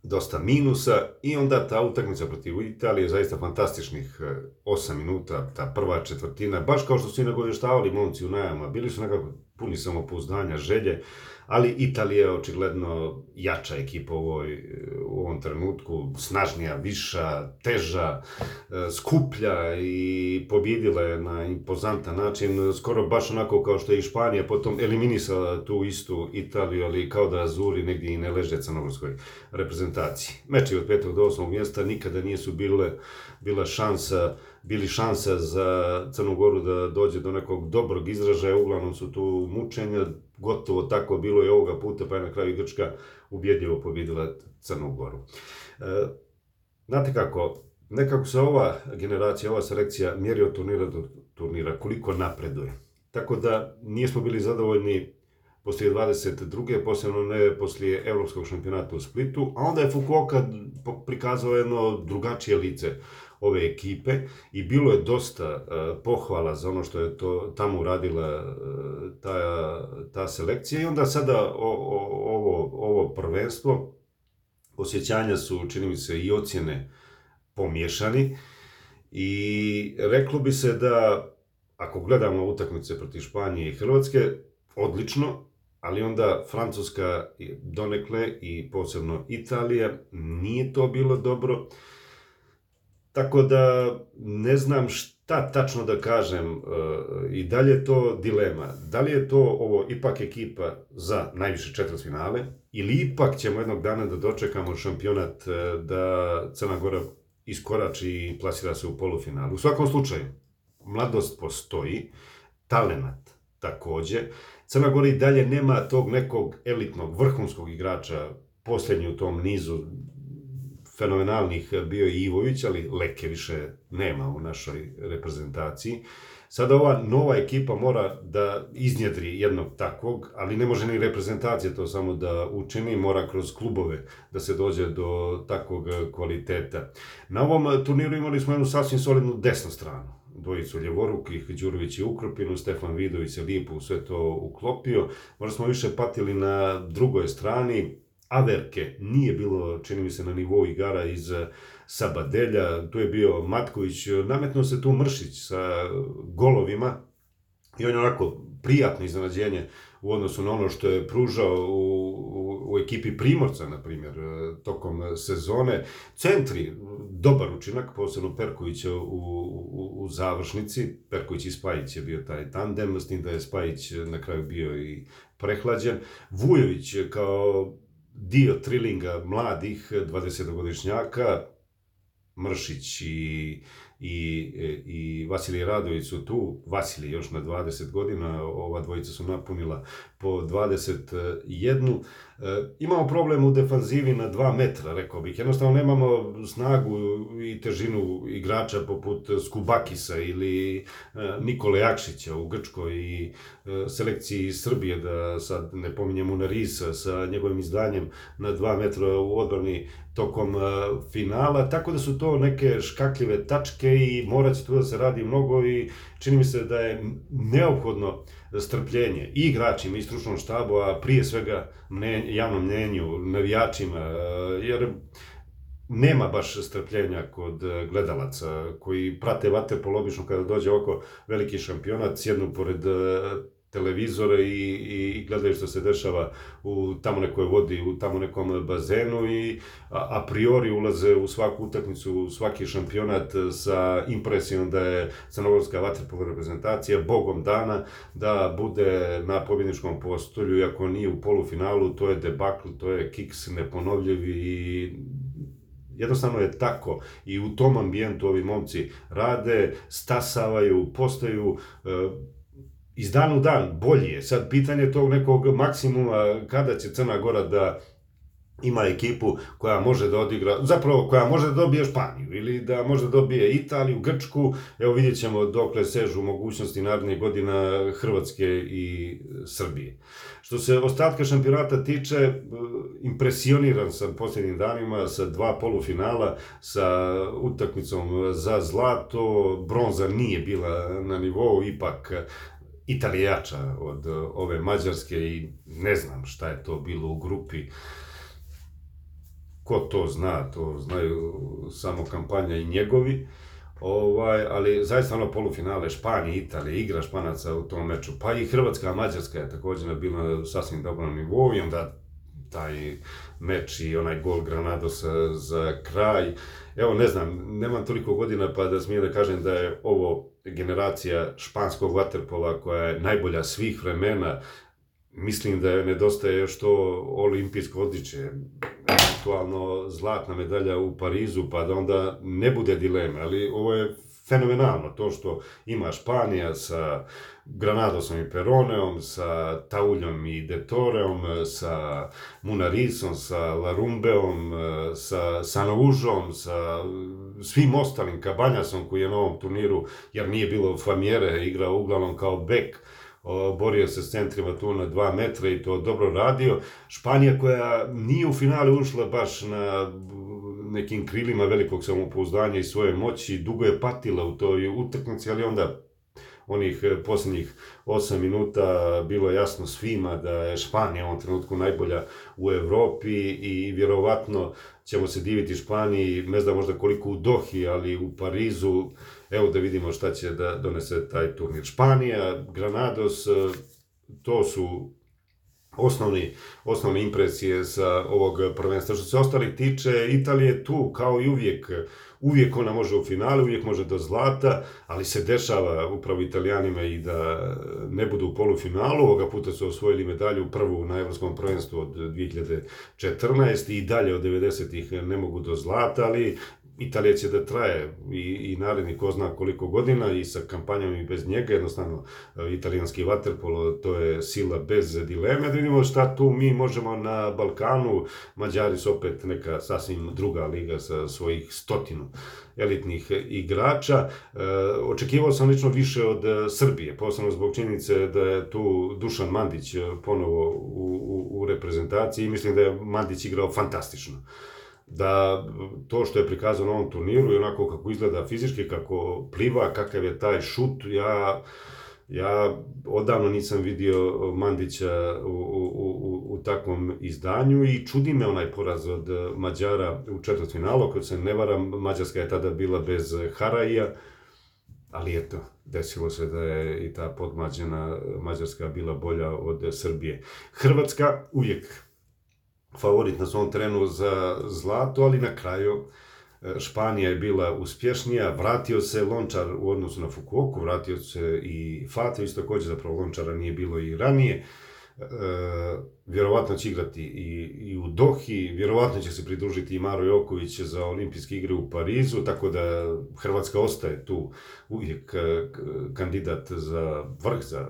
dosta minusa I onda ta utakmica protiv Italije, zaista fantastičnih 8 minuta, ta prva četvrtina, baš kao što su i nagovještavali momci u najama, bili su nekako puni samopouzdanja, želje, ali Italija je očigledno jača ekipa u, ovoj, u ovom trenutku, snažnija, viša, teža, e, skuplja i pobjedila je na impozantan način, skoro baš onako kao što je i Španija potom eliminisala tu istu Italiju, ali kao da Azuri negdje i ne leže crnogorskoj reprezentaciji. Meči od petog do osmog mjesta nikada nisu bile, bila šansa bili šansa za Crnu Goru da dođe do nekog dobrog izražaja, uglavnom su tu mučenja, gotovo tako bilo i ovoga puta, pa je na kraju Grčka ubjedljivo pobjedila Crnu Goru. E, znate kako, nekako se ova generacija, ova selekcija mjeri od turnira do turnira, koliko napreduje. Tako da nismo bili zadovoljni poslije 22. posebno ne poslije Evropskog šampionata u Splitu, a onda je Fukuoka prikazao jedno drugačije lice ove ekipe i bilo je dosta uh, pohvala za ono što je to tamo uradila uh, ta, ta selekcija i onda sada o, o, ovo, ovo prvenstvo osjećanja su, čini mi se, i ocjene pomiješani i reklo bi se da ako gledamo utakmice protiv Španije i Hrvatske, odlično, ali onda Francuska donekle i posebno Italija nije to bilo dobro. Tako da ne znam šta tačno da kažem e, i dalje je to dilema. Da li je to ovo ipak ekipa za najviše četvrtfinale ili ipak ćemo jednog dana da dočekamo šampionat e, da Crna Gora iskorači i plasira se u polufinalu. U svakom slučaju, mladost postoji, talenat takođe. Crna Gora i dalje nema tog nekog elitnog, vrhunskog igrača posljednji u tom nizu fenomenalnih bio i Ivović, ali Leke više nema u našoj reprezentaciji. Sada ova nova ekipa mora da iznjedri jednog takvog, ali ne može ni reprezentacija to samo da učini, mora kroz klubove da se dođe do takvog kvaliteta. Na ovom turniru imali smo jednu sasvim solidnu desnu stranu dvojicu Ljevorukih, Đurović i Ukropinu, Stefan Vidović se lipo sve to uklopio. Možda smo više patili na drugoj strani, Averke nije bilo, čini mi se, na nivou igara iz eh, Sabadelja, tu je bio Matković, nametno se tu Mršić sa golovima i on je onako prijatno iznenađenje u odnosu na ono što je pružao u, u, u ekipi Primorca, na primjer, eh, tokom sezone. Centri, dobar učinak, posebno Perkovića u, u, u završnici. Perković i Spajić je bio taj tandem, s tim da je Spajić na kraju bio i prehlađen. Vujović kao dio trilinga mladih 20-godišnjaka, Mršić i, i, i Vasilij Radović su tu, Vasilij još na 20 godina, ova dvojica su napunila po 21. E, imamo problem u defanzivi na 2 metra, rekao bih. Jednostavno nemamo snagu i težinu igrača poput Skubakisa ili e, Nikole Jakšića u Grčkoj i e, selekciji Srbije, da sad ne pominjem Unarisa sa njegovim izdanjem na 2 metra u odbrani tokom finala, tako da su to neke škakljive tačke i morat će tu da se radi mnogo i čini mi se da je neophodno strpljenje i igračima i stručnom štabu, a prije svega mne, javnom mnjenju, navijačima, jer nema baš strpljenja kod gledalaca koji prate vaterpolo obično kada dođe oko veliki šampionat, sjednu pored televizore i, i gledaju što se dešava u tamo nekoj vodi, u tamo nekom bazenu i a, a priori ulaze u svaku utakmicu, u svaki šampionat sa impresijom da je crnogorska vaterpolo reprezentacija bogom dana da bude na pobjedničkom postolju, iako nije u polufinalu, to je debakl, to je kiks neponovljiv i jednostavno je tako. I u tom ambijentu ovi momci rade, stasavaju, postaju e, iz dan u dan bolji je. Sad pitanje tog nekog maksimuma kada će Crna Gora da ima ekipu koja može da odigra, zapravo koja može da dobije Španiju ili da može da dobije Italiju, Grčku, evo vidjet ćemo dokle sežu mogućnosti narednih godina Hrvatske i Srbije. Što se ostatka šampionata tiče, impresioniran sam posljednjim danima sa dva polufinala, sa utakmicom za zlato, bronza nije bila na nivou, ipak Italijača od ove Mađarske i ne znam šta je to bilo u grupi. ko to zna, to znaju samo kampanja i njegovi. Ovaj, ali zaista ono polufinale Španije, Italije, igra Španaca u tom meču, pa i Hrvatska, Mađarska je također bila na sasvim dobrom nivou i onda taj meč i onaj gol Granadosa za kraj. Evo, ne znam, nemam toliko godina pa da smijem da kažem da je ovo generacija španskog vaterpola koja je najbolja svih vremena. Mislim da je nedostaje još to olimpijsko odličje, eventualno zlatna medalja u Parizu, pa da onda ne bude dileme, ali ovo je fenomenalno to što ima Španija sa Granadosom i Peroneom, sa Tauljom i Detoreom, sa Munarisom, sa Larumbeom, sa Sanoužom, sa svim ostalim Kabanjasom koji je na ovom turniru, jer nije bilo Famjere, igrao uglavnom kao bek, borio se s centrima tu na dva metra i to dobro radio. Španija koja nije u finale ušla baš na nekim krilima velikog samopouzdanja i svoje moći, dugo je patila u toj utakmici, ali onda onih e, posljednjih 8 minuta bilo jasno svima da je Španija u ovom trenutku najbolja u Europi i vjerovatno ćemo se diviti Španiji, ne znam možda koliko u Dohi, ali u Parizu, evo da vidimo šta će da donese taj turnir. Španija, Granados, e, to su osnovni, osnovne impresije sa ovog prvenstva. Što se ostalih tiče, Italija je tu, kao i uvijek, uvijek ona može u finale, uvijek može do zlata, ali se dešava upravo Italijanima i da ne budu u polufinalu. Ovoga puta su osvojili medalju prvu na Evropskom prvenstvu od 2014. i dalje od 90-ih ne mogu do zlata, ali Italija će da traje i, i naredni ko zna koliko godina i sa kampanjom i bez njega, jednostavno e, italijanski vaterpolo to je sila bez dileme, da vidimo šta tu mi možemo na Balkanu, Mađari su opet neka sasvim druga liga sa svojih stotinu elitnih igrača. E, očekivao sam lično više od e, Srbije, posebno zbog činjenice da je tu Dušan Mandić ponovo u, u, u reprezentaciji i mislim da je Mandić igrao fantastično da to što je prikazano na ovom turniru i onako kako izgleda fizički, kako pliva, kakav je taj šut, ja, ja odavno nisam vidio Mandića u, u, u, u takvom izdanju i čudi me onaj poraz od Mađara u četvrtfinalu, kad se ne varam, Mađarska je tada bila bez Haraija, ali eto, desilo se da je i ta podmađena Mađarska bila bolja od Srbije. Hrvatska uvijek favorit na svom trenu za zlato, ali na kraju e, Španija je bila uspješnija, vratio se Lončar u odnosu na Fukuoku, vratio se i Fatović, također zapravo Lončara nije bilo i ranije. E, vjerovatno će igrati i, i u Dohi, vjerovatno će se pridružiti i Maro Joković za olimpijske igre u Parizu, tako da Hrvatska ostaje tu uvijek e, kandidat za vrh, za,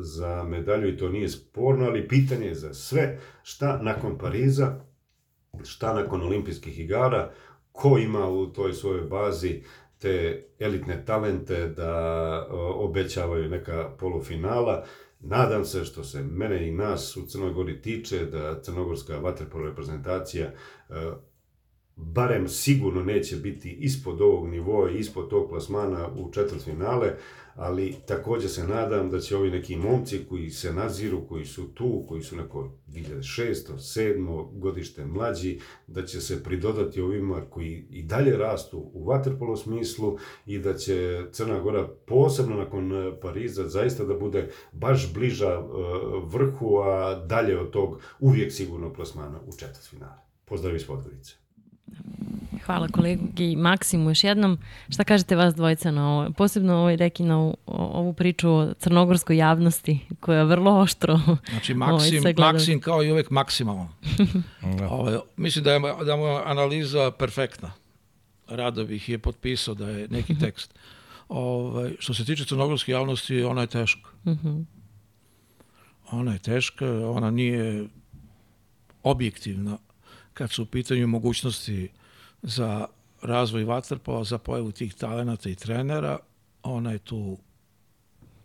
za medalju i to nije sporno, ali pitanje je za sve šta nakon Pariza, šta nakon olimpijskih igara, ko ima u toj svojoj bazi te elitne talente da obećavaju neka polufinala. Nadam se što se mene i nas u Crnoj Gori tiče da crnogorska vaterpolo reprezentacija e, barem sigurno neće biti ispod ovog nivoa i ispod tog plasmana u četvrtfinale, ali također se nadam da će ovi neki momci koji se naziru, koji su tu, koji su neko 2006. 7. godište mlađi, da će se pridodati ovima koji i dalje rastu u vaterpolo smislu i da će Crna Gora posebno nakon Pariza zaista da bude baš bliža e, vrhu, a dalje od tog uvijek sigurno plasmana u četvrtfinale. Pozdrav iz Podgorice. Hvala kolegi Maksimu još jednom. Šta kažete vas dvojica na ovo? Posebno ovaj reki na ovu, ovu priču o crnogorskoj javnosti koja je vrlo oštro Znači Maksim, ovaj, Maksim kao i uvek maksimalno. Ove, ovaj, mislim da je, da je analiza perfektna. Rado bih je potpisao da je neki tekst. Ove, ovaj, što se tiče crnogorske javnosti, ona je teška. Mhm. Ona je teška, ona nije objektivna kad su u pitanju mogućnosti za razvoj vaterpola, za pojavu tih talenata i trenera, ona je tu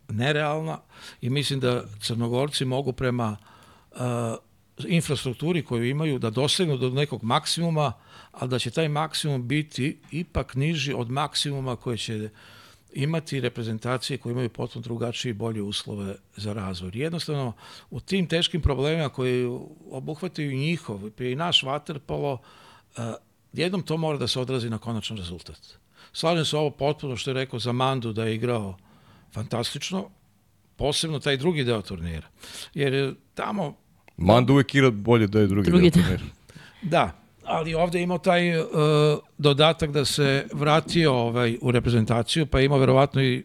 nerealna i mislim da crnogorci mogu prema uh, infrastrukturi koju imaju da dosegnu do nekog maksimuma, ali da će taj maksimum biti ipak niži od maksimuma koje će imati reprezentacije koje imaju potpuno drugačije i bolje uslove za razvoj. Jednostavno, u tim teškim problemima koji obuhvataju njihov, i naš vaterpolo, a, jednom to mora da se odrazi na konačan rezultat. Slažem se ovo potpuno što je rekao za Mandu da je igrao fantastično, posebno taj drugi deo turnira. Jer je tamo Manda uvek igra bolje da je drugi, Drugi deo deo. turnira. Da, ali ovde je imao taj uh, dodatak da se vratio ovaj, u reprezentaciju, pa je imao verovatno i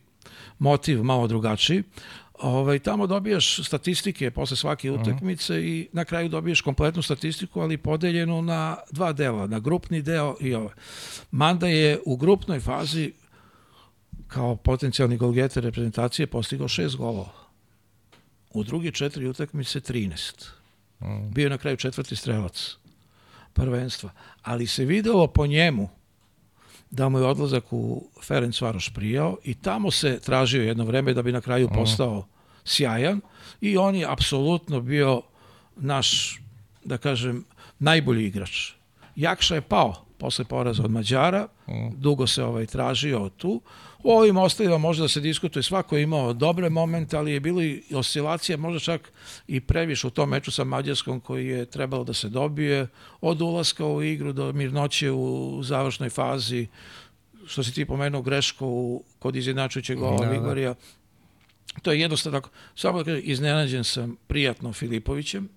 motiv malo drugačiji. Ovaj, tamo dobijaš statistike posle svake utakmice i na kraju dobiješ kompletnu statistiku, ali podeljenu na dva dela, na grupni deo i ovaj. Manda je u grupnoj fazi kao potencijalni golgeter reprezentacije postigao šest golova. U drugi četiri utakmice 13. Bio je na kraju četvrti strelac prvenstva. Ali se videlo po njemu da mu je odlazak u Ferenc Varoš prijao i tamo se tražio jedno vreme da bi na kraju postao sjajan i on je apsolutno bio naš, da kažem, najbolji igrač. Jakša je pao posle poraza od Mađara, dugo se ovaj tražio tu. U ovim ostalima može da se diskutuje, svako je imao dobre momente, ali je bilo i oscilacija, možda čak i previše u tom meču sa Mađarskom koji je trebalo da se dobije od ulaska u igru do mirnoće u završnoj fazi, što si ti pomenuo grešku u- kod izjednačujućeg gola Da, da. Vigorija. To je jednostavno tako. Samo da kažem, iznenađen sam prijatno Filipovićem.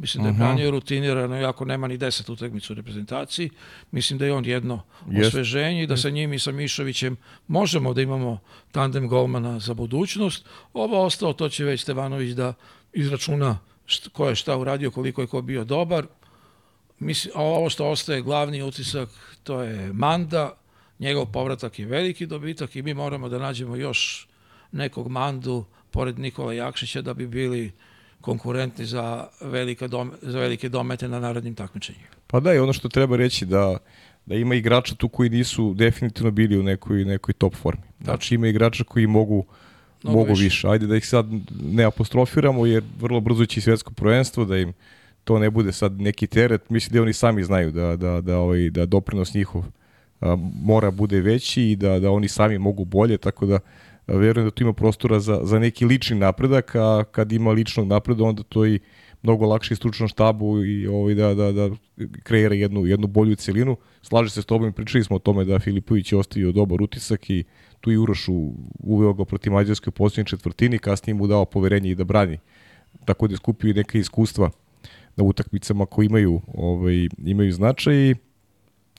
Mislim da je branio rutinirano, iako nema ni deset utakmica u reprezentaciji. Mislim da je on jedno Jest. osveženje i da sa njim i sa Mišovićem možemo da imamo tandem golmana za budućnost. Ovo ostalo, to će već Stevanović da izračuna št, ko je šta uradio, koliko je ko bio dobar. Mislim, a ovo što ostaje glavni utisak, to je Manda. Njegov povratak je veliki dobitak i mi moramo da nađemo još nekog Mandu pored Nikola Jakšića da bi bili konkurentni za, velika dom, za velike domete na narednim takmičenjima. Pa da, i ono što treba reći da da ima igrača tu koji nisu definitivno bili u nekoj, nekoj top formi. Znači ima igrača koji mogu Mnogo mogu više. više. Ajde da ih sad ne apostrofiramo jer vrlo brzo će i svetsko prvenstvo da im to ne bude sad neki teret. Mislim da oni sami znaju da, da, da, ovaj, da doprinos njihov a, mora bude veći i da, da oni sami mogu bolje, tako da verujem da tu ima prostora za, za neki lični napredak, a kad ima ličnog napreda onda to i mnogo lakše stručnom štabu i ovaj, da, da, da kreira jednu, jednu bolju celinu. Slaže se s tobom i pričali smo o tome da Filipović je ostavio dobar utisak i tu i Urošu uveo ga protiv Mađarske u posljednjoj četvrtini, kasnije mu dao poverenje i da brani. Tako da je skupio i neke iskustva na utakmicama koji imaju ovaj imaju značaj i,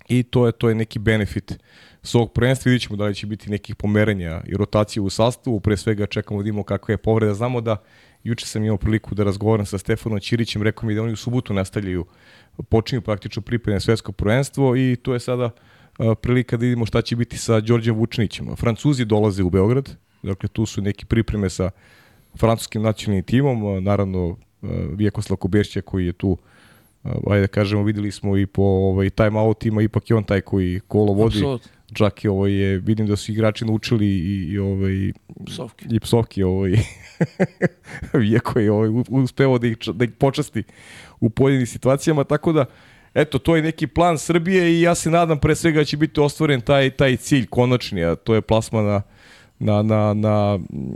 i to je to je neki benefit s ovog prvenstva. Vidjet ćemo da li će biti nekih pomeranja i rotacije u sastavu, pre svega čekamo da vidimo kakva je povreda. Znamo da juče sam imao priliku da razgovaram sa Stefanom Ćirićem, rekao mi da oni u subotu nastavljaju, počinju praktično pripreme na svetsko prvenstvo i to je sada prilika da vidimo šta će biti sa Đorđem Vučinićem. Francuzi dolaze u Beograd, dakle tu su neki pripreme sa francuskim nacionalnim timom, naravno Vjekoslav Kobešća koji je tu a, ajde da kažemo, videli smo i po ovaj, time outima, ipak je on taj koji kolo vodi. Apsolutno. Čak i ovaj, je, vidim da su igrači naučili i, i, ovaj, Psovke. i psovke ovaj, Vijeko je ovaj, uspeo da ih, da ih počasti u pojedinim situacijama, tako da eto, to je neki plan Srbije i ja se nadam pre svega da će biti ostvaren taj, taj cilj konačni, a to je plasma na, na, na, na mm,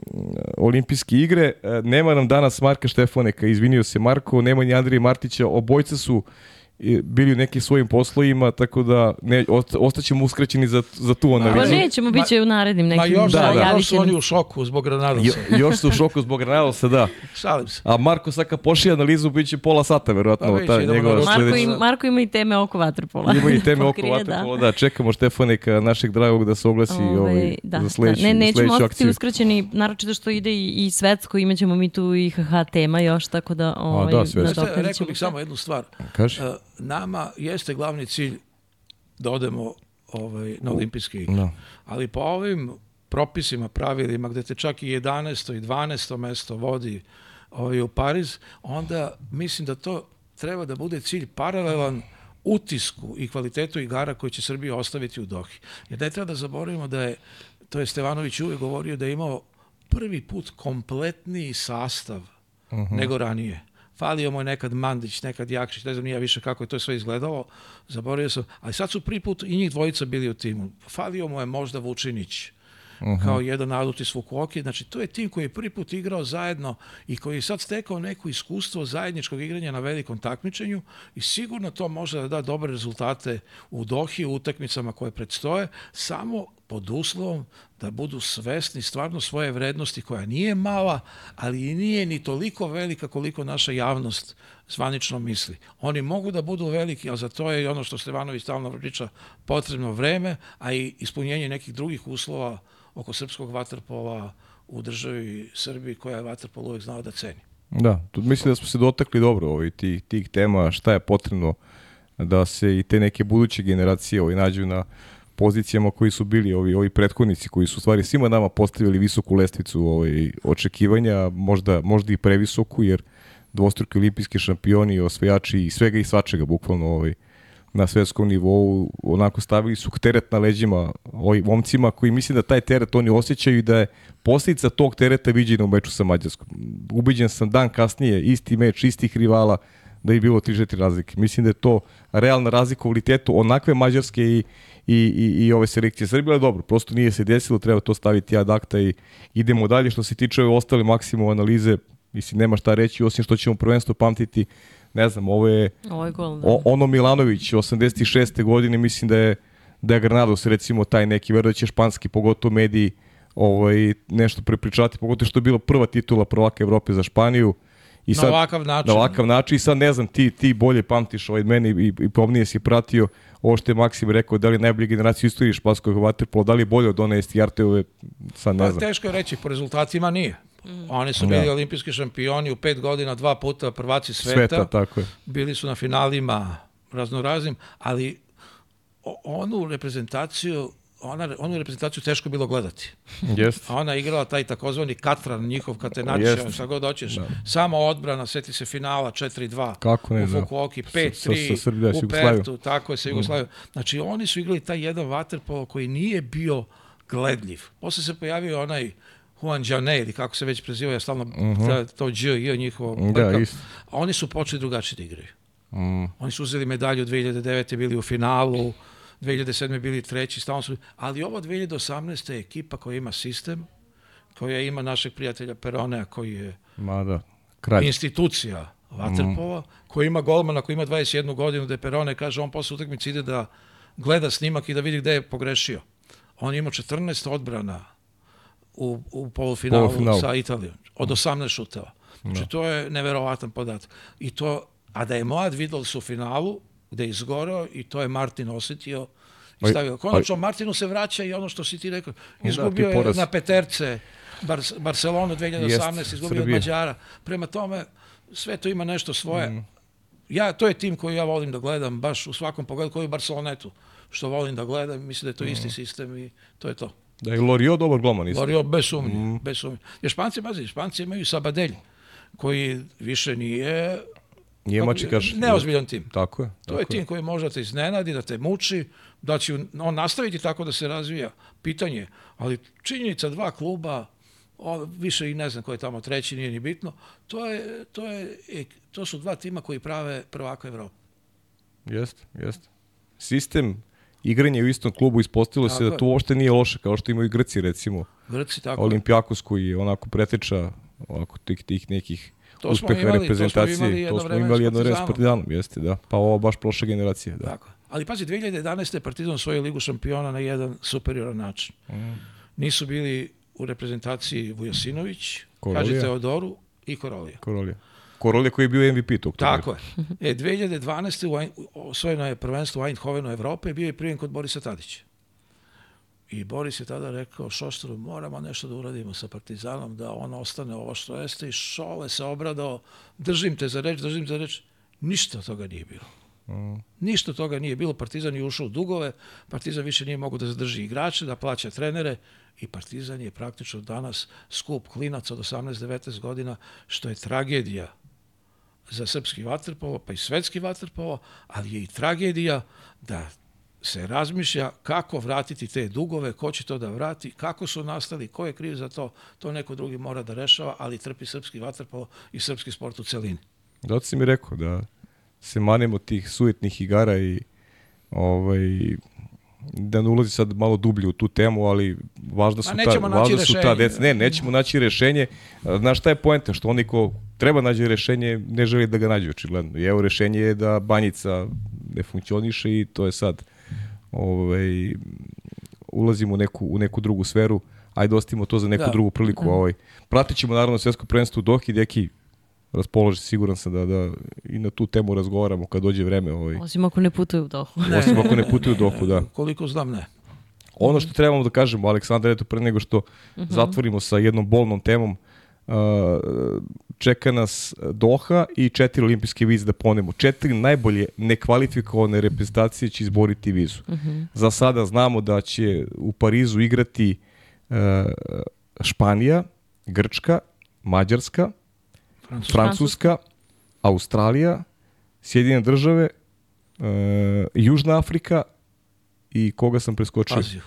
olimpijske igre. E, Nema nam danas Marka Štefaneka, izvinio se Marko, nema ni Andrije Martića, obojca su e, bili u nekim svojim poslovima, tako da ne, osta- ostaćemo uskraćeni za, za tu Pa analizu. nećemo, bit će u narednim Ma nekim još, Da, da, da. još su oni u šoku zbog Granadosa. Jo, još su u šoku zbog Granadalsa, da. Šalim se. A Marko sad kad pošli analizu, bit će pola sata, verovatno, Pa ta njegova Marko Marko, sledeća. ima, Marko ima i teme oko vaterpola. Ima i teme oko Pokrije, vaterpola, da. Čekamo Štefanika, našeg dragog, da se oglasi Ovaj, ovaj, da, za sledeću, da. Ne, nećemo ostati akciju. uskraćeni, naročito što ide i, i svetsko, imaćemo mi tu i HH tema još, tako da ovaj, da, svetsko. Znate, nadoknadit rekao bih samo jednu stvar. Kaži? Nama jeste glavni cilj da odemo ovaj, na olimpijske igre. Da. Ali po ovim propisima, pravilima, gde te čak i 11. i 12. mesto vodi ovaj, u Pariz, onda mislim da to treba da bude cilj paralelan utisku i kvalitetu igara koji će Srbija ostaviti u Dohi. Jer ne treba da zaboravimo da je, to je Stevanović uvek govorio da je imao prvi put kompletniji sastav nego ranije. Falio mu je nekad Mandić, nekad Jakšić, ne znam nije više kako je to sve izgledalo, zaboravio sam, ali sad su prvi put i njih dvojica bili u timu. Falio mu je možda Vučinić kao jedan adut iz Fukuoki. Znači, to je tim koji je prvi put igrao zajedno i koji je sad stekao neko iskustvo zajedničkog igranja na velikom takmičenju i sigurno to može da da dobre rezultate u Dohi, u utakmicama koje predstoje, samo pod uslovom da budu svesni stvarno svoje vrednosti koja nije mala, ali i nije ni toliko velika koliko naša javnost zvanično misli. Oni mogu da budu veliki, ali za to je i ono što Stevanović stalno priča, potrebno vreme, a i ispunjenje nekih drugih uslova oko srpskog vaterpola u državi Srbiji koja je vaterpol uvek znao da ceni. Da, tu mislim da smo se dotakli dobro ovaj, tih, tih tema, šta je potrebno da se i te neke buduće generacije ovaj, nađu na pozicijama koji su bili ovi ovi prethodnici koji su stvari svima nama postavili visoku lestvicu ovaj očekivanja, možda možda i previsoku jer dvostruki olimpijski šampioni, osvajači i svega i svačega bukvalno ovaj na svetskom nivou onako stavili su teret na leđima ovim momcima koji mislim da taj teret oni osjećaju i da je posljedica tog tereta viđena u meču sa Mađarskom. Ubeđen sam dan kasnije, isti meč, istih rivala, da je bilo 3-4 razlike. Mislim da je to realna razlika u kvalitetu onakve Mađarske i, i, i, i ove selekcije Srbije, ali dobro, prosto nije se desilo, treba to staviti ad akta i idemo dalje. Što se tiče ove ostale maksimum analize, mislim, nema šta reći, osim što ćemo prvenstvo pamtiti, ne znam, ovo je, Ovo je gol, da. o, ono Milanović, 86. godine, mislim da je, da je Granados, recimo, taj neki, verujem da će španski, pogotovo mediji, ovaj, nešto prepričati, pogotovo što je bila prva titula prvaka Evrope za Španiju. I Na ovakav način. Na ovakav način i sad ne znam, ti, ti bolje pamtiš ovaj meni i, i pomnije si pratio ovo što je Maksim rekao, da li je najbolja generacija u istoriji španskog vaterpola, da li je bolje od one Jarteove, sad ne Pa znam. teško je reći, po rezultatima nije. Oni su bili Da. olimpijski šampioni u pet godina, dva puta prvaci sveta. Sveta, tako je. Bili su na finalima raznoraznim, ali onu reprezentaciju ona, onu reprezentaciju teško bilo gledati. Jeste. A ona igrala taj takozvani katran njihov katenač, Jeste. šta god hoćeš. Samo odbrana, seti se finala 4-2 Kako ne, u da. Fukuoki, Sa- sa- 5-3 sa Srbijom, s u. Pertu, tako je sa Jugoslavijom. Znači oni su igrali taj jedan vaterpolo koji nije bio gledljiv. Posle se pojavio onaj Juan Jane, ili kako se već preziva, ja stalno ta- to Dž, J njihovo Da, isto. A oni su počeli drugačije da igraju. Mm. Oni su uzeli medalju 2009. bili u finalu, 2007. bili treći, stalno su... Ali ovo 2018. je ekipa koja ima sistem, koja ima našeg prijatelja Peronea, koji je Ma da, kralj. institucija Waterpola, koji ima golmana koji ima 21 godinu, da Perone kaže, on posle utakmice ide da gleda snimak i da vidi gde je pogrešio. On je imao 14 odbrana u, u polufinalu, Polufinalu. sa Italijom, od 18 šuteva. Znači, to je neverovatan podatak. I to, a da je mlad Vidals u finalu, gde je izgorao i to je Martin osetio i stavio. Konačno, Martinu se vraća i ono što si ti rekao, ti izgubio je na peterce Bar Barcelonu 2018, Jest, izgubio od. Mađara. Prema tome, sve to ima nešto svoje. Ja, to je tim koji ja volim da gledam, baš u svakom pogledu, koji u Barcelonetu, što volim da gledam, mislim da je to isti sistem i to je to. Da je Lorio dobar gloman isto. Lorio, bez sumnje, bez sumnje. Jer Španci, pazi, Španci imaju Sabadelj, koji više nije Nije mačikaš. neozbiljan tim. Tako je. To tako je tim koji može da te iznenadi, da te muči, da će on nastaviti tako da se razvija. Pitanje, je, ali činjenica dva kluba, o, više i ne znam ko je tamo treći, nije ni bitno, to, je, to, je, e, to su dva tima koji prave prvaka Evrope. Jeste, jeste. Sistem igranja u istom klubu ispostavilo se Tako da je. to uopšte nije loše, kao što imaju Grci recimo. Grci tako. Olimpijakos koji je onako preteča ovako tih, tih nekih To uspeha imali, to smo reprezentacije. imali jedno to smo imali jedno vreme s Partizanom. Jeste, da. Pa ovo baš prošla generacija, da. Tako. Ali pazi, 2011. je Partizan osvojio ligu šampiona na jedan superioran način. Nisu bili u reprezentaciji Vujasinović, Korolija. kaže Teodoru i Korolija. Korolija. Korolija koji je bio MVP tog turnira. Tako je. E, 2012. u osvojeno je prvenstvo u Eindhovenu Evrope, bio je prijem kod Borisa Tadića. I Boris je tada rekao Šoštru, moramo nešto da uradimo sa Partizanom, da on ostane ovo što jeste. I Šole se obradao, držim te za reč, držim te za reč. Ništa toga nije bilo. Ništa od toga nije bilo. Partizan je ušao u dugove, Partizan više nije mogu da zadrži igrače, da plaća trenere i Partizan je praktično danas skup klinaca od 18-19 godina, što je tragedija za srpski vaterpolo, pa i svetski vaterpolo, ali je i tragedija da se razmišlja kako vratiti te dugove, ko će to da vrati, kako su nastali, ko je kriv za to, to neko drugi mora da rešava, ali trpi srpski vaterpolo i srpski sport u celini. Zato si mi rekao da se manemo tih sujetnih igara i ovaj, da ne ulazi sad malo dublje u tu temu, ali važno su, ta, važno su ta deca. Ne, nećemo naći rešenje. Znaš šta je poenta? Što oni ko treba nađe rešenje, ne želi da ga nađe očigledno. I evo rešenje je da banjica ne funkcioniše i to je sad ovaj, ulazimo u neku, u neku drugu sferu, ajde ostavimo to za neku da. drugu priliku. Da. Ovaj. Pratit ćemo naravno svetsko prvenstvo u Dohi, deki raspoloži, siguran sam da, da i na tu temu razgovaramo kad dođe vreme. Ovaj. Osim ako ne putuju u Dohu. Ne, Osim ako ne putuju u Dohu, da. Koliko znam, ne. Ono što trebamo da kažemo, Aleksandar, eto pre nego što uh mhm. -huh. zatvorimo sa jednom bolnom temom, uh, čeka nas Doha i četiri olimpijske vize da ponemo. Četiri najbolje nekvalifikovane reprezentacije će izboriti vizu. Uh mhm. -huh. Za sada znamo da će u Parizu igrati uh, Španija, Grčka, Mađarska, Francuska, Francuska Australija, Sjedinjene države, uh, Južna Afrika i koga sam preskočio? Aziju.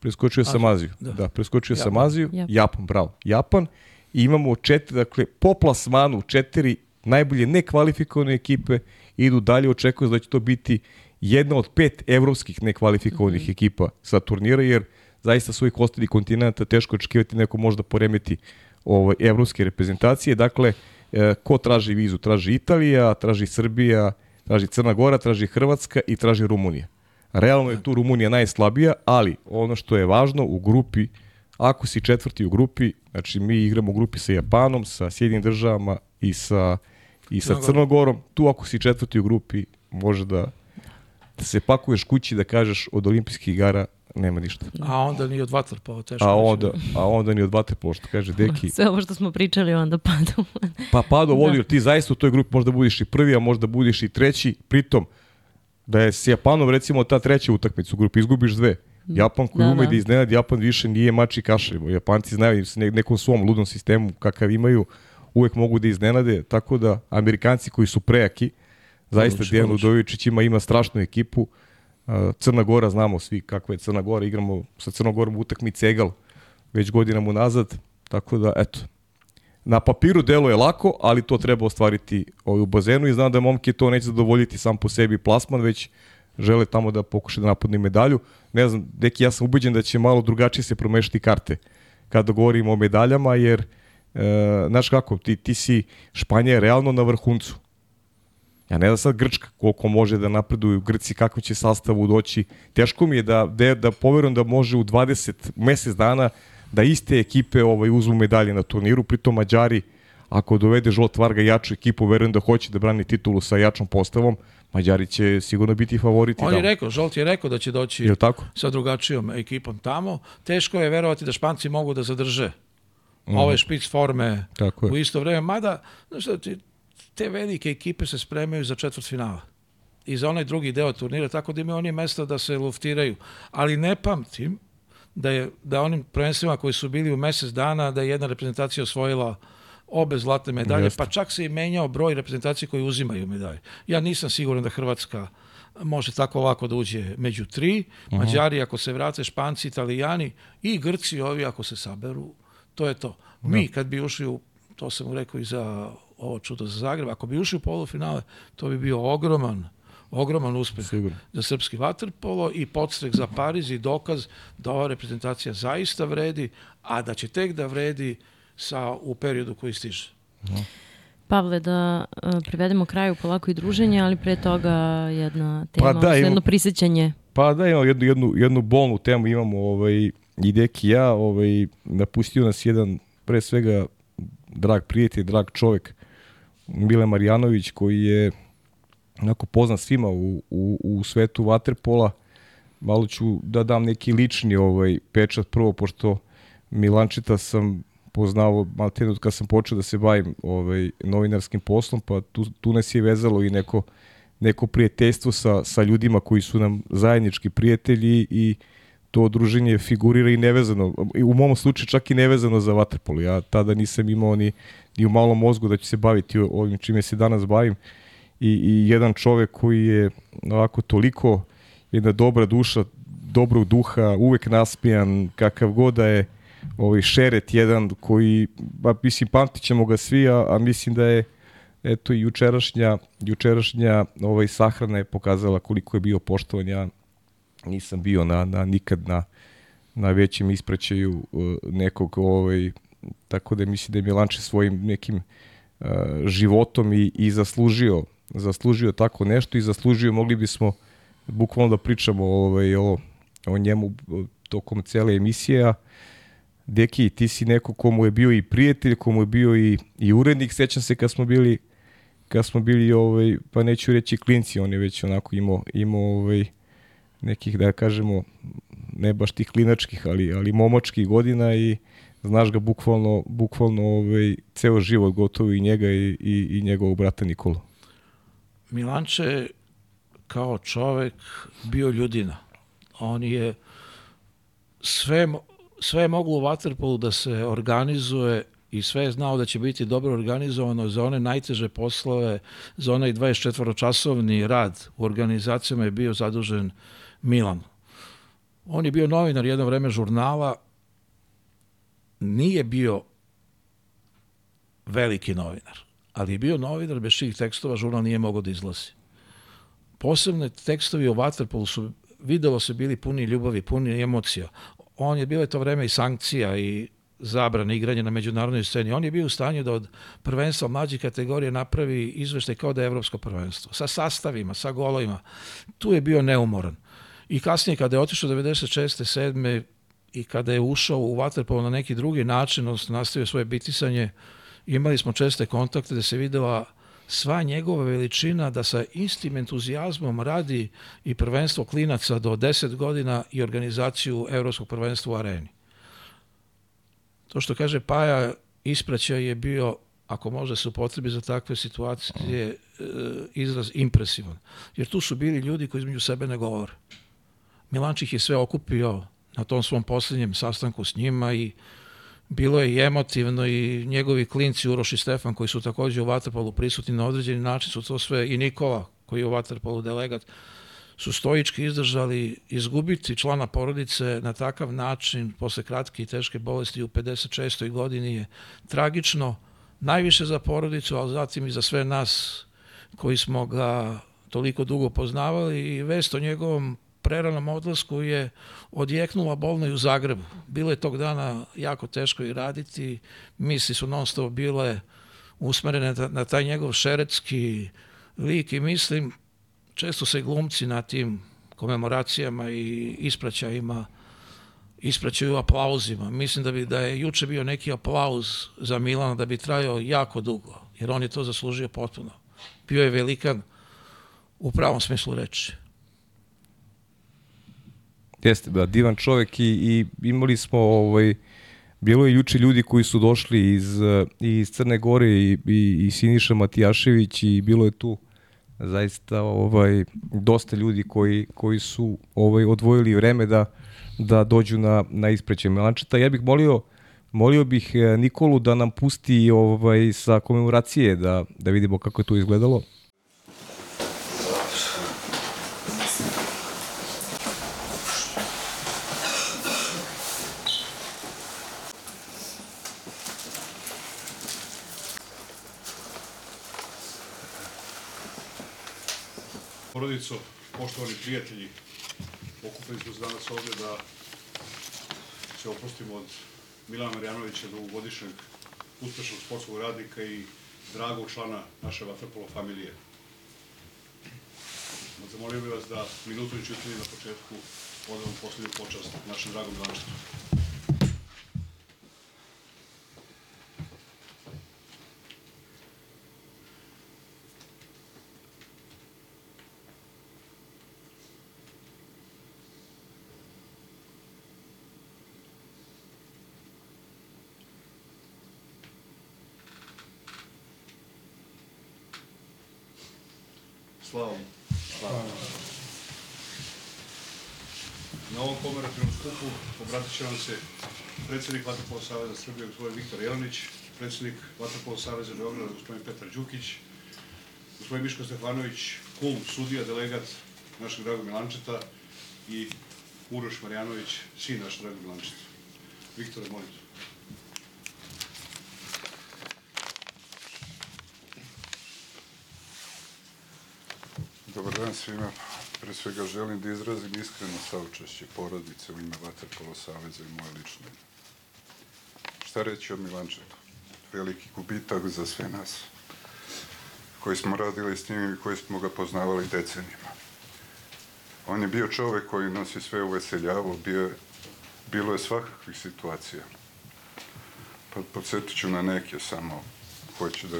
Preskočio sam Aziju. Da, da preskočio Japan. sam Aziju. Japan. Japan, bravo. Japan. I imamo četiri, dakle, po plasmanu četiri najbolje nekvalifikovane ekipe idu dalje, očekuju da će to biti jedna od pet evropskih nekvalifikovanih mm -hmm. ekipa sa turnira, jer zaista svojih ostali kontinenta teško očekivati neko možda poremeti ovaj, evropske reprezentacije. Dakle, e, ko traži vizu? Traži Italija, traži Srbija, traži Crna Gora, traži Hrvatska i traži Rumunija. Realno je tu Rumunija najslabija, ali ono što je važno u grupi, ako si četvrti u grupi, znači mi igramo u grupi sa Japanom, sa Sjedinim državama i sa, i sa Crnogorom, tu ako si četvrti u grupi, može da, da se pakuješ kući da kažeš od olimpijskih igara nema ništa. A onda ni od vaterpola teško. A onda, a onda ni od vaterpola, što kaže Deki. Sve ovo što smo pričali onda pada Pa pada u vodu, da. jer ti zaista u toj grupi možda budiš i prvi, a možda budiš i treći. Pritom, da je s Japanom recimo ta treća utakmica u grupi, izgubiš dve. Japan koji da, ume da, da iznenadi, Japan više nije mač i kašalj. Japanci znaju s nekom svom ludom sistemu kakav imaju, uvek mogu da iznenade, tako da Amerikanci koji su prejaki, zaista Dejan Ludovičić ima, ima strašnu ekipu, Crna Gora, znamo svi kakva je Crna Gora, igramo sa Crnogorom utakmice Egal već godinama unazad, tako da, eto, na papiru delo je lako, ali to treba ostvariti ovaj, u bazenu i znam da momke to neće zadovoljiti sam po sebi plasman, već žele tamo da pokušaju da napadnu medalju. Ne znam, deki, ja sam ubeđen da će malo drugačije se promešati karte kada govorimo o medaljama, jer, e, znaš kako, ti, ti si Španja je realno na vrhuncu. Ja ne znam sad Grčka koliko može da napreduju Grci, kako će sastavu doći. Teško mi je da, da, da poverujem da može u 20 mesec dana da iste ekipe ovaj, uzmu medalje na turniru, pritom Mađari, ako dovede Žolt Varga jaču ekipu, verujem da hoće da brani titulu sa jačom postavom, Mađari će sigurno biti favoriti. On je rekao, Žolt je rekao da će doći je tako? sa drugačijom ekipom tamo. Teško je verovati da Španci mogu da zadrže mm. ove špic forme tako je. u isto vreme. Mada, znaš šta, te velike ekipe se spremaju za četvrt finala i za onaj drugi deo turnira, tako da imaju oni mesta da se luftiraju. Ali ne pamtim da je da onim prvenstvima koji su bili u mesec dana da je jedna reprezentacija osvojila obe zlatne medalje, Jeste. pa čak se i menjao broj reprezentacije koji uzimaju medalje. Ja nisam siguran da Hrvatska može tako ovako da uđe među tri. Uh -huh. Mađari ako se vrate, Španci, Italijani i Grci ovi ako se saberu, to je to. Mi da. kad bi ušli u, to sam rekao i za ovo čudo za Zagreb, ako bi ušli u polufinale, to bi bio ogroman ogroman uspeh Sigurno. za srpski vaterpolo i podstrek za Pariz i dokaz da ova reprezentacija zaista vredi, a da će tek da vredi sa, u periodu koji stiže. No. Pavle, da uh, privedemo kraju polako i druženje, ali pre toga jedna tema, pa da, jedno prisjećanje. Pa da, imamo jednu, jednu, jednu bolnu temu, imamo ovaj, i Deki ja, ovaj, napustio nas jedan, pre svega, drag prijatelj, drag čovek, Mile Marjanović, koji je onako poznat svima u, u, u svetu vaterpola. Malo ću da dam neki lični ovaj pečat prvo, pošto Milančita sam poznao malo od kad sam počeo da se bavim ovaj, novinarskim poslom, pa tu, tu nas je vezalo i neko, neko prijateljstvo sa, sa ljudima koji su nam zajednički prijatelji i to druženje figurira i nevezano, u mom slučaju čak i nevezano za vaterpolo. Ja tada nisam imao ni, ni u malom mozgu da ću se baviti ovim čime se danas bavim. I, i jedan čovek koji je ovako toliko jedna dobra duša, dobrog duha, uvek naspijan, kakav god da je ovaj šeret jedan koji, ba, mislim, pamtit ćemo ga svi, a, a mislim da je eto i jučerašnja, jučerašnja ovaj, sahrana je pokazala koliko je bio poštovan. Ja nisam bio na, na nikad na, na većem ispraćaju uh, nekog ovaj, tako da mislim da je Milanče svojim nekim uh, životom i, i zaslužio zaslužio tako nešto i zaslužio mogli bismo bukvalno da pričamo ovaj, o, o njemu tokom cele emisije, a Deki, ti si neko komu je bio i prijatelj, komu je bio i, i urednik, sećam se kad smo bili kad smo bili, ovaj, pa neću reći klinci, on je već onako imao, imao ovaj, nekih, da kažemo, ne baš tih klinačkih, ali, ali momočkih godina i znaš ga bukvalno, bukvalno ovaj, ceo život gotovo i njega i, i, i njegovog brata Nikolu. Milanče kao čovek bio ljudina. On je sve, sve je moglo u Waterpolu da se organizuje i sve je znao da će biti dobro organizovano za one najteže poslove, za onaj 24-časovni rad u organizacijama je bio zadužen Milan. On je bio novinar jedno vreme žurnala, nije bio veliki novinar, ali je bio novinar, bez čih tekstova žurnal nije mogao da izlazi. Posebne tekstovi o Waterpolu su, videlo se, bili puni ljubavi, puni emocija. On je bilo to vreme i sankcija i zabrane igranja na međunarodnoj sceni. On je bio u stanju da od prvenstva mlađih kategorije napravi izveštaj kao da je evropsko prvenstvo. Sa sastavima, sa golovima. Tu je bio neumoran. I kasnije kada je otišao 96. 7. i kada je ušao u Waterpolo na neki drugi način, odnosno nastavio svoje bitisanje, imali smo česte kontakte da se videla sva njegova veličina da sa istim entuzijazmom radi i prvenstvo klinaca do 10 godina i organizaciju evropskog prvenstva u areni. To što kaže Paja, ispraćaj je bio, ako može se upotrebi za takve situacije, e, izraz impresivan. Jer tu su bili ljudi koji između sebe ne govore. Milančih je sve okupio na tom svom posljednjem sastanku s njima i bilo je i emotivno i njegovi klinci Uroš i Stefan koji su takođe u Vatrpolu prisutni na određeni način su to sve i Nikola koji je u Vatrpolu delegat su stoički izdržali izgubiti člana porodice na takav način posle kratke i teške bolesti u 56. godini je tragično najviše za porodicu, ali zatim i za sve nas koji smo ga toliko dugo poznavali i vest o njegovom preranom odlasku je odjeknula bolno i u Zagrebu. Bilo je tog dana jako teško i raditi, misli su non stop bile usmerene na taj njegov šeretski lik i mislim često se glumci na tim komemoracijama i ispraćajima ispraćaju aplauzima. Mislim da bi da je juče bio neki aplauz za Milana da bi trajao jako dugo, jer on je to zaslužio potpuno. Bio je velikan u pravom smislu reči. Jeste, da, divan čovek i, i imali smo, ovaj, bilo je juče ljudi koji su došli iz, iz Crne Gore i, i, i Siniša Matijašević i bilo je tu zaista ovaj dosta ljudi koji koji su ovaj odvojili vreme da da dođu na na ispreće Melančeta. Ja bih molio molio bih eh, Nikolu da nam pusti ovaj sa komemoracije da da vidimo kako je to izgledalo. Porodico, poštovani prijatelji, okupili smo se danas ovde da se oprostimo od Milana Marjanovića, dugogodišnjeg uspešnog sportskog radnika i dragog člana naše vaterpolo familije. Zamolio bih vas da minutu i čutili na početku odavamo poslednju počast našem dragom Dančetu. Slava mu. Slava. Na ovom komemorativnom skupu obratit će vam se predsednik Vatrpolo Saveza Srbije, gospodin Viktor Jelenić, predsednik Vatrpolo Saveza Beograda, gospodin Petar Đukić, gospodin Miško Stefanović, kum, sudija, delegat našeg dragog Milančeta i Uroš Marjanović, sin našeg dragog Milančeta. Viktore, molim te. Dobar dan svima. Pre svega želim da izrazim iskreno saučešće porodice u ime Vaterpolo Saveza i moje lično. Šta reći o Milančetu? Veliki gubitak za sve nas koji smo radili s njim i koji smo ga poznavali decenijima. On je bio čovek koji nas je sve uveseljavao, bio bilo je svakakvih situacija. Pa podsjetit ću na neke samo, hoću da,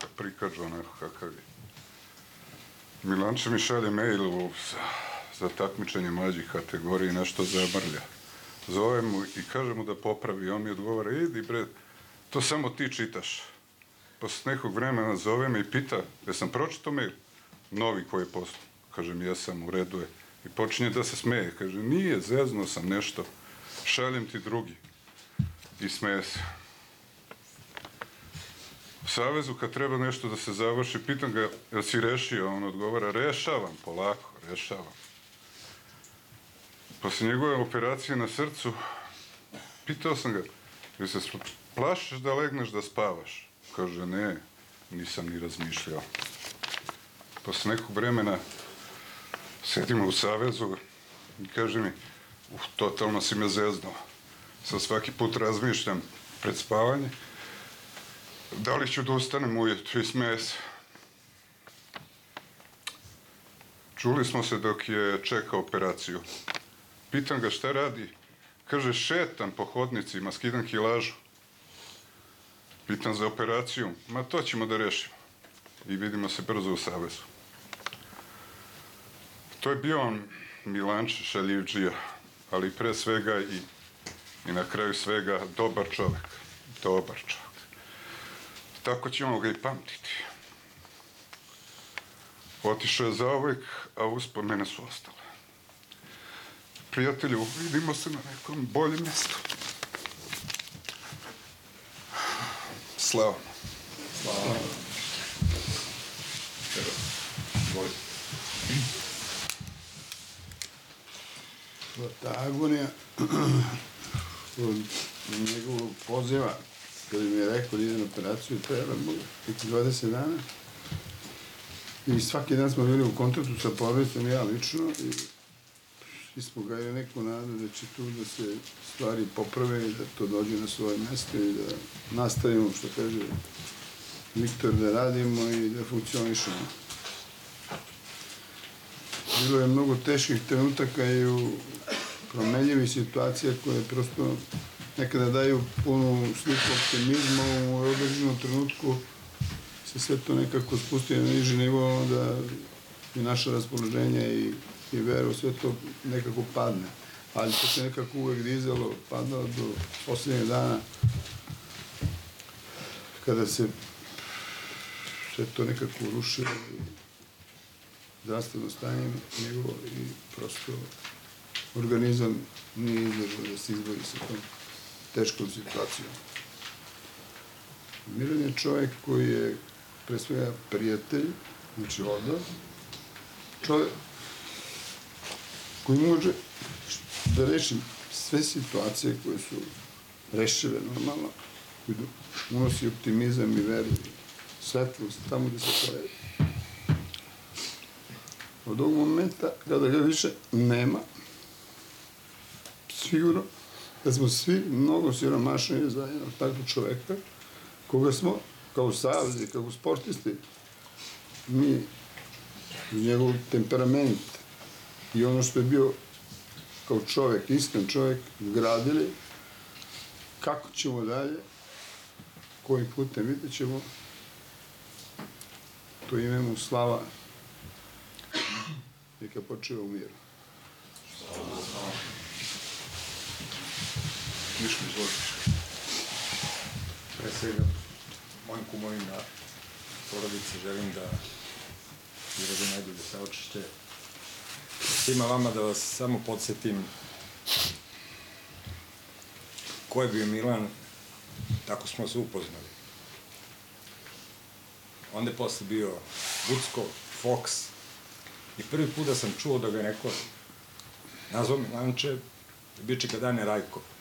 da prikažu onako kakav je. Milanče mi šalje mail u, za, za takmičenje mlađih kategoriji, nešto zamrlja. Zove mu i kaže mu da popravi, on mi odgovara, idi bre, to samo ti čitaš. Posle nekog vremena zove me i pita, jesam pročitao mail? Novi koji je poslao. Kažem, jesam, u redu je. I počinje da se smeje. Kaže, nije, zeznuo sam nešto. Šaljem ti drugi. I smeje se. Savezu kad treba nešto da se završi, pitam ga, jel si rešio? On odgovara, rešavam, polako, rešavam. Posle njegove operacije na srcu, pitao sam ga, jel se plašiš da legneš da spavaš? Kaže, ne, nisam ni razmišljao. Posle nekog vremena sedimo u Savezu i kaže mi, uh, totalno si me zeznao. Sad svaki put razmišljam pred spavanje, da li ću da ustanem ujutru i smeje se. Čuli smo se dok je čekao operaciju. Pitam ga šta radi. Kaže, šetam po hodnicima, skidam kilažu. Pitam za operaciju. Ma to ćemo da rešimo. I vidimo se brzo u Savezu. To je bio on Milanče Šaljivđija, ali pre svega i, i na kraju svega dobar čovek. Dobar čovek. Tako ćemo ga i pamtiti. Otišao je za uvek, a uspomene su ostale. Prijatelju, vidimo se na nekom boljem mjestu. Slava. Slava. Ta agonija od njegovog poziva kada mi je rekao da ide na operaciju trajala nekih 20 dana i svaki dan smo bili u kontaktu sa porodicom ja lično i smo ga je neku nadu da će tu da se stvari poprave i da to dođe na svoje mesto i da nastavimo, što kaže Viktor, da radimo i da funkcionišemo. Bilo je mnogo teških trenutaka i u promenljivih situacija koje prosto nekada daju punu sliku optimizma u određenom trenutku se sve to nekako spusti na niži nivo, onda i naše raspoloženje i, i veru, sve to nekako padne. Ali to se nekako uvek dizalo, padalo do poslednjeg dana, kada se sve to nekako rušilo i zdravstveno stanje njegovo i prosto organizam nije izdržao da se izbori sa tom teškom situacijom. Miran je čovjek koji je pre svega prijatelj, znači odav, čovjek koji može da reši sve situacije koje su rešive normalno, koji unosi optimizam i veru svetlost tamo gde se pojavi. Od ovog momenta, kada ga više nema, sigurno da smo svi mnogo siromašniji za jednog takvog čoveka, koga smo, kao savezi, kao sportisti, mi, njegov temperament i ono što je bio kao čovek, iskren čovek, gradili, kako ćemo dalje, kojim putem vidjet ćemo, to ime mu slava, neka počeva u miru. Miško, izvoliš. Pre svega, mojim kumovima porodice želim da izrazim najbolje saočešće. Svima vama da vas samo podsjetim ko je bio Milan, tako smo se upoznali. Onda je posle bio Vucko, Fox i prvi put da sam čuo da ga je neko nazvao Milanče, bio Čikadane Rajko.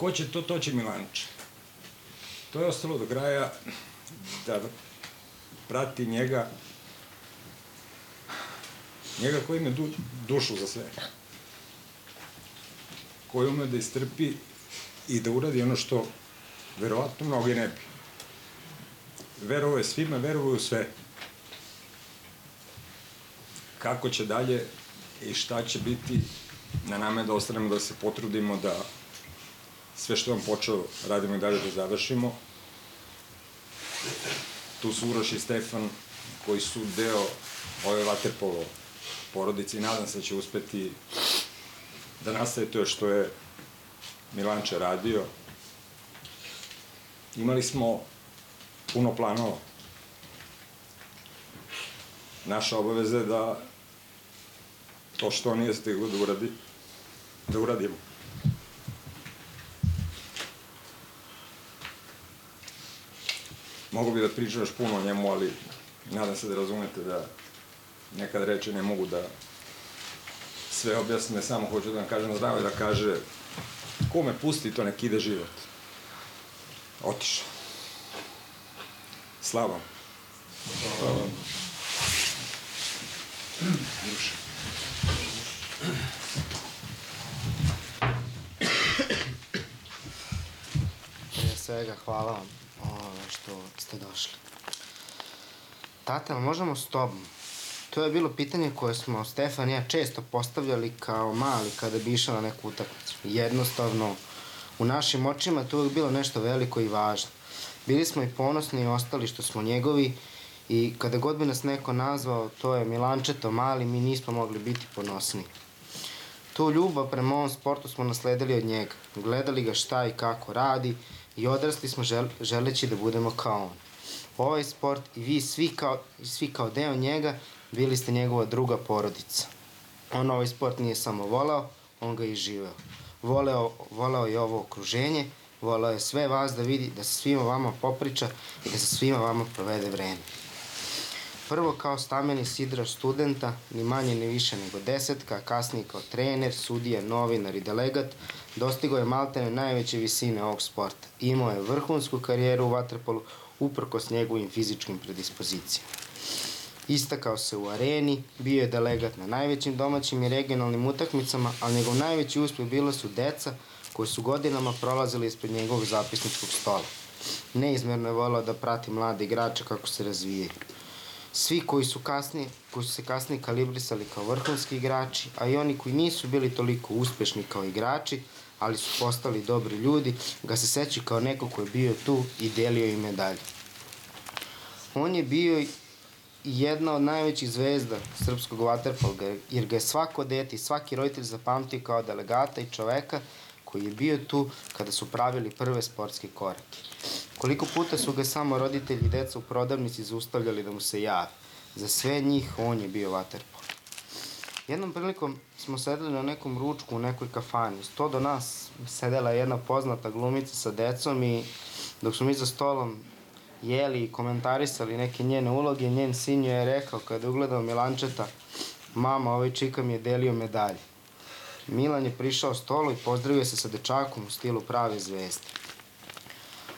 Ko će to, to će Milanče. To je ostalo do kraja da prati njega Njega koji ima du, dušu za sve. Koji ume da istrpi i da uradi ono što verovatno mnogi ne bi. Verovo je svima, verovo je u sve. Kako će dalje i šta će biti, na nama je da ostanemo da se potrudimo da sve što vam počeo radimo i dalje da završimo. Tu su Uroš i Stefan koji su deo ove vaterpolo porodice i nadam se da će uspeti da nastaje to što je Milanče radio. Imali smo puno planova. Naša obaveza je da to što nije stiglo da uradi, da uradimo. Mogu bi da pričam još puno o njemu, ali nadam se da razumete da nekad reči ne mogu da sve objasne, samo hoću da vam kažem zdravo i da kaže ko me pusti, to nek ide život. Otišao. Slava. Slava. Duše. Prije svega, hvala vam ovaj, što ste došli. Tata, možemo s tobom? To je bilo pitanje koje smo Stefan i ja često postavljali kao mali kada bi išao na neku utakmicu. Jednostavno, u našim očima to je bilo nešto veliko i važno. Bili smo i ponosni i ostali što smo njegovi i kada god bi nas neko nazvao, to je Milančeto mali, mi nismo mogli biti ponosni. Tu ljubav prema ovom sportu smo nasledili od njega. Gledali ga šta i kako radi i odrasli smo žel, želeći da budemo kao on. Ovaj sport i vi svi kao, svi kao deo njega bili ste njegova druga porodica. On ovaj sport nije samo volao, on ga i živeo. Voleo, voleo je ovo okruženje, voleo je sve vas da vidi, da se svima vama popriča i da se svima vama provede vreme. Prvo kao stameni sidraš studenta, ni manje ni više nego desetka, kasnije kao trener, sudija, novinar i delegat, dostigo je maltene najveće visine ovog sporta. Imao je vrhunsku karijeru u vaterpolu uprkos njegovim fizičkim predispozicijama. Istakao se u areni, bio je delegat na najvećim domaćim i regionalnim utakmicama, ali njegov najveći uspeh bilo su deca koji su godinama prolazili ispred njegovog zapisničkog stola. Neizmerno je volao da prati mlade igrače kako se razvijaju. Svi koji su kasnije, koji su se kasnije kalibrisali kao vrhunski igrači, a i oni koji nisu bili toliko uspešni kao igrači, ali su postali dobri ljudi, ga se seća kao neko ko je bio tu i delio im medalje. On je bio jedna od najvećih zvezda srpskog vaterpola, jer ga je svako dete i svaki roditelj zapamtio kao delegata i čoveka koji je bio tu kada su pravili prve sportske korake. Koliko puta su ga samo roditelji i deca u prodavnici zaustavljali da mu se javi. Za sve njih on je bio vaterpol. Jednom prilikom smo sedeli na nekom ručku u nekoj kafani. Sto do nas sedela jedna poznata glumica sa decom i dok smo mi za stolom jeli i komentarisali neke njene uloge, njen sin je rekao kada je ugledao Milančeta, mama, ovaj čika mi je delio medalje. Milan je prišao stolu i pozdravio se sa dečakom u stilu prave zvezde.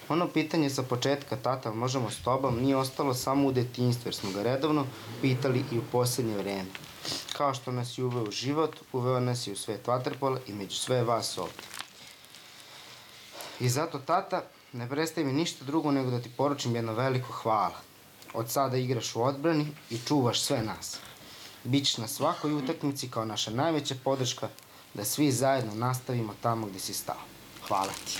Ono pitanje sa početka, tata, možemo s tobom, nije ostalo samo u detinjstvu, jer smo ga redovno pitali i u poslednje vreme. Kao što nas je uveo u život, uveo nas je u svet vaterpola i među sve vas ovde. I zato, tata, ne prestaje mi ništa drugo nego da ti poručim jedno veliko hvala. Od sada igraš u odbrani i čuvaš sve nas. Bićeš na svakoj utakmici kao naša najveća podrška da svi zajedno nastavimo tamo gde si stao. Hvala ti.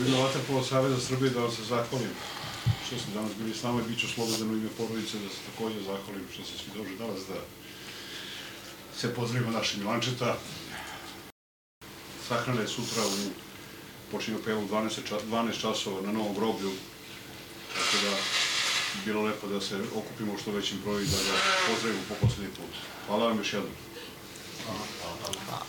U ime Vaterpola Saveza Srbije da vam se zahvalim što ste danas bili s nama i bit ću slobodan u ime porodice da se takođe zahvalim što ste svi došli danas da se pozdravimo našeg Milančeta. Sahrana je sutra u počinju pelu 12, ča, 12 časova na Novom groblju, tako da bilo lepo da se okupimo u što većim broju i da ga pozdravimo po poslednji put. Hvala vam još jednom. Hvala.